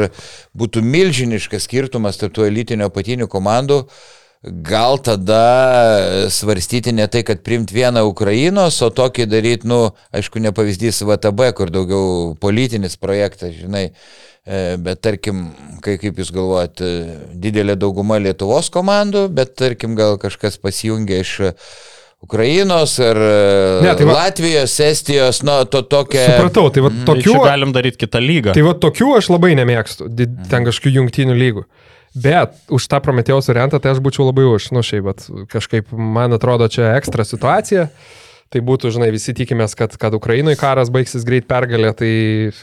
būtų milžiniškas skirtumas tarp tų elitinio apatinių komandų. Gal tada svarstyti ne tai, kad priimti vieną Ukrainos, o tokį daryti, nu, aišku, ne pavyzdys VTB, kur daugiau politinis projektas, žinai, E, bet tarkim, kai, kaip jūs galvojat, e, didelė dauguma Lietuvos komandų, bet tarkim, gal kažkas pasijungia iš Ukrainos ar Ne, tai va- Latvijos, Estijos, nu, to tokia... Supratau, tai va Tai tokių... čia galim daryti kitą lygą. Tai va tokių aš labai nemėgstu, di- ten kažkokių jungtinių lygų. Bet už tą Prometėjos variantą tai aš būčiau labai už, nu šiaip, bet kažkaip man atrodo čia ekstra situacija. Tai būtų, žinai, visi tikimės, kad, kad Ukrainoje karas baigsis greit pergalė, tai,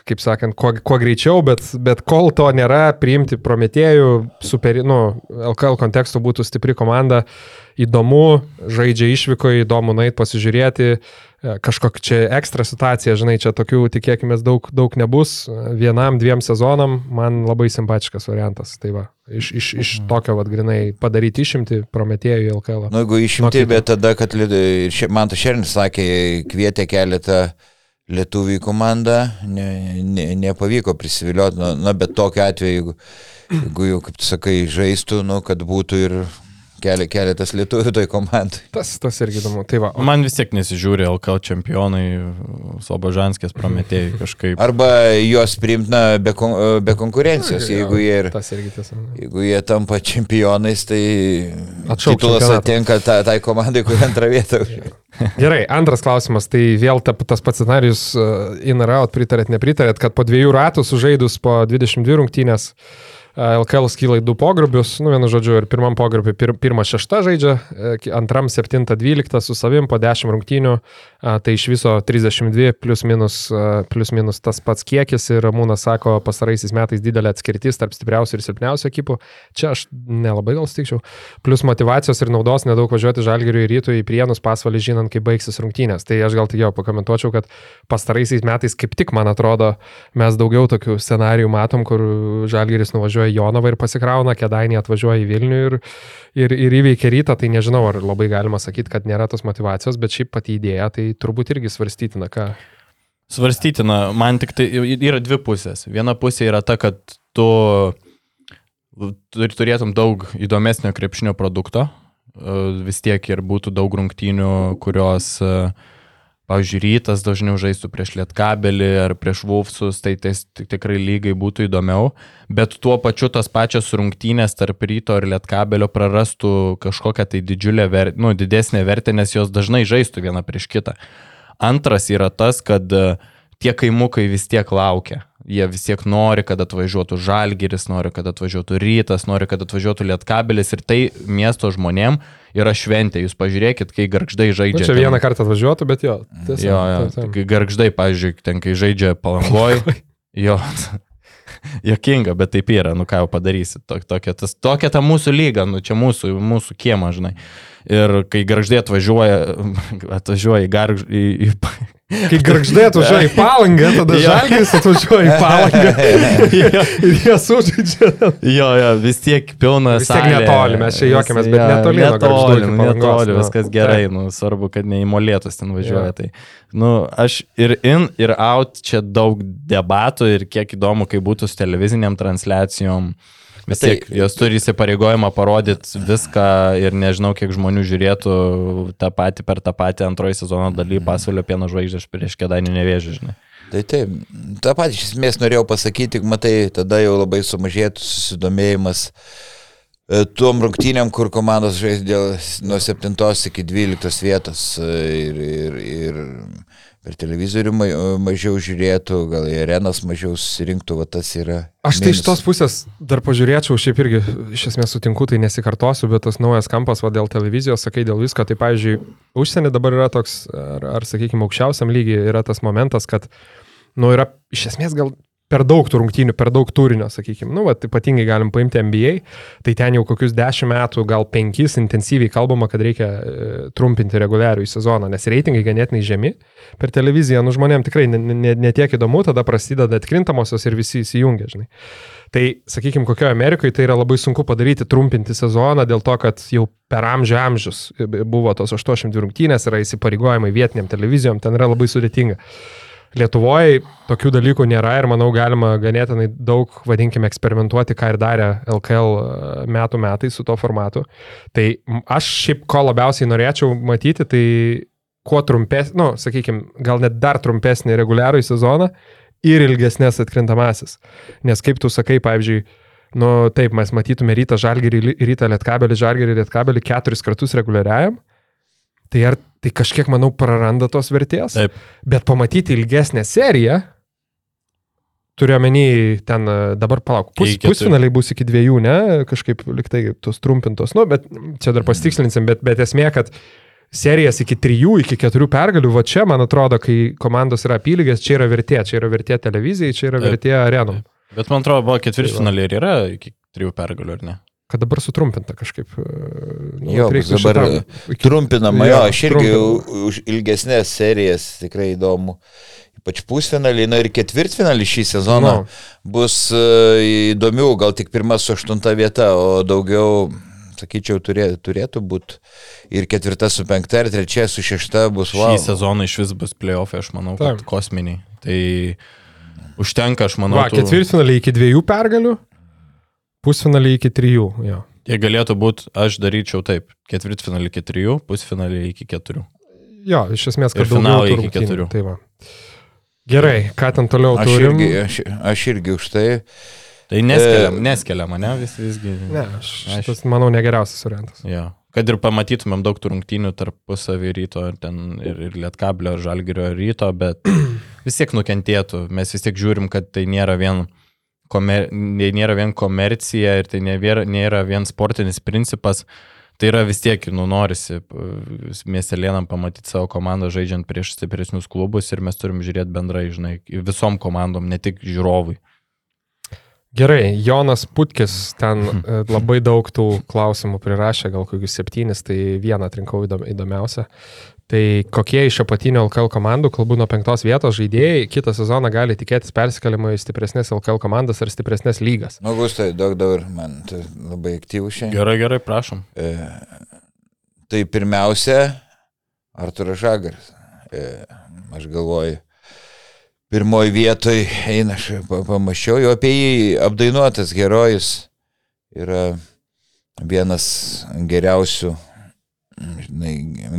kaip sakant, kuo, kuo greičiau, bet, bet kol to nėra, priimti Prometėjų, super, nu, LKL konteksto būtų stipri komanda, įdomu, žaidžia išvyko, įdomu nait pasižiūrėti, kažkokia čia ekstra situacija, žinai, čia tokių tikėkime daug, daug nebus, vienam, dviem sezonam, man labai simpatiškas variantas. Tai va, iš, iš, iš tokio, vad, grinai padaryti išimti Prometėjų į LKL. Nu, jeigu išimti, kito. bet tada, kad man tas Šernis sakė, kvietė keletą lietuvių į komandą, ne, ne, nepavyko prisivilioti, na, na, bet tokiu atveju, jeigu, jeigu jau, kaip tu sakai, žaistų, nu, kad būtų ir keli, keletas lietuvių toj komandai. Tas, tas irgi įdomu. Tai va, o- Man vis tiek nesižiūri LKL čempionai, Sobožanskės prometėjai kažkaip. Arba juos priimtina be, kon, be konkurencijos, jeigu jie, ir, tas irgi tiesa. jeigu jie tampa čempionais, tai Atšauk titulas atenka ta, tai komandai, kuri antrą vietą. Gerai, antras klausimas. Tai vėl ta, tas pats scenarius uh, in ar out, pritarėt, nepritarėt, kad po dviejų ratų sužaidus po 22 rungtynės uh, LKL skyla į du pogrupius, nu vienu žodžiu, ir pirmam pogrupiu pir, pirmą šeštą žaidžia, antram septintą dvyliktą su savim po 10 rungtynių, tai iš viso 32 plus minus, plus minus tas pats kiekis ir Ramūnas sako, pastaraisiais metais didelė atskirtis tarp stipriausių ir silpniausių ekipų. Čia aš nelabai gal stikčiau. Plus motivacijos ir naudos nedaug važiuoti žalgiriui rytų į prienus pasvalį žinant, kaip baigsis rungtynės. Tai aš gal tik jau pakomentuočiau, kad pastaraisiais metais kaip tik, man atrodo, mes daugiau tokių scenarijų matom, kur žalgiris nuvažiuoja į Jonavą ir pasikrauna, kedainį atvažiuoja į Vilnių ir, ir, ir įveikia rytą. Tai nežinau, ar labai galima sakyti, kad nėra tos motivacijos, bet šiaip pati idėja, tai turbūt irgi svarstytina, ką. Svarstytina, man tik tai yra dvi pusės. Viena pusė yra ta, kad tu tur- turėtum daug įdomesnio krepšinio produkto, e, vis tiek ir būtų daug rungtynių, kurios, e, pavyzdžiui, rytas dažniau žaistų prieš Lietkabelį ar prieš Vulfsus, tai tai tik- tikrai lygai būtų įdomiau, bet tuo pačiu tas pačias rungtynės tarp ryto ir Lietkabelio prarastų kažkokią tai didžiulę, ver, nu, didesnę vertę, nes jos dažnai žaistų viena prieš kitą. Antras yra tas, kad e, tie kaimukai vis tiek laukia. Jie vis tiek nori, kad atvažiuotų Žalgiris, nori, kad atvažiuotų Rytas, nori, kad atvažiuotų Lietkabelis ir tai miesto žmonėm yra šventė. Jūs pažiūrėkit, kai garždai žaidžia. čia ten- vieną kartą atvažiuotų, bet jo. Tiesa, Jo, jo, taip, taip. kai garždai, pavyzdžiui, ten kai žaidžia palangoj. jo. Jokinga, bet taip yra, nu ką jau padarysi. Tok- Tokia, tas, tokia ta mūsų lyga, nu čia mūsų, mūsų kiema, žinai. Ir kai garždė atvažiuoja, atvažiuoja į garždį, į, į, Kai garždė atvažiuoja į palangą, tada žalgis atvažiuoja į palangą. ir jie sužaidžia. Jo, jo, vis tiek pilna. Vis tiek netoli, mes čia juokiamės, bet netoli Netoli, netoli, nu. viskas gerai, nu, svarbu, kad ne į molėtus ten važiuoja. Tai, nu, aš ir in, ir out, čia daug debatų ir kiek įdomu, kai būtų su televiziniam transliacijom. Vis Tai- tiek, jos turi įsipareigojimą parodyti viską ir nežinau, kiek žmonių žiūrėtų tą patį per tą patį antrojo sezono daly pasaulio pieno žvaigždės prieš kėdainių nevėžį, žinai. Tai taip, tą patį iš esmės norėjau pasakyti, matai, tada jau labai sumažėtų susidomėjimas e, tuom rungtynėm, kur komandos žais dėl nuo 7 iki 12 vietos e, ir, ir, ir per televizorių ma- mažiau žiūrėtų, gal į arenas mažiau susirinktų, va tas yra. Aš tai iš minusas. tos pusės dar pažiūrėčiau, šiaip irgi iš esmės sutinku, tai nesikartosiu, bet tas naujas kampas, va dėl televizijos, sakai dėl visko, tai pavyzdžiui, užsienį dabar yra toks, ar, ar sakykime, aukščiausiam lygiai yra tas momentas, kad, nu, yra iš esmės gal per daug tų rungtynių, per daug turinio, sakykime, nu, va, ypatingai galim paimti NBA, tai ten jau kokius dešimt metų, gal penkis intensyviai kalbama, kad reikia e, trumpinti reguliarių į sezoną, nes reitingai ganėtinai žemi per televiziją, nu, žmonėms tikrai netiek ne, ne, ne tiek įdomu, tada prasideda atkrintamosios ir visi įsijungia, žinai. Tai, sakykime, kokioje Amerikoje tai yra labai sunku padaryti, trumpinti sezoną dėl to, kad jau per amžių amžius buvo tos 82 rungtynės, yra įsipareigojimai vietiniam televizijom, ten yra labai sudėtinga. Lietuvoje tokių dalykų nėra ir manau galima ganėtinai daug, vadinkime, eksperimentuoti, ką ir darė LKL metų metai su to formatu. Tai aš šiaip ko labiausiai norėčiau matyti, tai kuo trumpesnį, nu, sakykime, gal net dar trumpesnį reguliarų sezoną ir ilgesnės atkrintamasis. Nes kaip tu sakai, pavyzdžiui, nu taip, mes matytume rytą žalgerį, rytą lietkabelį, žalgerį, lietkabelį keturis kartus reguliariajam. Tai ar tai kažkiek, manau, praranda tos vertės? Taip. Bet pamatyti ilgesnę seriją, turiu omeny, ten e, dabar palauk, pus, pusfinaliai bus iki dviejų, ne, kažkaip liktai tos trumpintos, nu, bet čia dar pastikslinsim, bet, bet esmė, kad serijas iki trijų, iki keturių pergalių, va čia, man atrodo, kai komandos yra apylygės, čia yra vertė, čia yra vertė televizijai, čia yra vertė arenom. Bet man atrodo, buvo ketvirtfinaliai ir yra iki trijų pergalių, ar ne? Kad dabar sutrumpinta kažkaip. e, nu, Jo, dabar šitam- iki- Trumpinama, jo, aš irgi trumpinama. už ilgesnės serijas tikrai įdomu. Ypač pusfinalį, na ir ketvirtfinalį šį sezoną Nu. bus e, įdomių, gal tik pirma su aštunta vieta, o daugiau, sakyčiau, turė, turėtų būti ir ketvirta su penkta, ir trečia su šešta bus Wow. wow. Šį sezoną iš vis bus playoffai, aš manau, kosminiai. Tai užtenka, aš manau, Va, tų- ketvirtfinaliai iki dviejų pergalių, pusfinaliai iki trijų. Jo. Jie galėtų būti, aš daryčiau taip, ketvirtfinalį iki trijų, pusfinalį iki keturių. Jo, iš esmės, kad tų iki keturių. Tai va. Gerai, ką ten toliau Aš turim? irgi, aš, aš irgi už tai. Tai neskeliam, neskeliam, ne, vis, visgi. Ne, aš, Aš- šitas, manau, negeriausias variantas. Jo. Kad ir pamatytumėm daug rungtynių tarpusavį ryto ir, ten, ir, ir Lietkablio, ir Žalgirio ryto, bet vis tiek nukentėtų. Mes vis tiek žiūrim, kad tai nėra vien, komer, nėra vien komercija ir tai nėra, nėra vien sportinis principas. Tai yra vis tiek, nu, norisi p- miestelėnam pamatyti savo komandą žaidžiant prieš stipresnius klubus ir mes turim žiūrėti bendrai, žinai, visom komandom, ne tik žiūrovui. Gerai, Jonas Putkis ten e, labai daug tų klausimų prirašė, gal kokius septynis, tai vieną atrinkau įdom, įdomiausią. Tai kokie iš apatinio LKL komandų, kalbu nuo penktos vietos žaidėjai, kitą sezoną gali tikėtis persikelimo į stipresnės LKL komandas ar stipresnės lygas. Nu, Gustai, daug daug, man tai labai aktyvus šiandien. Gerai, gerai, prašom. E, tai pirmiausia, Arturas Žagaras. E, aš galvoju, pirmoji vietoje eina, aš pa- pamačiau jau apie jį apdainuotas herojus. Yra vienas geriausių žinai,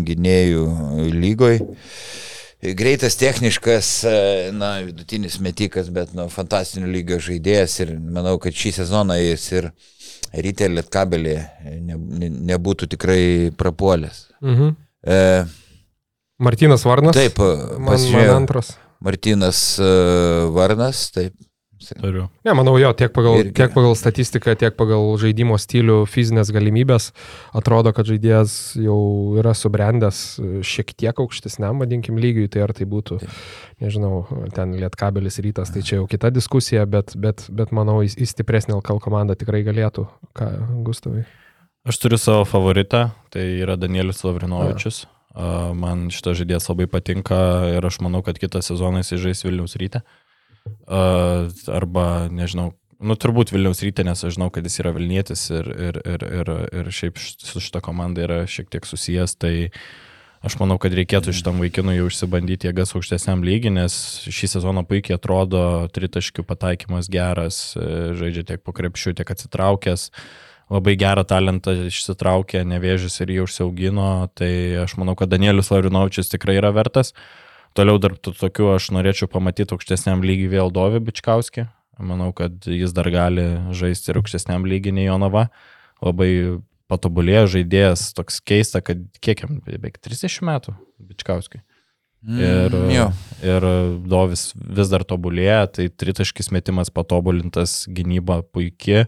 gynėjų lygoj. Greitas, techniškas, e, na, vidutinis metikas, bet, nu, fantastinio lygio žaidėjas ir manau, kad šį sezoną jis ir ryte lietkabelį ne, ne, nebūtų tikrai prapuolęs. Mhm. E, Martinas Varnas. taip, man, man pasižiūrėjau, antras. Martinas e, Varnas, taip, Turiu. Ne, manau, jo, tiek pagal, Irgi. tiek pagal statistiką, tiek pagal žaidimo stilių, fizinės galimybės, atrodo, kad žaidėjas jau yra subrendęs e, šiek tiek aukštesniam, vadinkim, lygiui, tai ar tai būtų, nežinau, ten lietkabelis rytas, tai čia jau kita diskusija, bet, bet, bet manau, į, į stipresnį LKL komandą tikrai galėtų. Ką, Gustavai? Aš turiu savo favoritą, tai yra Danielius Lavrinovičius. A. Man šitas žaidėjas labai patinka ir aš manau, kad kitą sezoną jis žais Vilnius ryte. A, Arba, nežinau, nu turbūt Vilnius ryte, nes aš žinau, kad jis yra Vilnietis ir, ir, ir, ir, ir šiaip su šita komanda yra šiek tiek susijęs, tai aš manau, kad reikėtų šitam vaikinui jau išsibandyti jėgas aukštesniam lygiui, nes šį sezoną puikiai atrodo, tritaškių pataikymas geras, e, žaidžia tiek po krepšių, tiek atsitraukęs labai gerą talentą išsitraukė, nevėžys ir jį užsiaugino, tai aš manau, kad Danielius Laurinovičius tikrai yra vertas. Toliau dar tokių aš norėčiau pamatyti aukštesniam lygiui vėl Dovį Bičkauskį. Manau, kad jis dar gali žaisti ir aukštesniam lygiui nei Jonava. Labai patobulėjo žaidėjas, toks keista, kad kiek jam, beveik 30 metų Bičkauskiui. Ir, Mm, ir Dovis vis dar tobulėja, tai tritaškis metimas patobulintas, gynyba puikia,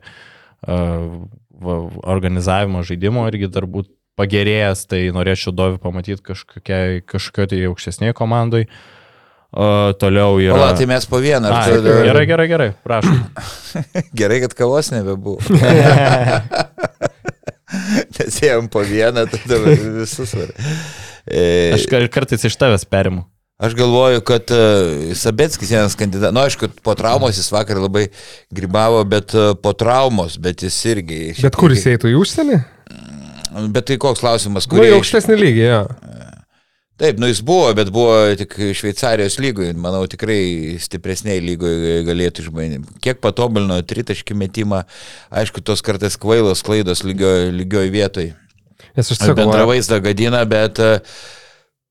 organizavimo žaidimo irgi dar būt pagerėjęs, tai norėčiau Dovį pamatyti kažkokiai, kažkokio tai aukštesnėje komandai. O, toliau yra... Pala, tai mes po vieną. A, tu- gerai, gerai, gerai, prašom. Gerai, kad kavos nebebuvo. Nes ėjom po vieną, tada visus. E, Aš kar- kartais iš tavęs perimu. Aš galvoju, kad uh, Sabetskis vienas kandidatas, nu, aišku, po traumos jis vakar labai gribavo, bet uh, po traumos, bet jis irgi. Bet kur jis eitų į užsienį? Bet tai koks klausimas, Nu, kur į aukštesnį lygį, jo. Taip, nu jis buvo, bet buvo tik Šveicarijos lygoje, manau, tikrai stipresniai lygoje galėtų išbandyti. Kiek patobulino tritaškį metimą, aišku, tos kartais kvailos klaidos lygioj, lygioj vietoj. Nes aš sakau, vaizdą gadina, bet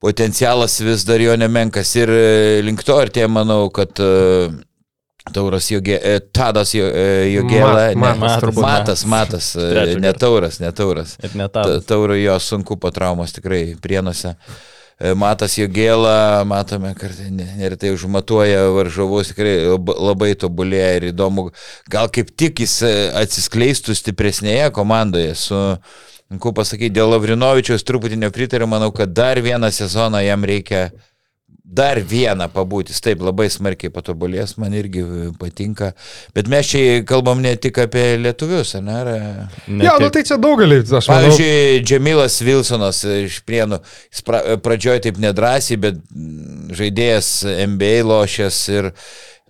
potencialas vis dar jo nemenkas ir e, link to tie manau, kad e, Tauras Jogė, e, Tadas e, Jogėla, Mat- ne, Matas turbūt. Matas, Matas, e, ne. Tauras, ne Tauras. Ir net Ta- tą. Taurui jo sunku po traumos tikrai prienuose. Matas Jogėla, matome, kad ne- neretai užmatuoja varžovus, tikrai lab- labai tobulėja ir įdomu, gal kaip tik jis atsiskleistų stipresnėje komandoje su, sunku pasakyti, dėl Lavrinovičiaus truputį nepritariu, manau, kad dar vieną sezoną jam reikia dar vieną pabūti, jis taip labai smarkiai patobulės, man irgi patinka, bet mes čia kalbam ne tik apie lietuvius, ar ne? Ar, Ne jo, nu tik- tai čia daugelį, aš manau. Pavyzdžiui, Džemilas Wilsonas iš Prienų, jis pra, pradžioje taip nedrasiai, bet mm, žaidėjas NBA lošęs ir,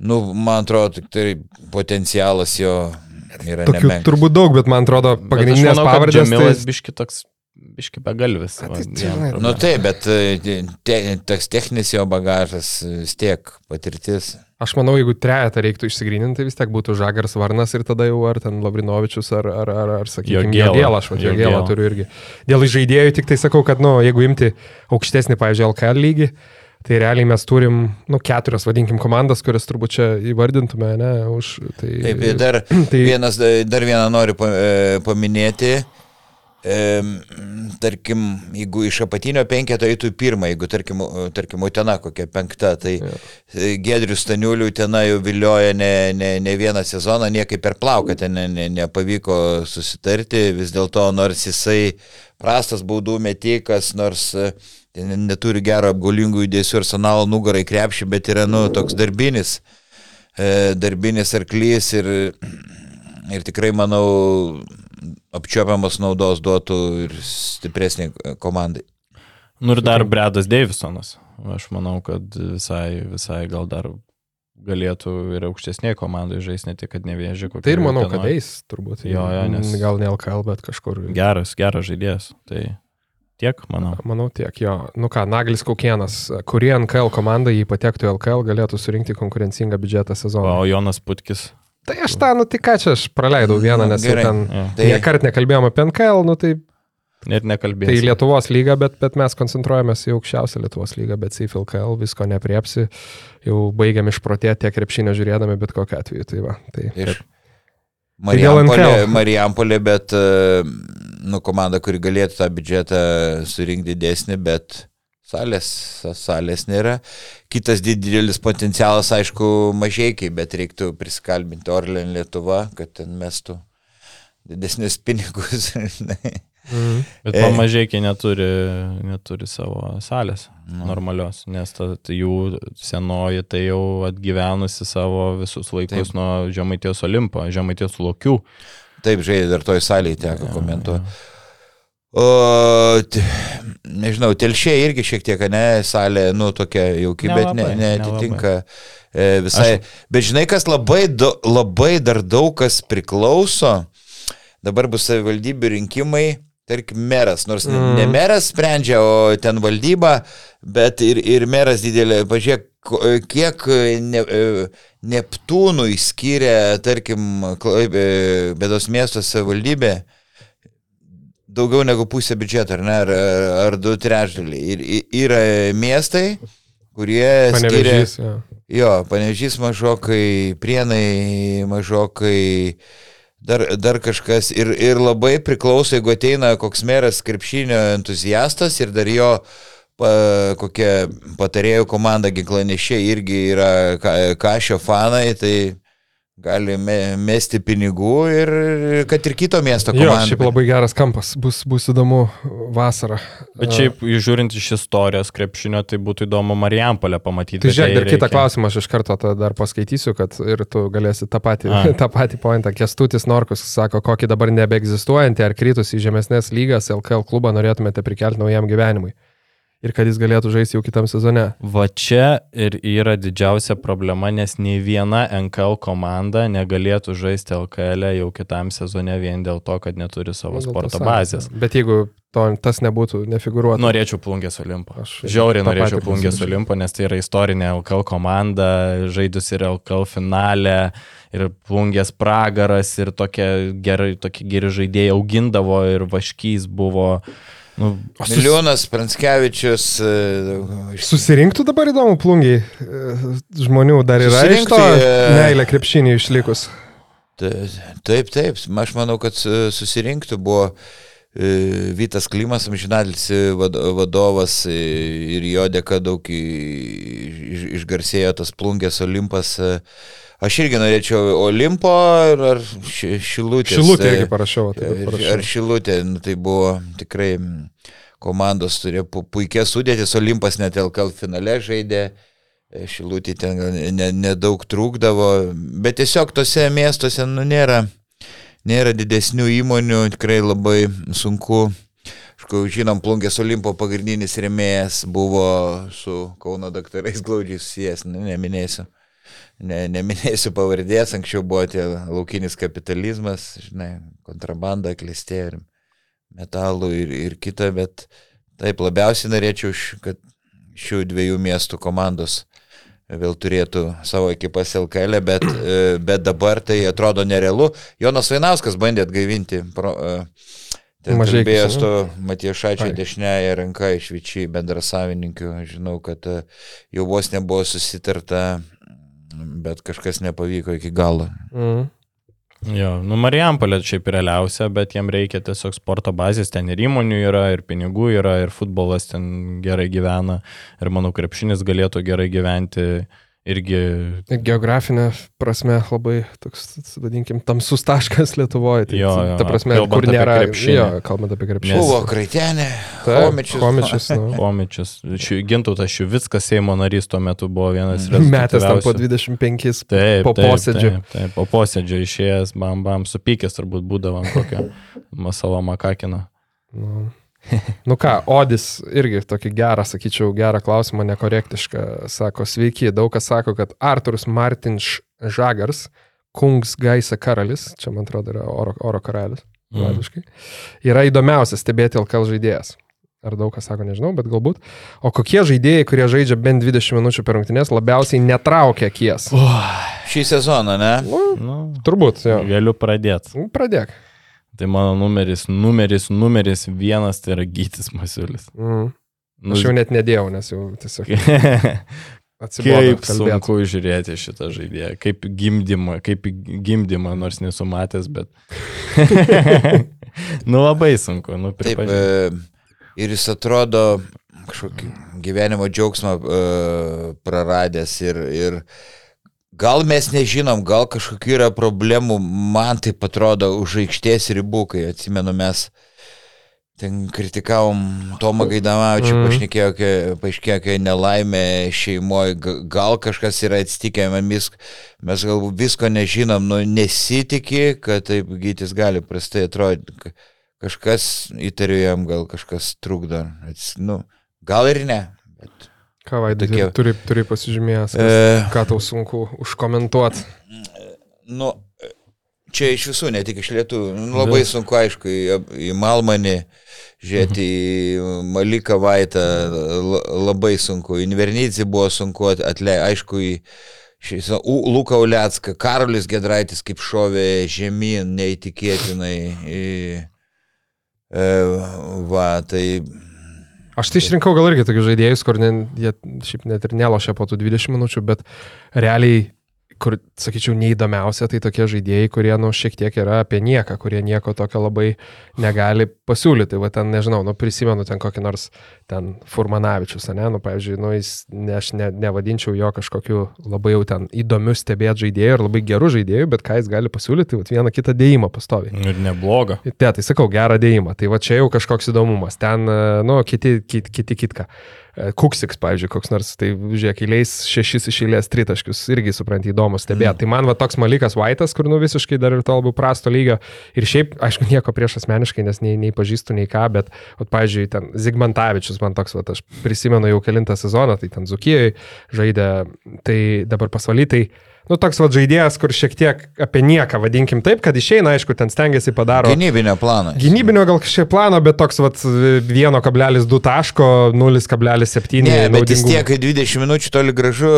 nu, man atrodo, tai potencialas jo yra Tokių nemenkas. turbūt daug, bet man atrodo pagrindinės pavardės. Džemilas Tai, biški toks, biški begalvis. Tai žinai, Nu taip, bet e, te, toks techninis jo bagažas vis tiek patirtis. aš manau, jeigu trejetą reiktų išsigryninti, tai vis tiek būtų Žagaras Varnas ir tada jau ar ten Labrinovičius, ar, ar, ar, ar sakykime. Jogėlą, aš matau, Jogėlą turiu irgi. Dėl žaidėjų tik tai sakau, kad, nu, jeigu imti aukštesnį, pavyzdžiui, LKL lygį, tai realiai mes turim, nu, keturias, vadinkim, komandas, kurias turbūt čia įvardintume, ne, už tai. Taip, ir dar, tai- vienas, dar vieną noriu e, paminėti. E, tarkim, jeigu iš apatinio penketo eitų pirmą, jeigu tarkim, tarkim Utena kokia penkta, tai ja. Gedrius Staniulių Utena jau vilioja ne, ne, ne vieną sezoną, niekaip per plauką ten ne, ne, nepavyko susitarti, vis dėlto nors jisai prastas baudų metikas, nors e, neturi gero apgaulingų judesių arsenalo nugarai krepšį, bet yra, nu, toks darbinis e, darbinis arklys ir, ir tikrai, manau, apčiopiamos naudos duotų ir stipresnį komandai. Nu ir dar Bredas Davisonas. Aš manau, kad visai, visai gal dar galėtų ir aukštesnėje komandai žaisti, ne tik, kad nevėžė kokia. Tai ir manau, kad eis, turbūt. Jo, jo, nes- Gal ne LKL, bet kažkur. Geras, geras žaidėjas. Tai tiek, manau. Manau tiek, jo. Nu ką, Naglis Kaukienas, kurie NKL komanda jį patektų į LKL, galėtų surinkti konkurencingą biudžetą sezoną. O Jonas Putkis. Tai aš tą, nu tai ką čia, aš praleidau vieną, Nu, nes jau gerai. ten... Ja. Tai- Tai niekart nekalbėjom apie NKL, nu tai, Ir tai nekalbėsiu. Lietuvos lyga, bet, bet mes koncentruojamės į aukščiausią Lietuvos lygą, bet CIF LKL visko nepriepsi, jau baigiam išprotėti tiek krepšinio žiūrėdami, bet kokiu atveju. Tai va, tai... Iš Tai Marijampolė, NKL. Marijampolė, bet, e, nu, komanda, kuri galėtų tą biudžetą surinkti didesnį, bet Salės, salės nėra. Kitas didelis potencialas, aišku, mažiekiai, bet reiktų prisikalbinti Orlen Lietuva, kad ten mestų didesnius pinigus. Mhm. Bet E. pamažėkiai neturi, neturi savo salės Nu. normalios, nes ta, jų senoji tai jau atgyvenusi savo visus laikus Taip. nuo Žemaitijos Olimpo, Žemaitijos Lokių. Taip, žaidė dar toj salėje teko komentuoti. O, nežinau, telšiai irgi šiek tiek, ne, salė, nu, tokia jauki, bet ne, Nelabai, neatitinka e, visai. Aš... Bet žinai, kas labai, do, labai dar daug kas priklauso, dabar bus savivaldybių rinkimai, tarkim, meras, nors mm. Ne meras sprendžia, o ten valdyba, bet ir, ir meras didelė, pažiūrėk, ko- kiek ne, e, Neptūnui skiria, tarkim, e, Bėdos miesto savivaldybė daugiau negu pusė biudžeto, ar ne, ar, ar du trečdaliai. Ir yra miestai, kurie skiria... Panevežys, jo. Panežys mažokai, prienai mažokai, dar, dar kažkas. Ir, ir labai priklauso, jeigu ateina koks meras krepšinio entuziastas ir dar jo pa, kokia patarėjų komanda ginklanešė irgi yra ka, kažio fanai, tai gali me, mesti pinigų ir kad ir kito miesto Jo, komanda. šiaip labai geras kampas, bus, bus įdomu vasarą. Bet šiaip, žiūrint iš istorijos krepšinio, tai būtų įdomu Marijampolę pamatyti. Tai žiūrėk, jai dar kitą reikia- klausimą aš iš karto dar paskaitysiu, kad ir tu galėsi tą patį, A. tą patį pointą. Kestutis Norkus sako, kokį dabar nebeegzistuojantį ar kritus į žemesnės lygas LKL klubą norėtumėte prikelti naujam gyvenimui. Ir kad jis galėtų žaisti jau kitam sezone. Va čia ir yra didžiausia problema, nes nei viena NKL komanda negalėtų žaisti LKL jau kitam sezone vien dėl to, kad neturi savo dėl sporto bazės. Bet jeigu to, tas nebūtų nefiguruota. Norėčiau plungės Olimpo. Aš Žiauriai norėčiau plungės. Olimpo, nes tai yra istorinė LKL komanda, žaidus ir LKL finale, ir plungės pragaras, ir tokie geri, tokie geri žaidėjai augindavo, ir vaškys buvo. Nu, Milijonas Pranskevičius. e, Susirinktų dabar įdomu plungiai. e, Žmonių dar yra iš to e, meilė krepšinį išlikus. Ta- Taip, taip, aš manau, kad su- susirinktų buvo Vytas Klimas, amžinadėlis vadovas ir jo dėka daug išgarsėjo tas plungės Olimpas. e. Aš irgi norėčiau Olimpo ar, ar ši- Šilutės. Šilutė e, irgi parašiau. Tai Ar, parašiau. ar Šilutė, nu, tai buvo tikrai komandos turėjo pu- puikias sudėtis, Olimpas net LKL finale žaidė. E, Šilutė ten gal ne- ne- nedaug trūkdavo, bet tiesiog tose miestuose nu, nėra, nėra didesnių įmonių, tikrai labai sunku. Aišku, žinom, Plungės Olimpo pagrindinis remėjas buvo su Kauno daktarais glaudžiai susijęs, nu, neminėsiu. Ne, neminėsiu pavardės, anksčiau buvo tie laukinis kapitalizmas, žinai, kontrabanda klestėjo ir metalų ir, ir kita, bet taip labiausiai norėčiau, kad šių dviejų miestų komandos vėl turėtų savo ekipas LKL, bet, e, bet dabar tai atrodo nerealu. Jonas Vainauskas bandė atgaivinti pro, e, ane? su to Matiešaičio Ai. dešinėje ranka iš Vyčiai bendrasavininkių. Žinau, kad e, jau vos nebuvo susitarta, bet kažkas nepavyko iki galo. Mhm. Jo, nu Marijampolė šiaip realiausia, bet jiem reikia tiesiog sporto bazės, ten ir įmonių yra, ir pinigų yra, ir futbolas ten gerai gyvena, ir manau, krepšinis galėtų gerai gyventi irgi. Geografinė prasme labai toks, vadinkim, tamsus taškas Lietuvoje. Tai, Jo, jo, ta prasme, kur nėra krepšinį. Jo, kalbant apie krepšinį. Buvo Kraitenė, Taip, Homičius. Homičius, nu. Pomičius. Gintautas Šiuvickas Seimo narys tuo metu buvo vienas Metęs tam po rezultatyviausių. 25 Taip, po taip, posėdžio. Taip, taip, po posėdžio išėjęs, bam, bam, supykęs turbūt būdavo ant kokio masalo makakino. Nu. Nu ką, Odis irgi tokį gerą, sakyčiau, gerą klausimą, nekorektišką. Sako, sveiki, daug kas sako, kad Arturas Martinš Žagars, Kungs Gaisa Karalis, čia man atrodo yra oro, oro karalis, Mm. latviškai, yra įdomiausias stebėti LKL žaidėjas. Ar daug kas sako, nežinau, bet galbūt. O kokie žaidėjai, kurie žaidžia bent 20 minučių per rungtynės, labiausiai netraukia akies? Šį sezoną, ne? Nu, Nu, turbūt, jo. galiu pradėti. Nu, Pradėk. Tai mano numeris, numeris, numeris vienas tai yra Gytis Masiulis. Mm. Nu, Aš jau net nedėjau, nes jau tiesiog atsibodo Kaip kalbėt. sunku žiūrėti šitą žaidėją, kaip gimdymą, kaip gimdymą, nors nesu matęs, bet... nu labai sunku, nu Taip, pripažinti. e, ir jis atrodo kažkokį gyvenimo džiaugsmą uh, praradęs ir, ir gal mes nežinom, gal kažkokių yra problemų, man tai atrodo už aikštės ribų, kai atsimenu mes ten kritikavom Tomą Gaidamavičių, mm. pašnekėjo, kai paaiškėjo, kai nelaimė šeimoje, gal kažkas yra atsitikę, mes, mes galbūt visko nežinom, nu nesitikė, kad taip gytis gali prastai atrodyti kažkas įtariu jam, gal kažkas trukdo. Nu, gal ir ne. Bet... Ką vaidai, Tokie- turi, turi pasižymėjęs, kas, E. ką tau sunku užkomentuoti. Nu, čia iš visų, ne tik iš lietuvių. Nu, labai sunku, aišku, į, į Malmanį žiūrėti, į Maliką Vaitą la- labai sunku. Į Invernydį buvo sunku atleisti, aišku, į šis, U, Luką Ulecką, Karolis Gedraitis kaip šovė žemyn, neįtikėtinai. Į, e, va, tai Aš tai išrinkau gal irgi tokius žaidėjus, kur ne, jie šiaip net ir nelošia po tų 20 minučių, bet realiai, kur, sakyčiau, neįdomiausia, tai tokie žaidėjai, kurie, nu, šiek tiek yra apie nieką, kurie nieko tokio labai negali pasiūlyti. Va ten, nežinau, nu, prisimenu ten kokį nors ten Furmanavičius, ne, nu, pavyzdžiui, nu, jis, ne, aš ne, nevadinčiau jo kažkokiu labai jau ten įdomiu stebėt žaidėjų ir labai gerų žaidėjų, bet ką jis gali pasiūlyti, va vieną kitą dėjimą pastovi. Ir nebloga. Te, tai sakau, gerą dėjimą. Tai va čia jau kažkoks įdomumas. Ten, nu, kiti, kiti, kiti kitką. E, Kuksiks, pavyzdžiui, koks nors, tai žiūrėk, eiliais šešis iš eilės tritaškius, irgi supranti, įdomu stebėti. Mm. Tai man va toks Malikas Vaitas, kur nu visiškai dar ir to labai prasto lygio. Ir šiaip, aišku, nieko prieš asmeniškai, nes nei, nei pažįstu, nei ką, bet, va, pavyzdžiui, ten Zigmantavičius man toks, va, aš prisimenu jau kilintą sezoną, tai ten Zukijai žaidė, tai dabar pasvalytai. Nu, toks va žaidėjas, kur šiek tiek apie nieką, vadinkim taip, kad išeina, aišku, ten stengiasi padaro. gynybinio plano. Gynybinio gal kažkiek plano, bet toks vat, 1,2 taško, 0,7. Ne, bet vis tiek 20 minučių toli gražu.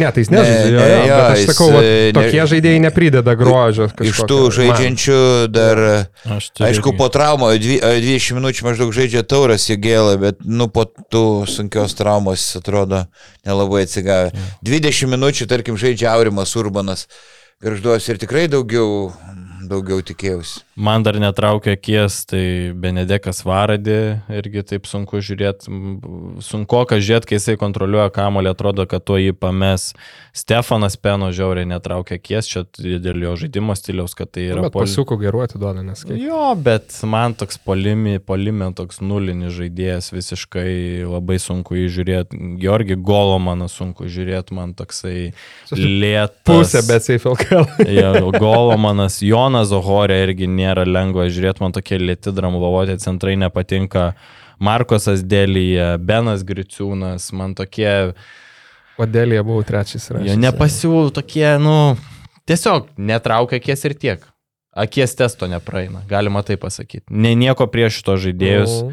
Ne, tai jis nežaidžia. Ne, jo, ne, jo, jo, aš jis, sakau, vat, e, tokie ne- žaidėjai neprideda grožio. Iš kažkokio. tų Man. žaidžiančių dar, aišku, irgi. po traumo dvi- e, 20 minučių maždaug žaidžia tauras jėgėlą, bet, nu, po tų sunkios traumos atrodo nelabai atsigavę. 20 minučių, tarkim, žaidžia Aurimas Urbanas. Garžduos ir tikrai daugiau, daugiau tikėjausi. Man dar netraukia akies, tai Benedekas Varadi, irgi taip sunku žiūrėti, sunku ką žiūrėti, kai jisai kontroliuoja kamolį, atrodo, kad tuo jį pames. Stefanas Peno žiauriai netraukia akies, čia dėl jo žaidimo stiliaus, kad tai Nu, yra Bet pol- pasiukų gerų atiduoda, nes kaip. Jo, bet man toks polimi, polime toks nulinis žaidėjas visiškai labai sunku jį žiūrėti. Georgi Golomanas sunku žiūrėti, man toksai lėtas. Pusė, bet safe LKL. Ja, Golomanas, Jonas Zohorė irgi nėra lengva žiūrėti, man tokie lėti dramlovoti centrai nepatinka. Markosas Dėlyje, Benas Griciūnas, man tokie, Vadėlėje buvau trečias. jo nepasiūlų, tokie, nu, tiesiog netraukia akies ir tiek. Akies testo nepraeina, galima tai pasakyti. Ne nieko prieš šito žaidėjus, Nu.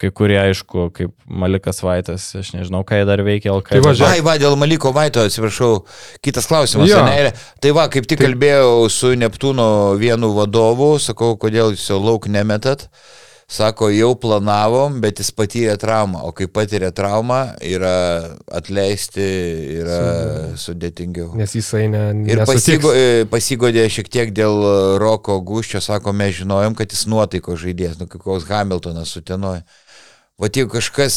Kai kurie, aišku, kaip Malikas Vaitas, aš nežinau, ką jie dar veikia LKL. Tai va, žiūrėk. Ai, va, dėl Maliko Vaito, atsiprašau, kitas klausimas. Jo. Ne, tai va, kaip tik kalbėjau su Neptūno vienu vadovu, sakau, kodėl jūs jo lauk nemetat. Sako, jau planavom, bet jis patyrė traumą, o kai patyrė traumą, yra atleisti, yra sudėtingiau. Nes jisai ne, Ir pasigo, e, pasigodė šiek tiek dėl Roko Guščio, sako, mes žinojom, kad jis nuotaiko žaidėjas, nu kaip koks Hamiltonas sutenoja. Va jeigu kažkas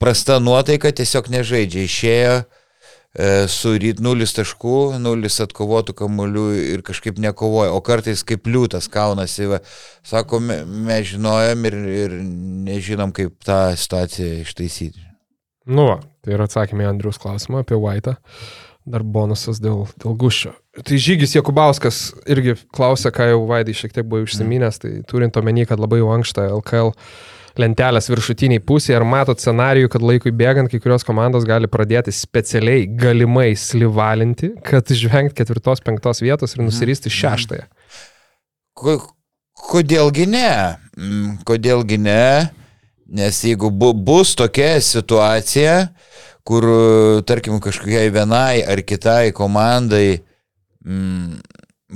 prasta nuotaika, tiesiog nežaidžia, išėjo e, su ryt 0 taškų, 0 atkovotų kamuolių ir kažkaip nekovoja, o kartais kaip liūtas kaunasi. Va. Sako, me- mes žinojom ir, ir nežinom, kaip tą situaciją ištaisyti. Nu, va, tai yra atsakymai į Andrius klausimą apie Vaitą. Dar bonusas dėl, dėl guščio. Tai Žygis Jakubauskas irgi klausė, ką jau Vaidai šiek tiek buvo užsiminęs, tai turint omeny, kad labai jau ankšta LKL lentelės viršutiniai pusėje, ar matot scenarijų, kad laikui bėgant kai kurios komandos gali pradėti specialiai galimai slivalinti, kad išvengti ketvirtos, penktos vietos ir nusiristi šeštąją. Ko, kodėlgi ne? Mm, Kodėlgi ne? Nes jeigu bu, bus tokia situacija, kur, tarkim, kažkokiai vienai ar kitai komandai mm,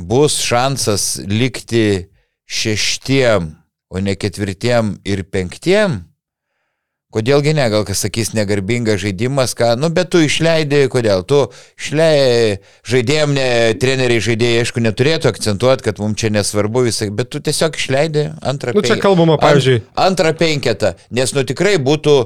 bus šansas likti šeštiem, o ne ketvirtiem ir penktiem, Kodėlgi ne, gal kas sakys negarbingas žaidimas, ką, nu, bet tu išleidai, kodėl, tu išleidai žaidėjim, ne, treneriai žaidėjai, aišku, neturėtų akcentuoti, kad mums čia nesvarbu visai, bet tu tiesiog išleidai antrą Nu, čia pen- kalbama, pavyzdžiui, Ant, antrą penketą, nes, nu, tikrai būtų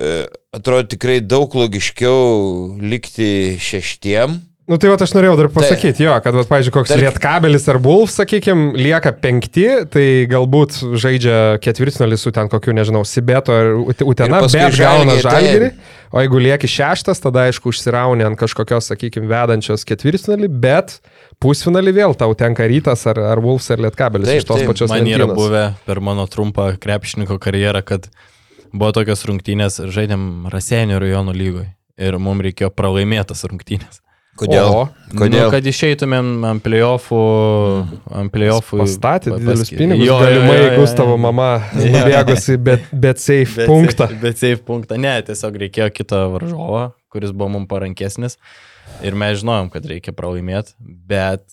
e, atrodo tikrai daug logiškiau likti šeštiem. Nu tai va aš norėjau dar pasakyti, jo, kad, va, pavyzdžiui, koks Tarkim- Lietkabelis ar Wolf, sakykime, lieka penkti, tai galbūt žaidžia ketvirtfinalį su ten kokiu, nežinau, Sibeto ar Ut- Utena, bet gauna žalgerį. O jeigu lieki šeštas, tada aišku užsirauni ant kažkokios, sakykime, vedančios ketvirtfinalį, bet pusfinalį vėl tau tenka rytas ar, ar Wolfs ar Lietkabelis Taip, iš tos taip, pačios Man yra lentynos. buvę per mano trumpą krepšininko karjerą, kad buvo tokios rungtynės, žaidėm Raseinių rajono lygoje ir mums reikėjo pralaimėtas rungtynės. Kodėl? O, Kodėl? Nu, kad išeitumėm ant playoffų, ant playoffų. Pastatė pa- didelius pinigus, Jo, jo, galimai jo. Gustavo mama nubėgusi, bet, bet safe Bet punktą. safe- Bet safe punktą. Ne, tiesiog reikėjo kitą varžovą, kuris buvo mums parankesnis. Ir mes žinojom, kad reikia pralaimėti, bet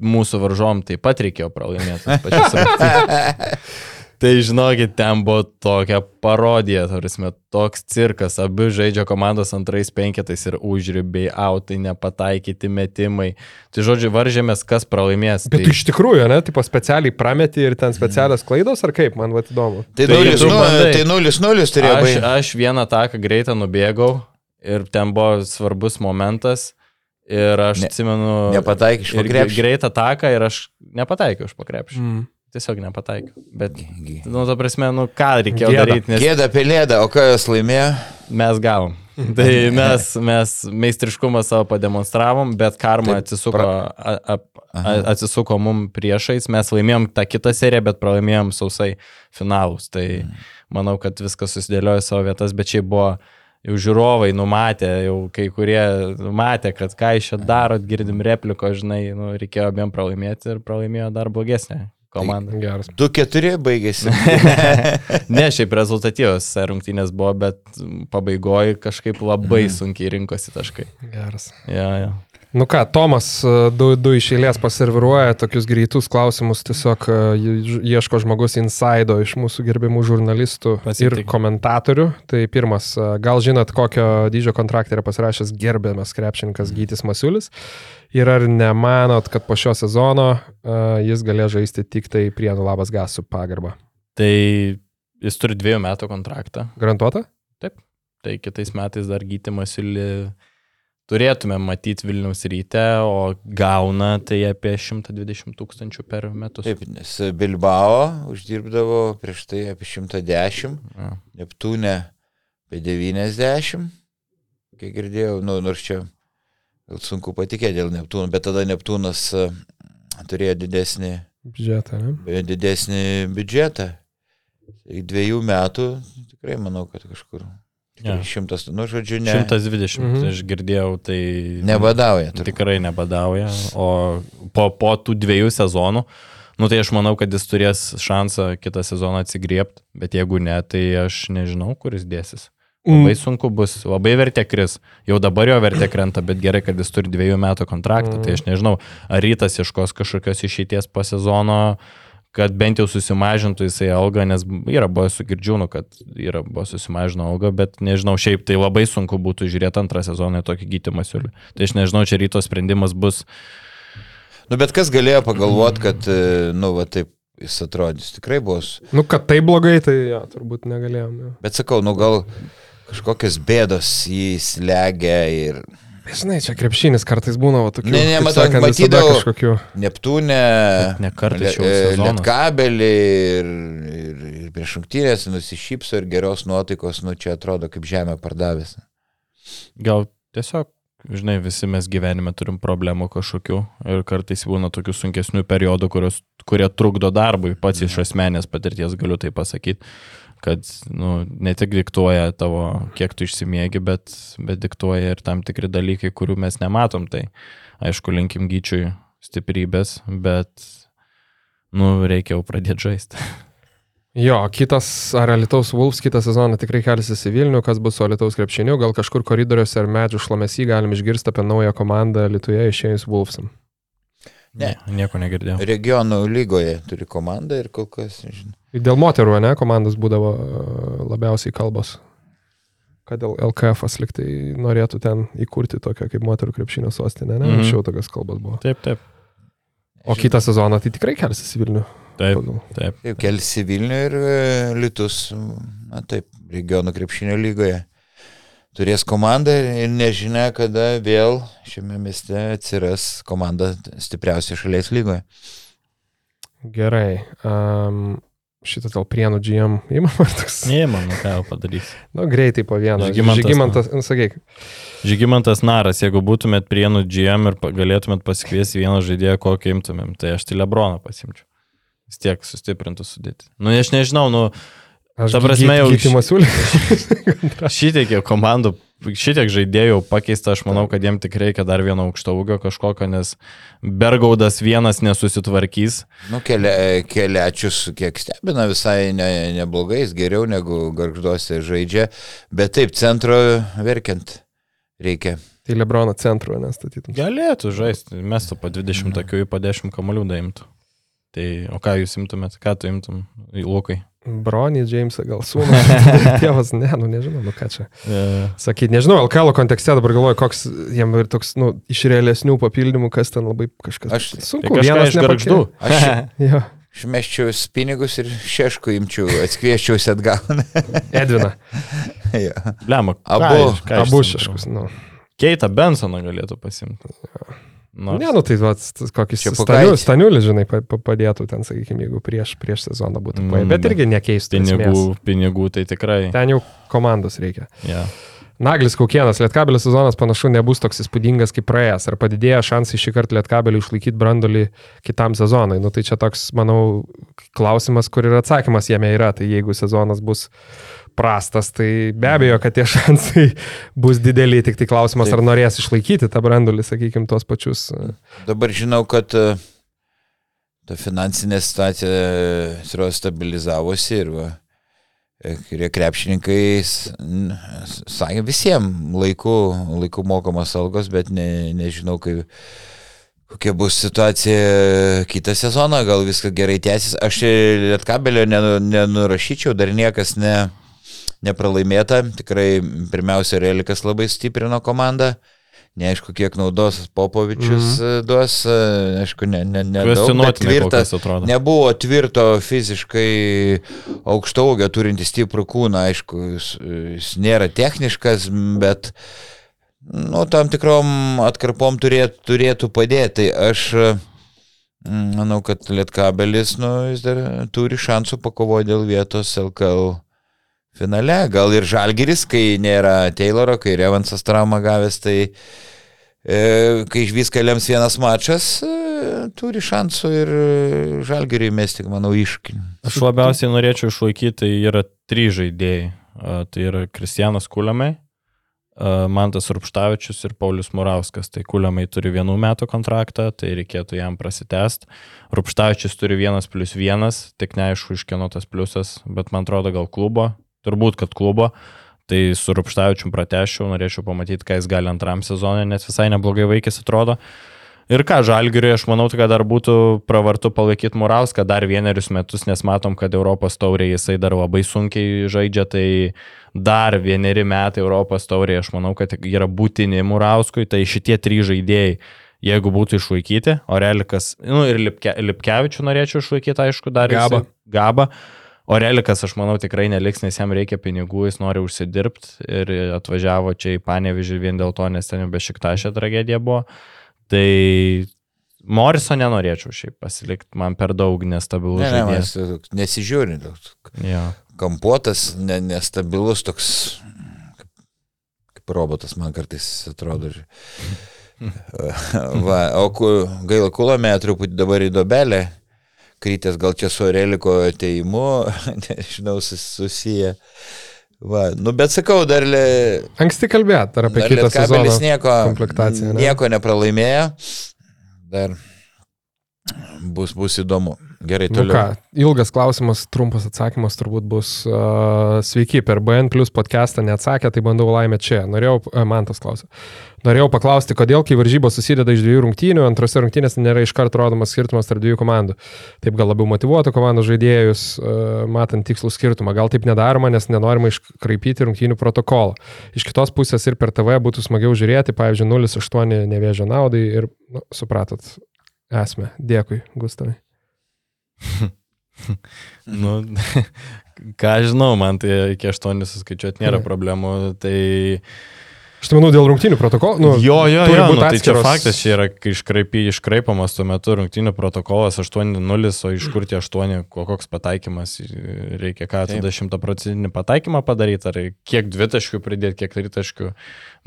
mūsų varžovom taip pat reikėjo pralaimėti. Tai žinokit, ten buvo tokia parodija, tarsi, toks cirkas, abi žaidžia komandos antrais penketais ir užribiai, autai, nepataikyti metimai. Tai žodžiu, varžėmės, kas pralaimės. Bet tai... iš tikrųjų, ne, tipo specialiai primeti ir ten specialios klaidos, ar kaip, man va įdomu. Tai Tai 0-0 tu bandai. tai 0-0 turėjo Aš, baigti. aš vieną taką greitą nubėgau ir ten buvo svarbus momentas. Ir aš Ne- atsimenu. nepataikei iš po ir krepšio? Greitą taką ir aš nepataikiau iš pakrepšio. Mm. Tiesiog nepataikiau. Bet, nu, ta prasme, nu, ką reikėjo Gėda. daryti, nes Gėda pelėda, o ką jos laimėjo? mes gavom. Tai mes, mes meistriškumą savo pademonstravom, bet karma Taip, atsisuko, pra- a, a, atsisuko mum priešais. Mes laimėjom tą kitą seriją, bet pralaimėjom sausai finalus. Tai manau, kad viskas susidėliojo savo vietas, bet šiaip buvo jau žiūrovai numatė, jau kai kurie matė, kad ką iš čia darot, girdim repliko, žinai, nu, reikėjo abiem pralaimėti ir pralaimėjo dar blogesnė komanda. Geras. 2-4 baigėsi. Ne, šiaip rezultatyvos rungtynės buvo, bet pabaigoje kažkaip labai sunkiai rinkosi taškai. Geras. Ja, ja. Nu ką, Tomas e, du, du iš eilės paserviruoja tokius greitus klausimus, tiesiog e, ieško žmogus insaido iš mūsų gerbimų žurnalistų Pasitik. ir komentatorių. Tai pirmas, e, gal žinot, kokio dydžio kontraktą yra pasirašęs gerbiamas krepšininkas Gytis Masiulis. Ir ar nemanot, kad po šio sezono jis galės žaisti tik tai Prienų labas gas su pagarba? Tai jis turi dviejų metų kontraktą. Garantuota? Tai kitais metais dar gytimas ir turėtume matyti Vilniaus ryte, o gauna tai apie 120 tūkstančių per metus. Taip, nes Bilbao uždirbdavo prieš tai apie 110, Ja. Neptūne apie 90, kiek girdėjau, nu, nors čia sunku patikėti dėl Neptūno, bet tada Neptūnas e, turėjo didesnį, Biudžetą, ne? didesnį biudžetą. Dviejų metų tikrai manau, kad kažkur. Tikrai Šimtas, nu, žodžiu, ne. 120, Mhm. aš girdėjau, tai... Nebadauja. turbūt. Tikrai nebadauja. O po, po tų dviejų sezonų, nu tai aš manau, kad jis turės šansą kitą sezoną atsigriepti, bet jeigu ne, tai aš nežinau, kuris dėsis. Labai Mm. sunku bus, labai vertė kris. Jau dabar jo vertė krenta, bet gerai, kad jis turi dviejų metų kontraktą. Tai aš nežinau, ar rytas ieškos kažkokios išeities po sezono, kad bent jau susimažintų jisai algą, nes yra buvo su girdžiūnu, kad yra buvo susimažino algą, bet nežinau, šiaip tai labai sunku būtų žiūrėti antrą sezoną į tokį gytimą siūlį. Tai aš nežinau, čia ryto sprendimas bus. Nu, bet kas galėjo pagalvoti, kad, e, nu, va taip jis atrodys. Tikrai bus. Nu, kad tai blogai, tai jo, turbūt negalėjom. Jo. Bet sakau, nu gal kažkokios bėdos jį slegia ir Žinai, čia krepšinis kartais būna va, tokių. Ne, ne, matau, sakant, matydavau- kažkokių. Neptūne, Ne kartą Le- šios e. Lietkabelį ir, ir, ir prieš šimtinės nusišypso ir geros nuotaikos, nu čia atrodo kaip žemė pardavęs. Gal tiesiog, žinai, visi mes gyvenime turim problemų kažkokių ir kartais būna tokių sunkesnių periodų, kurios, kurie trukdo darbui. Pats iš asmenės patirties galiu tai pasakyti, kad nu, ne tik diktuoja tavo, kiek tu išsimiegi, bet, bet diktuoja ir tam tikri dalykai, kurių mes nematom. Tai aišku, linkim gyčiui stiprybės, bet nu, reikia jau pradėti žaisti. Jo, kitas, ar Lietuvos Vulfs kitą sezoną tikrai kelsis į Vilnių, kas bus su Lietuvos krepšiniu, gal kažkur koridoriuose ar medžių šlamesį galim išgirsti apie naują komandą Lietuvoje išėjus Vulfsam. Ne. Nieko negirdėjau. Regionų lygoje turi komandą ir kol kas, žinai. Dėl moterų, ne, komandos būdavo e, labiausiai kalbos. Kad LKF liktai norėtų ten įkurti tokią kaip moterų krepšinio sostinę, ne? Mhm. Anksčiau tokios kalbos buvo. Taip, taip. O kitą sezoną tai tikrai kelsis į Vilnių. Taip, pagal- taip. Taip, kelsi Vilnių ir e, Litus, na taip, regionų krepšinio lygoje. Turės komandą ir nežinia, kada vėl šiame mieste atsiras komanda stipriausia šalies lygoje. Gerai. Um, šitą dėl prienų GM įmam ar toks? Neįmam, nu ką jau padarys. Nu, greitai po vieną. Žygimantas, Žygimantas, nu, sakyk. Žygimantas Naras, jeigu būtumėt prienų GM ir galėtumėt pasikviesti vieną žaidėją, kokį imtumėm, tai aš tai Lebroną pasimčiau. Vis tiek sustiprintų sudėti. Nu, aš nežinau, nu, Aš Ta prasme, jau iš- šitiek jau komandų, šitiek žaidėjų pakeista, aš manau, kad jiem tik reikia dar vieno aukšto ūgio kažkokio, nes Bergaudas vienas nesusitvarkys. Nu, kelia, keliačius kiek stebina visai ne, neblogai, jis geriau negu garžduose žaidžia, bet taip, centro verkiant reikia. Tai Lebrono centro nestatytum. Galėtų žaisti, mestų po 20 takių į po 10 kamalių daimtų. Tai, o ką jūs imtumėt, ką tu imtum, į Lukai? Bronį, Džeimsą, gal sūnų. Tėvas, ne, nu nežinau, nu ką čia. E, Sakyti, nežinau, LKL kontekste dabar galvoju, koks jiem ir toks, nu, iš realesnių papildymų, kas ten labai kažkas. Aš- tai sunku, kažką vienas iš garždų. Aš Jo, išmeščiau pinigus ir šešku imčiau, atskvieščiausi atgal. Edvina, Jo. Blema, Abu- abu šeškus, nu. Keitą Bensoną galėtų pasimti. Nors, Ne, nu tai va, kokis Čia staniu, Pukaitis. staniulis, žinai, pa- pa- padėtų ten, sakykime, jeigu prieš, prieš sezoną būtų. Mm, Mm, bet irgi nekeistų. pinigų, esmės. pinigų tai tikrai. Ten jau komandos reikia. Ja. Naglis Kaukienas, Lietkabelio sezonas panašu nebus toks įspūdingas kaip praėjęs. Ar padidėja šansai šį kartą Lietkabelį išlaikyti brandolį kitam sezonui? Nu tai čia toks, manau, klausimas, kur ir atsakymas jame yra. Tai jeigu sezonas bus prastas, tai be abejo, kad tie šansai bus dideli. Tik tai klausimas, Taip. ar norės išlaikyti tą brandolį, sakykime, tuos pačius. e, Dabar žinau, kad e, ta finansinė situacija e, stabilizavosi ir va, kurie krepšininkai sakė visiems laiku, laiku mokamos algos, bet ne, nežinau, kaip, kokia bus situacija kitą sezoną, gal viskas gerai tęsis. Aš lietkabelio nenu- nenurašyčiau, dar niekas ne, nepralaimėta. Tikrai pirmiausia, Relikas labai stiprino komandą. Neaišku, kiek naudos Popovičius mm. duos, e, aišku, ne, ne, ne daug, tvirtas. Nebuvo tvirto fiziškai aukšto ūgio turinti stiprų kūną, aišku, jis, jis nėra techniškas, bet nu, tam tikrom atkarpom turėtų, turėtų padėti. Tai aš mm, manau, kad Lietkabelis, nu, dar turi šansų pakovoti dėl vietos LKL finale. Gal ir Žalgiris, kai nėra Tayloro, kai Revansas traumą gavęs, tai e, kai viską lems vienas mačas, e, turi šansų ir Žalgiriui mesti, manau, iškinį. Aš labiausiai norėčiau išlaikyti, tai yra trys žaidėjai. Tai yra Kristijanas Kuliamai, Mantas Rupštavičius ir Paulius Murauskas. Tai Kuliamai turi vienų metų kontraktą, tai reikėtų jam prasitęst. Rupštavičius turi vienas plus vienas, tik neaišku iš kieno tas pliusas, bet man atrodo gal klubo, turbūt kad klubo. Tai su Rupštavičium pratešiau, norėčiau pamatyti, ką jis gali antram sezonui, nes visai neblogai vaikis atrodo. Ir ką, Žalgiriui, aš manau, kad dar būtų pravartu palaikyti Murauską dar vienerius metus, nes matom, kad Europos taurė jisai dar labai sunkiai žaidžia, tai dar vieneri metai Europos taurė, aš manau, kad yra būtini Murauskui, tai šitie trys žaidėjai, jeigu būtų išlaikyti, Orelikas, nu ir Lipke, Lipkevičių norėčiau išlaikyti, aišku, dar Gabą. jisai- Gabą. Orelikas, aš manau, tikrai neliks, nes jam reikia pinigų, jis nori užsidirbti ir atvažiavo čia į Panevižį vien dėl to, nes ten jau be šiktašė tragedija buvo. Tai Moriso nenorėčiau šiaip pasilikti, man per daug nestabilus Ne, ne, mes nesižiūri, toks Jo. kampuotas, ne, nestabilus, toks kaip, robotas man kartais atrodo. Va, o gaila truputį dabar į dobelę, krytės gal čia su Areliko ateimu, nežinau, sus- susiję. Va, nu bet sakau, dar, le, Anksti kalbėt, ar apie kitą sezoną. Nieko, nieko nepralaimėjo. Dar bus, bus įdomu. Gerai, Nu toliau. ką, ilgas klausimas, trumpas atsakymas turbūt bus uh, sveiki, per BN plus podcastą neatsakė, tai bandau laimę čia. Norėjau, uh, man tas klausė. Norėjau paklausti, kodėl, kai varžybos susideda iš dviejų rungtynių, antrose rungtynėse nėra iš karto rodomas skirtumas tarp dviejų komandų. Taip gal labiau motivuotų komandų žaidėjus, matant tikslų skirtumą. Gal taip nedaroma, nes nenorima iškraipyti rungtynių protokolo. Iš kitos pusės ir per TV būtų smagiau žiūrėti, pavyzdžiui, 0,8 nevėžio naudai ir, nu, supratot, esmę. Dėkui, Gustavai. Nu, ką žinau, man tai iki 8 suskaičiuoti nėra problemų. Tai Aš tai manau, dėl rungtinių protokolų. Nu, jo, jo, jo, nu, tai čia atskiros- faktas, čia yra kai iškraipi, iškraipamas tuo metu rungtinių protokolas 8-0, o iš kur tie 8, ko- koks pataikymas, reikia ką, tada 100 procentinį pataikymą padaryti, ar kiek dvitaškių pridėti, kiek tritaškių.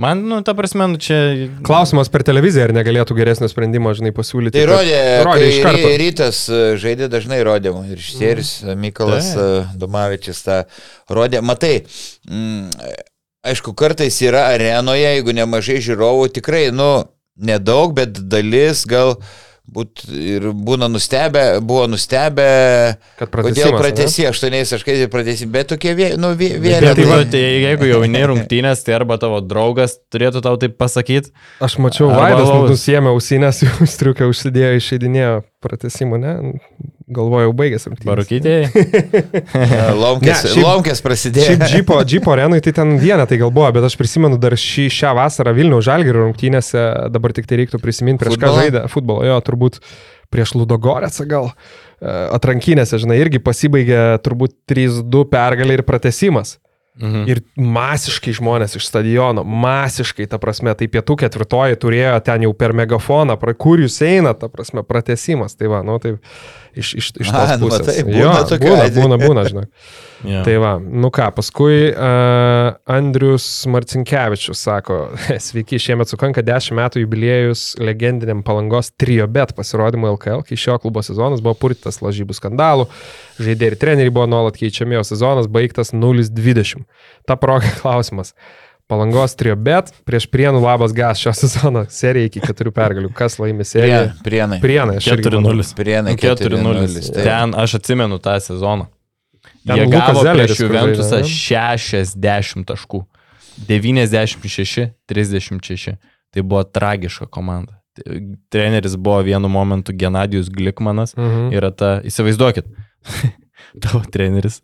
Man, nu, ta prasme, nu, čia... Klausimas per televiziją, ar negalėtų geresnio sprendimo, žinai, pasiūlyti. Tai kad- rodė, rodė kai iš karto. ry- rytas e, žaidė dažnai rodė, ir Štėris, Mykolas Taip. e, Domavičius tą rodė. Matai, mm, aišku, kartais yra arenoje, jeigu nemažai žiūrovų, tikrai, nu, nedaug, bet dalis gal būt ir būna nustebę, buvo nustebę, Kad kodėl pratesi aštuoniais taškais ir pratesi, bet tokie, vie- nu, Bet vienetai. tai, tai jeigu jau ne rungtynės, tai arba tavo draugas turėtų tau taip pasakyti. Aš mačiau, Vaidas nusėmė ausinės, jau striukę užsidėjo, išeidinėjo pratesimu, ne? Galvojau, baigėsi. rungtynės. Barukytėjai. Lomkės, Ne, šiaip- lomkės prasidėjo. Šiaip džipo, džipo arenui tai ten vieną tai gal buvo, bet aš prisimenu dar šį, šią vasarą Vilnių Žalgirio rungtynėse, dabar tik tai reiktų prisiminti prieš Futbolą? ką žaidė futbolo, jo, turbūt prieš Ludogorėcą gal e, atrankinėse, žinai, irgi pasibaigė turbūt 3-2 pergalė ir pratesimas. Mhm. Ir masiškai žmonės iš stadiono, masiškai, ta prasme, tai pietų ketvirtoji turėjo ten jau per megafoną, pra, kur jūs einat, ta prasme, pratesimas. Tai va, nu, tai iš, iš, iš tos A, nu, pusės. matai, būna jo, tokių būna, būna, būna, žinai. Ja. Tai va, nu ką, paskui uh, Andrius Marcinkievičius sako, sveiki, šiemet sukanka 10 metų jubiliejus legendiniam palangos trio bet pasirodymui LKL, kai šio klubo sezonas buvo purtytas lažybų skandalų, žaidėjai ir treneriai buvo nuolat keičiami, o sezonas baigtas 0-20. Ta proga klausimas. Palangos trio bet prieš prienų labas gas šio sezono serija iki keturių pergalių. Kas laimė seriją? Prienai. Prienai, aš irgi manau. 4-0. Prienai 4-0. 4-0, taip. Ten aš atsimenu tą sezoną. Ten Jie Lukas gavo Zelleris, prieš Juventusą žaidė, 60 taškų. 96, 36. Tai buvo tragiška komanda. Treneris buvo vienu momentu Genadijus Glikmanas. Mhm. Yra ta, įsivaizduokit, tavo treneris.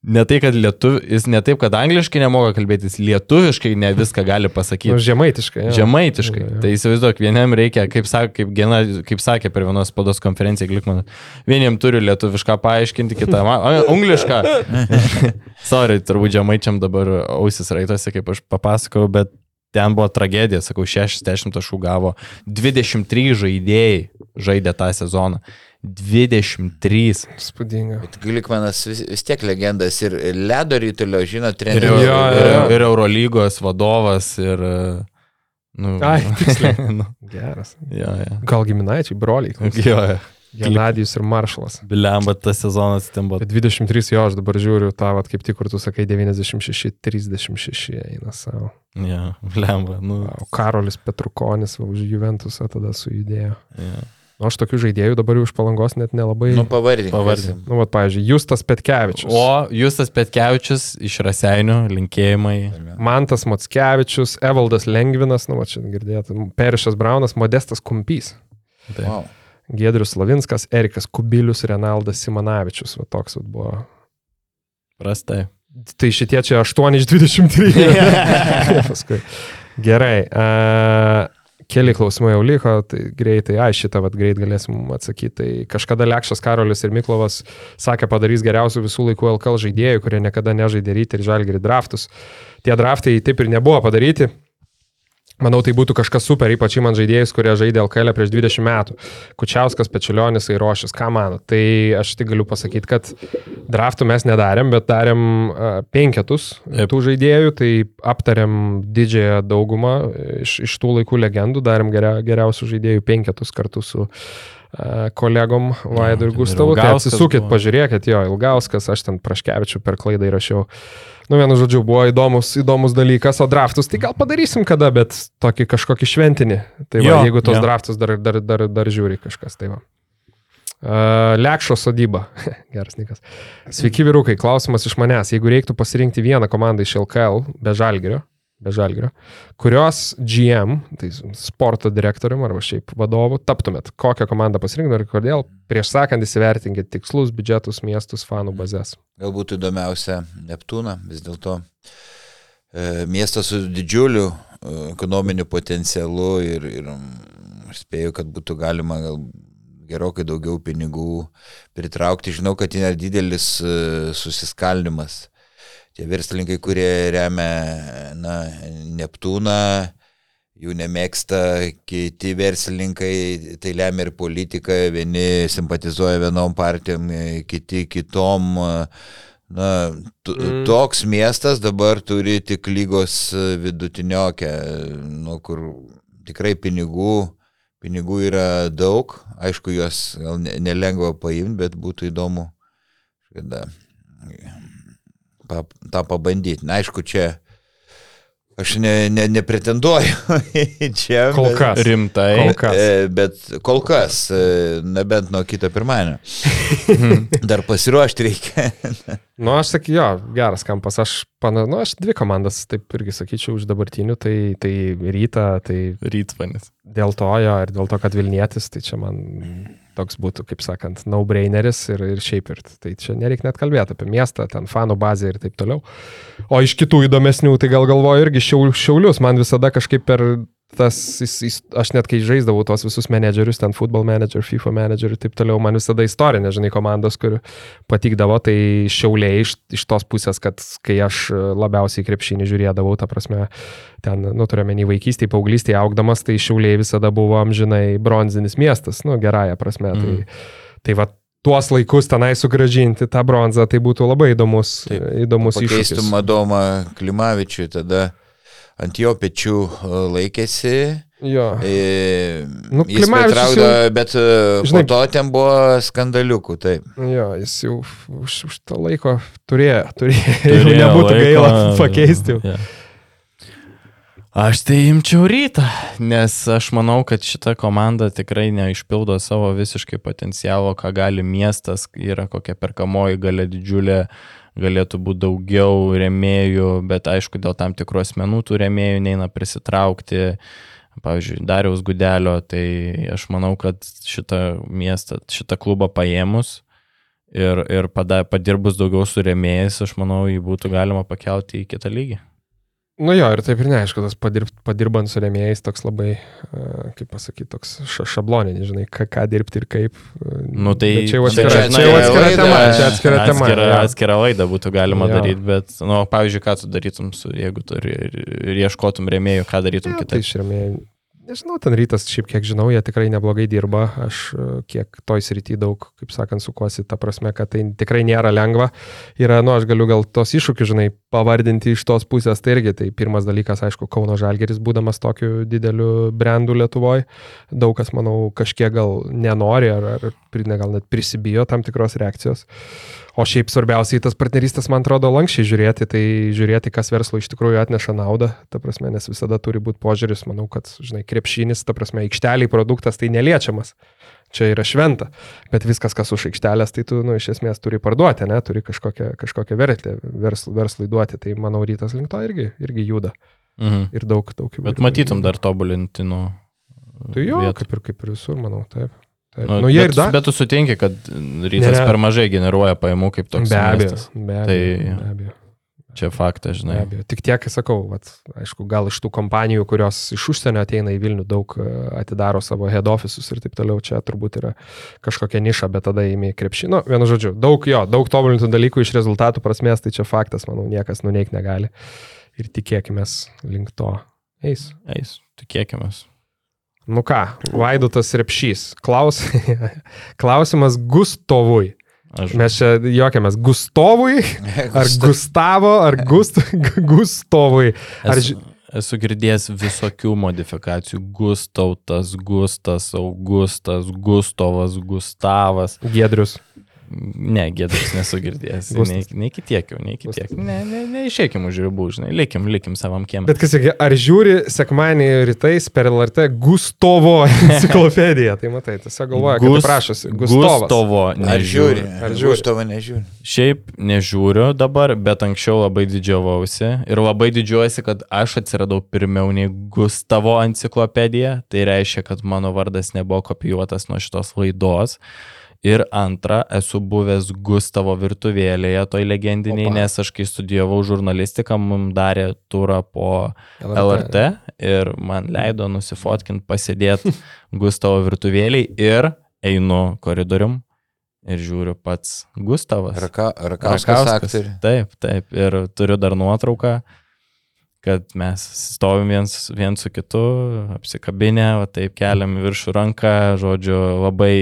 Ne tai, kad lietuv, jis ne taip, kad angliškai nemoka kalbėti, jis lietuviškai ne viską gali pasakyti. Nu, žemaitiškai. jo. Žemaitiškai. Jo, jo. Tai įsivaizduok, vienam reikia, kaip, sak, kaip, gena, kaip sakė per vienos spaudos konferenciją Glikmanas, vieniem turi lietuvišką paaiškinti, kitam anglišką. Sorry, turbūt žemaičiam dabar ausis raitosi, kaip aš papasakojau, bet ten buvo tragedija, sakau, 60 taškų gavo, 23 žaidėjai žaidė tą sezoną. 23. Spūdinga. Glikmanas vis, vis tiek legendas ir ledo rytulio, žino, Ir, treneris. ir, Jo, ir, jo. ir Eurolygos vadovas, ir... Nu, Ai, tiksliai. nu, Geras. jo, jo. Gal giminaičiai, broliai. Jo, jo. Genadijus ir Maršalas. Bilemba, tas sezonas ten buvo. Bet 23 jo, aš dabar žiūriu tą, vat, kaip tik, kur tu sakai, 96, 36 eina savo. Ja, bilemba. Nu, O Karolis Petrukonis už Juventusą tada sujudėjo. ja. O aš tokių žaidėjų dabar jau iš palangos net nelabai. Nu, pavardink. Pavardink. nu, vat, pavyzdžiui, Justas Petkevičius. O Justas Petkevičius iš Raseinių, linkėjimai. Mantas Matskevičius, Evaldas Lengvinas, nu, va čia girdėjote, Perišas Braunas, Modestas Kumpys, Tai. Wow. Gedrius Lavinskas, Erikas Kubilius, Renaldas Simanavičius, va toks va, buvo. Prastai. Tai šitie čia 8 iš 23. Paskui. Gerai. Uh, keli klausimai jau liko, tai greitai, ai šitą vat greit galėsim atsakyti. Tai kažkada Lekšas Karolis ir Miklovas sakė, padarys geriausių visų laikų LKL žaidėjų, kurie niekada nežaidė ryti ir žalgerį draftus. Tie draftai taip ir nebuvo padaryti. Manau, tai būtų kažkas super, ypač man žaidėjus, kurie žaidė LKL prieš 20 metų. Kučiauskas, Pečilionis, Airošis, ką mano. Tai aš tik galiu pasakyti, kad draftų mes nedarėm, bet darėm penketus tų žaidėjų, tai aptarėm didžiąją daugumą iš, iš tų laikų legendų, darėm geria, geriausių žaidėjų penketus kartu su uh, kolegom Vaidu ir Gustavu. Tai atsisukit, buvo. pažiūrėkit, jo, Ilgauskas, aš ten praškevičiu per klaidą įrašiau. Nu, vienu žodžiu, buvo įdomus, įdomus dalykas, o draftus tai gal padarysim kada, bet tokį kažkokį šventinį. Tai va, Jo, jeigu tos jo. draftus dar, dar, dar, dar žiūri kažkas, tai va. Uh, Lekšo sodyba. Geras nikas. Sveiki, vyrukai. Klausimas iš manęs. Jeigu reiktų pasirinkti vieną komandą iš LKL be žalgerio, be žalgerio, kurios GM, tai sporto direktorium arba šiaip vadovu, taptumėt, kokią komandą pasirinktumėt ir kodėl, prieš sakant įsivertinkit tikslus, biudžetus, miestus, fanų bazės. Galbūt įdomiausia Neptūna, vis dėlto e, miestas su didžiuliu e, ekonominiu potencialu ir, ir mm, spėju, kad būtų galima gal gerokai daugiau pinigų pritraukti. Žinau, kad yra didelis e, susiskaldimas. Tie verslininkai, kurie remia na, Neptūną, jų nemėgsta, kiti verslininkai, tai lemia ir politika, vieni simpatizuoja vienom partijom, kiti kitom. Na, mm. toks miestas dabar turi tik lygos vidutiniokę, nu, kur tikrai pinigų, pinigų yra daug, aišku, juos gal ne- nelengva paimti, bet būtų įdomu kada, pa, tą pabandyti. Na, aišku, čia aš ne, ne, nepretenduoju čia. Kol bet- kas. Rimtai. Kol kas. E, Bet kol kas, e, nebent nuo kito pirmadienio. Dar pasiruošti reikia. Nu, aš sakyčiau, jo, geras kampas. Aš, pana, nu, aš dvi komandas, taip irgi sakyčiau, už dabartinių, tai, tai ryta, tai Rytvanis. dėl to jo ir dėl to, kad Vilnietis, tai čia man toks būtų, kaip sakant, no-braineris ir, ir šiaip ir. Tai čia nereikia net kalbėti apie miestą, ten fanų bazę ir taip toliau. O iš kitų įdomesnių, tai gal galvoju irgi šiaul, šiaulius, man visada kažkaip per tas, jis, jis, aš net kai žaisdavau tos visus menedžerius, ten football manager, FIFA manager ir taip toliau, man visada istorinė, žinai, komandos, kur patikdavo, tai šiauliai iš, iš tos pusės, kad kai aš labiausiai krepšinį žiūrėdavau, ta prasme, ten, nu, turėjome į vaikystėje, paauglystėje augdamas, tai šiauliai visada buvo amžinai bronzinis miestas, nu, gerąją prasme. Mm. Tai, tai va, tuos laikus tenai sugražinti tą bronzą, tai būtų labai įdomus, Taip, įdomus iššūkis. Pakeistum Adomą Klimavičių, tada ant jo pečių e, laikėsi. Jo. E, Nu, jis Klimavičius pritraukdavo, bet e, po žinai- to ten buvo skandaliukų, taip. Jo, jis jau už, už tą laiko turėjo, turėjo, turėjo nebūtų laiko, gaila pakeisti. jo. Aš tai imčiau rytą, nes aš manau, kad šita komanda tikrai neišpildo savo visiškai potencialo, ką gali miestas, yra kokia perkamoji galia didžiulė, galėtų būti daugiau remėjų, bet aišku, dėl tam tikrų asmenų tų remėjų neina prisitraukti. Pavyzdžiui, Dariaus Gudelio, tai aš manau, kad šitą miestą, šitą klubą paėmus ir, ir pada, padirbus daugiau su remėjais, aš manau, jį būtų galima pakelti į kitą lygį. Nu jo, ir taip ir neaišku, tas padirb, padirbant su remėjais toks labai, uh, kaip pasakyti, toks ša, šabloninis, žinai, ką, ką dirbti ir kaip. uh, Nu, tai bet čia jau čia, atskira, žinai, čia jau atskira laida- tema, čia atskira tema. Atskira, jo. atskira laida būtų galima Jo. daryti, bet, nu, pavyzdžiui, ką tu darytum, su, jeigu tu ir, ir ieškotum remėjų, ką darytum Jo, Tai kitaip. išremėjai. Nežinau, ten rytas, šiaip kiek žinau, jie tikrai neblogai dirba. Aš e, kiek toj srity daug, kaip sakant, sukuosi, ta prasme, kad tai tikrai nėra lengva. Yra, nu, aš galiu gal tos iššūkius, žinai, pavardinti iš tos pusės. Tai irgi, tai pirmas dalykas, aišku, Kauno Žalgeris, būdamas tokiu dideliu brandu Lietuvoje, daug kas, manau, kažkiek gal nenori ar, ar gal net prisibijo tam tikros reakcijos. O šiaip svarbiausiai tas partnerystės, man atrodo, lankščiai žiūrėti, tai žiūrėti, kas verslo iš tikrųjų atneša naudą, ta prasme, nes visada turi būti požiūris, manau, kad, žinai, krepšinis, ta prasme, aikšteliai produktas tai neliečiamas. Čia yra šventa, bet viskas, kas už aikštelės, tai tu, nu, iš esmės turi parduoti, ne, turi kažkokią, kažkokią vertę versl, verslui duoti, tai manau, rytas link to irgi, irgi juda. Mhm. Ir daug, daug Bet matytum dar tobulinti, nu. Tai jo, vietų. kaip ir, kaip ir visur, manau, taip. Taip. Nu, Nu, bet, dar. bet tu sutinki, kad rytas Ne. per mažai generuoja pajamų kaip toks. Be abejo, miestas. be abejo. Tai- be abejo. Čia faktas, Be žinai. abejo. Tik tiek, sakau, vat, aišku, gal iš tų kompanijų, kurios iš užsienio ateina į Vilnių, daug e, atidaro savo head office'us ir taip toliau, čia turbūt yra kažkokia niša, bet tada įimi krepšį. Nu, vienu žodžiu, daug jo, daug tobulintų dalykų iš rezultatų prasmės, tai čia faktas, manau, niekas nuneik negali. Ir tikėkime link to eis. Eis, tikėkime. Nu ką, Vaidotas Repšys. Klaus... Klausimas Gustovui. Aš Mes čia juokiamės Gustovui, ar Gustavo, ar Gust... Gustovui. Ar esu, esu girdėjęs visokių modifikacijų. Gustautas, Gustas, Augustas, Gustovas, Gustavas. Gedrius. Ne, gėdas nesu girdėjęs. Gustas. Nei, nei kitiek jau, nei kitiek. Ne, ne, neišėkim už ribų, žinai. Likim, likim savam kiemui. Bet kas, sakė, ar žiūri sekmanį rytais per LRT Gustovo enciklopediją? Tai matai, tiesiog galvoja, kad Gus- tai prašosi. Gustovas. Gustovo Ar nežiūri. žiūri? Ar žiūri? žiūri? nežiūri. Šiaip nežiūriu dabar, bet anksčiau labai didžiavausi ir labai didžiuojuosi, kad aš atsiradau pirmiau nei Gustavo enciklopedija. Tai reiškia, kad mano vardas nebuvo kopijuotas nuo šitos laidos. Ir antra, esu buvęs Gustavo virtuvėlėje, toj legendiniai, Opa. nes aš kai studijavau žurnalistiką, mums darė turą po LRT ir man leido nusifotkinti, pasėdėti Gustavo virtuvėliai ir einu koridorium ir žiūriu pats Gustavas. Raka, Rakauskas aktorius. Taip, taip. Ir turiu dar nuotrauką, kad mes stovim viens, viens su kitu, apsikabinę, va, taip keliam į viršų ranką, žodžiu, labai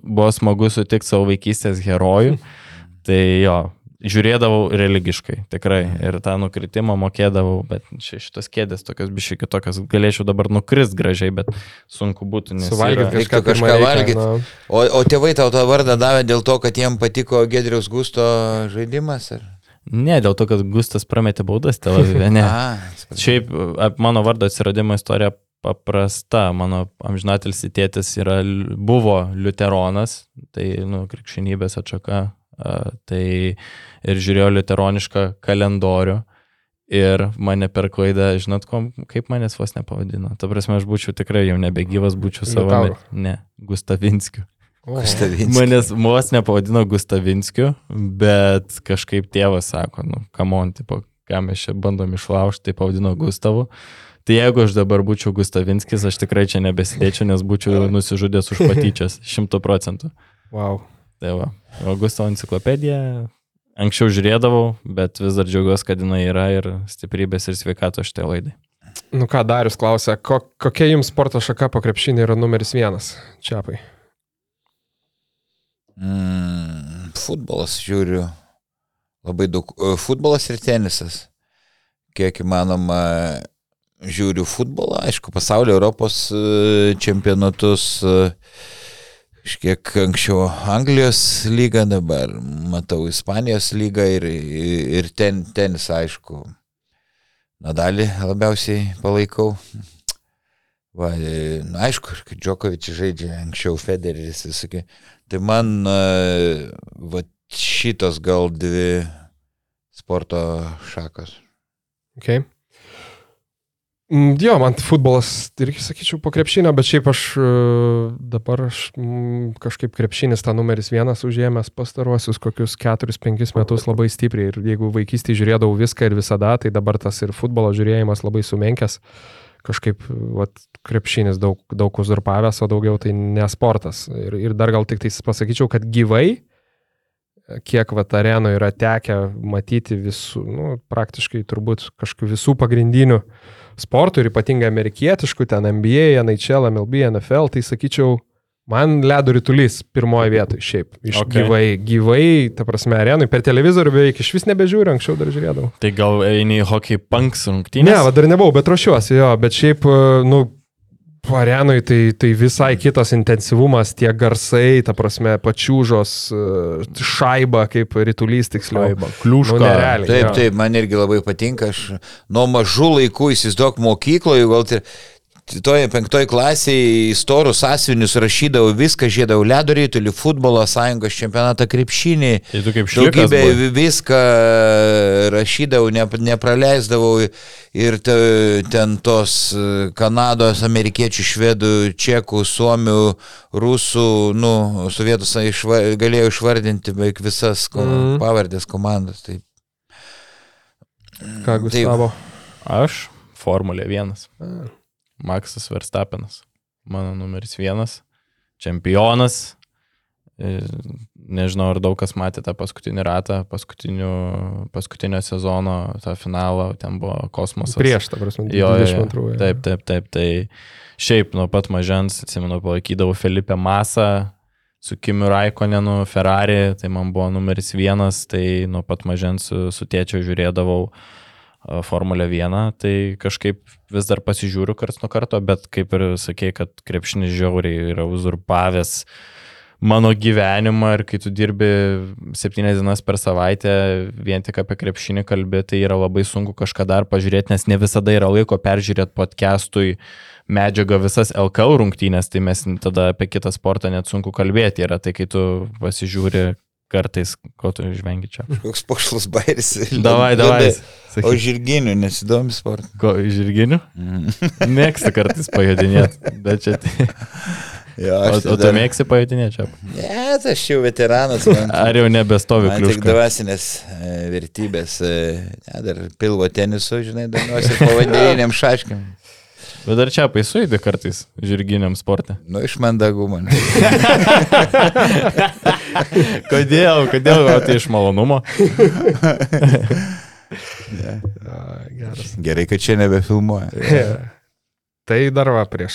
buvo smagu sutikti savo vaikystės herojų. Tai jo, žiūrėdavau religiškai, tikrai. Ir tą nukritimą mokėdavau, bet čia šitos kėdės tokios biškai kitokios. Galėčiau dabar nukrist gražiai, bet sunku būtų, nes... Suvalgyti yra- Reiktų kažką, kažką pirma reikia, valgyt. nu. O, o tėvai tau tą vardą davė dėl to, kad jiem patiko Gedriaus Gusto žaidimas? Ar? Ne, dėl to, kad Gustas prametė baudas Tel Avive, ne. A. Šiaip mano vardo atsiradimo istorija paprasta. Mano amžinatilsi tėtis yra, buvo liuteronas, tai nu, krikščionybės atšaka. Tai ir žiūrėjo liuteronišką kalendorių. Ir mane per klaidą, žinot, kom, kaip manęs vos nepavadino. Ta prasme, aš būčiau tikrai jau nebegyvas, būčiau savo... Ne, Gustavinskiu. Manęs vos nepavadino Gustavinskiu, bet kažkaip tėvas sako, nu, kamon, tipo, ką mes čia bandom išlaužti, tai pavadino Gustavu. Tai jeigu aš dabar būčiau Gustavinskis, aš tikrai čia nebesidėčiau, nes būčiau nusižudęs už patyčias, šimtų procentų. wow. Tai va, o Gustavo enciklopedija, anksčiau žiūrėdavau, bet vis dar džiaugiuosi, kad jinai yra ir stiprybės ir sveikato šitai laidai. Nu ką, Darius klausia, ko, kokia jums sporto šaka po krepšinį yra numeris vienas? Čiapai. Mm, futbolas žiūriu. Labai daug. Futbolas ir tenisas. Kiek įmanoma žiūriu futbolą, aišku, pasaulio Europos e, čempionatus. Kažkiek anksčiau Anglijos lygą, dabar matau Ispanijos lygą ir, ir ten, tenisą, aišku. Nadalį labiausiai palaikau. Va, e, na, aišku, kad Džokovičius žaidžia anksčiau Federeris visokie. Tai man e, va, šitos gal dvi sporto šakos. Okay. Mm, Jo, man futbolas irgi sakyčiau po krepšinio, bet šiaip aš e, dabar aš, mm, kažkaip krepšinis tą numeris vienas užėmęs pastaruosius kokius 4-5 metus labai stipriai. Ir jeigu vaikystėje žiūrėdavau viską ir visada, tai dabar tas ir futbolo žiūrėjimas labai sumenkęs. Kažkaip vat, krepšinis daug, daug uzurpavęs, o daugiau tai ne sportas. Ir, ir dar gal tik tai pasakyčiau, kad gyvai, kiek vat arenoje yra tekę matyti visų, nu, praktiškai turbūt kažkokių visų pagrindinių sportų ir ypatingai amerikietiškų, ten NBA, NHL, MLB, NFL, tai sakyčiau, man ledo rytulys pirmoje vietoje šiaip. Iš Ok. okay. gyvai, gyvai, ta prasme, arenui per televizorių beveik iš vis nebežiūriu, anksčiau dar žiūrėdavau. Tai gal eini į hockey punks rungtynės? Ne, va, dar nebuvau, bet ruošiuosi jo, bet šiaip, e, nu, arenui tai, tai visai kitas intensyvumas, tie garsai, ta prasme, pačiūžos, e, šaiba, kaip rytulys tiksliau. kliūška. Nu, nerealiai. Taip, jo. taip, man irgi labai patinka. Aš nuo mažų laikų įsivaizduok mokykloje, gal ir toje penktoje klasėje į storus asvinius rašydavau viską, žiedavau ledo rytulį, futbolo sąjungos čempionatą krepšinį. Tai tu kaip buvai. vi- viską rašydavau, ne, nepraleisdavau ir te, ten tos e, Kanados, amerikiečių, švedų, čekų, suomių, rusų, nu, sovietų sąjungos išva, galėjau išvardinti beveik visas ko, Mhm. mm. pavardės komandos. Tai, Ką Gustavo? Aš Formulė 1. A. Maksas Verstapenas. Mano numeris vienas. Čempionas. E, Nežinau, ar daug kas matė tą paskutinį ratą, paskutinio sezono, tą finalą, ten buvo kosmosas. Prieš, ta prasme, Jo, jo, jo. 22. Taip, taip, taip. Tai šiaip nuo pat mažens, atsimenu, palaikydavau Felipe Masą su Kimiu Raikonenu, Ferrari, tai man buvo numeris vienas, tai nuo pat mažens su, su tėčiu žiūrėdavau a, Formulę 1, tai kažkaip vis dar pasižiūriu karts nuo karto, bet kaip ir sakei, kad krepšinis žiauriai yra uzurpavęs mano gyvenimą ir kai tu dirbi septynias dienas per savaitę vien tik apie krepšinį kalbė, tai yra labai sunku kažką dar pažiūrėti, nes ne visada yra laiko peržiūrėti podcastui medžiagą visas LKL rungtynės, tai mes tada apie kitą sportą net sunku kalbėti yra, tai kai tu pasižiūri kartais, ko tu žvengi čia. koks pošlus bairis. Davai, davai. O žirginių nesidomi sportą. Ko, žirginių? Mm. Mėgstu kartais pajudinėti, bet čia... Tai... Jo, O, o tu mėgsi pajudinėti čia? Ne, aš jau veteranas. Man, Ar jau nebestovi man tik dvasinės e, vertybės. E, ne, dar pilvo tenisu, žinai, domiuosi povandeniniam šaškiam. Bet dar čia paisuidė kartais žirginiam sportui. Nu, iš mandagumo. Kodėl, kodėl, o tai iš malonumo? Geras. Gerai, kad čia nebefilmuoja. Tai dar va prieš,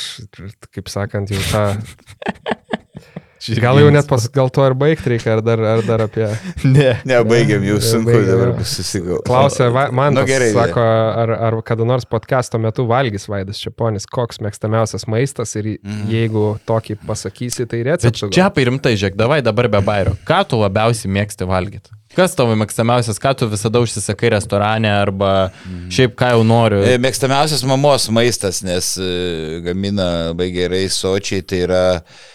kaip sakant, jau tą... Gal jau net pas, gal to ir baigti reikia, ar dar, ar dar apie... Ne. Nebaigiam, jau sunku Nebaigiam, dabar bus susigauti. Klausė, va, man Nu, gerai, sako, ar, ar kada nors podcast'o metu valgys Vaidas Čiaponis, koks mėgstamiausias maistas ir mm. jeigu tokį pasakysi, tai Bet receptų. čia rimtai, žiūrėk, davai dabar be bairių. Ką tu labiausiai mėgsti valgyti? Kas tavo mėgstamiausias, ką tu visada užsisakai restorane arba šiaip ką jau noriu? E, Mėgstamiausias mamos maistas, nes e, gamina labai gerai sočiai, tai yra e,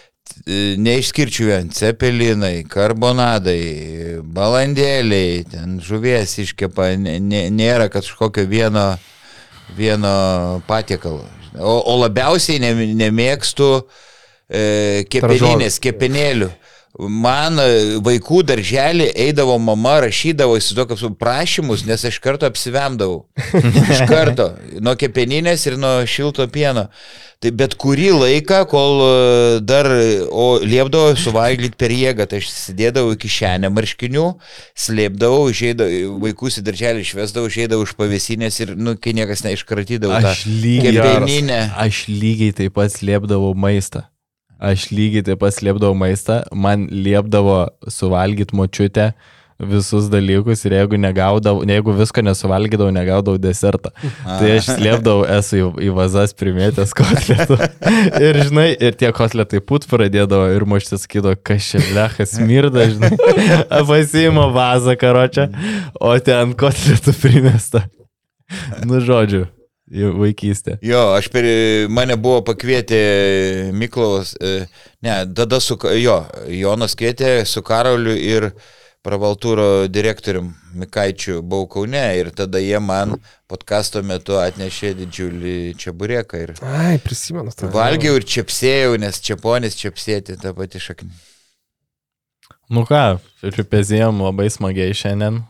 neišskirčiau vien cepelinai, karbonadai, balandėliai, ten žuvies iškepa, nė- nė- nėra kažkokio vieno, vieno patiekalo. O, o labiausiai ne- nemėgstu e, kepeninės, kepenėlių. Man e, vaikų darželį eidavo mama, rašydavo į tokius prašymus, nes aš karto apsivemdavau. Iš karto. Nuo kepeninės ir nuo šilto pieno. Tai bet kurį laiką, kol e, dar, o liepdavo suvalgyti per jėgą, tai aš sėdėdavau kišenę marškinių, slėpdavau, išeidavau, vaikus į darželį išvesdavau, išeidavau iš pavesinės ir, nu, kai niekas neiškratydavo. Aš lygiai, kepeninę. aš lygiai taip pat slėpdavau maistą. Aš lygiai taip pat slėpdavau maistą, man liepdavo suvalgyti močiutę visus dalykus ir jeigu, negaudavau, jeigu visko nesuvalgydavau, negaudavau desertą. Tai aš slėpdavau, esu į, į vazas primėtęs kotletų. ir žinai, ir tie kotletai put pradėdavo ir močiutė sakydavo, kas čia lechas mirda, žinai. Pasiimo vazą karočią, o ten kotletų primesta. Nu, žodžiu, vaikystė. Jo, aš per mane buvo pakvietę Miklovas, e, ne, tada su, jo, Jonas kvietė su Karoliu ir pravaltūro direktorium Mikaičiu buvau Kaune ir tada jie man podkasto metu atnešė didžiulį čiaburėką ir Ai, prisimenu. tą. valgiau ir čiapsėjau, nes čiaponis čiapsėti tą patį šaknį. Nu ką, pripezėjom labai smagiai šiandien.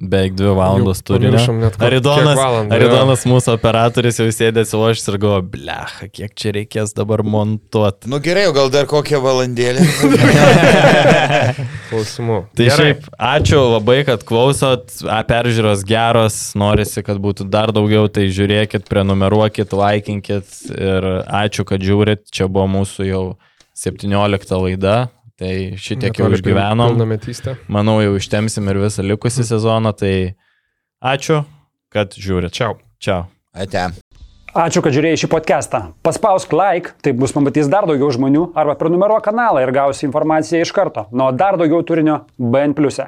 Beveik dvi valandos ko- Aridonas, kiek valandų, Aridonas mūsų operatorius jau sėdėsi lošis ir galvo, blecha, kiek čia reikės dabar montuoti. Nu gerai, gal dar kokią valandėlę. Klausimų. Tai Gerai. šiaip, ačiū labai, kad klausot, a, peržiūros geros, norisi, kad būtų dar daugiau, tai žiūrėkit, prenumeruokit, laikinkit ir ačiū, kad žiūrit, čia buvo mūsų jau 17 laida, tai šitiek jau išgyvenom. Manau, jau ištemsim ir visą likusį sezoną, tai ačiū, kad žiūrit. Čiau. Čiau. Ate. Ačiū, kad žiūrėjai šį podcastą. Paspausk like, taip bus pamatys dar daugiau žmonių, arba prenumeruok kanalą ir gausi informaciją iš karto. Nuo dar daugiau turinio BN ⁇.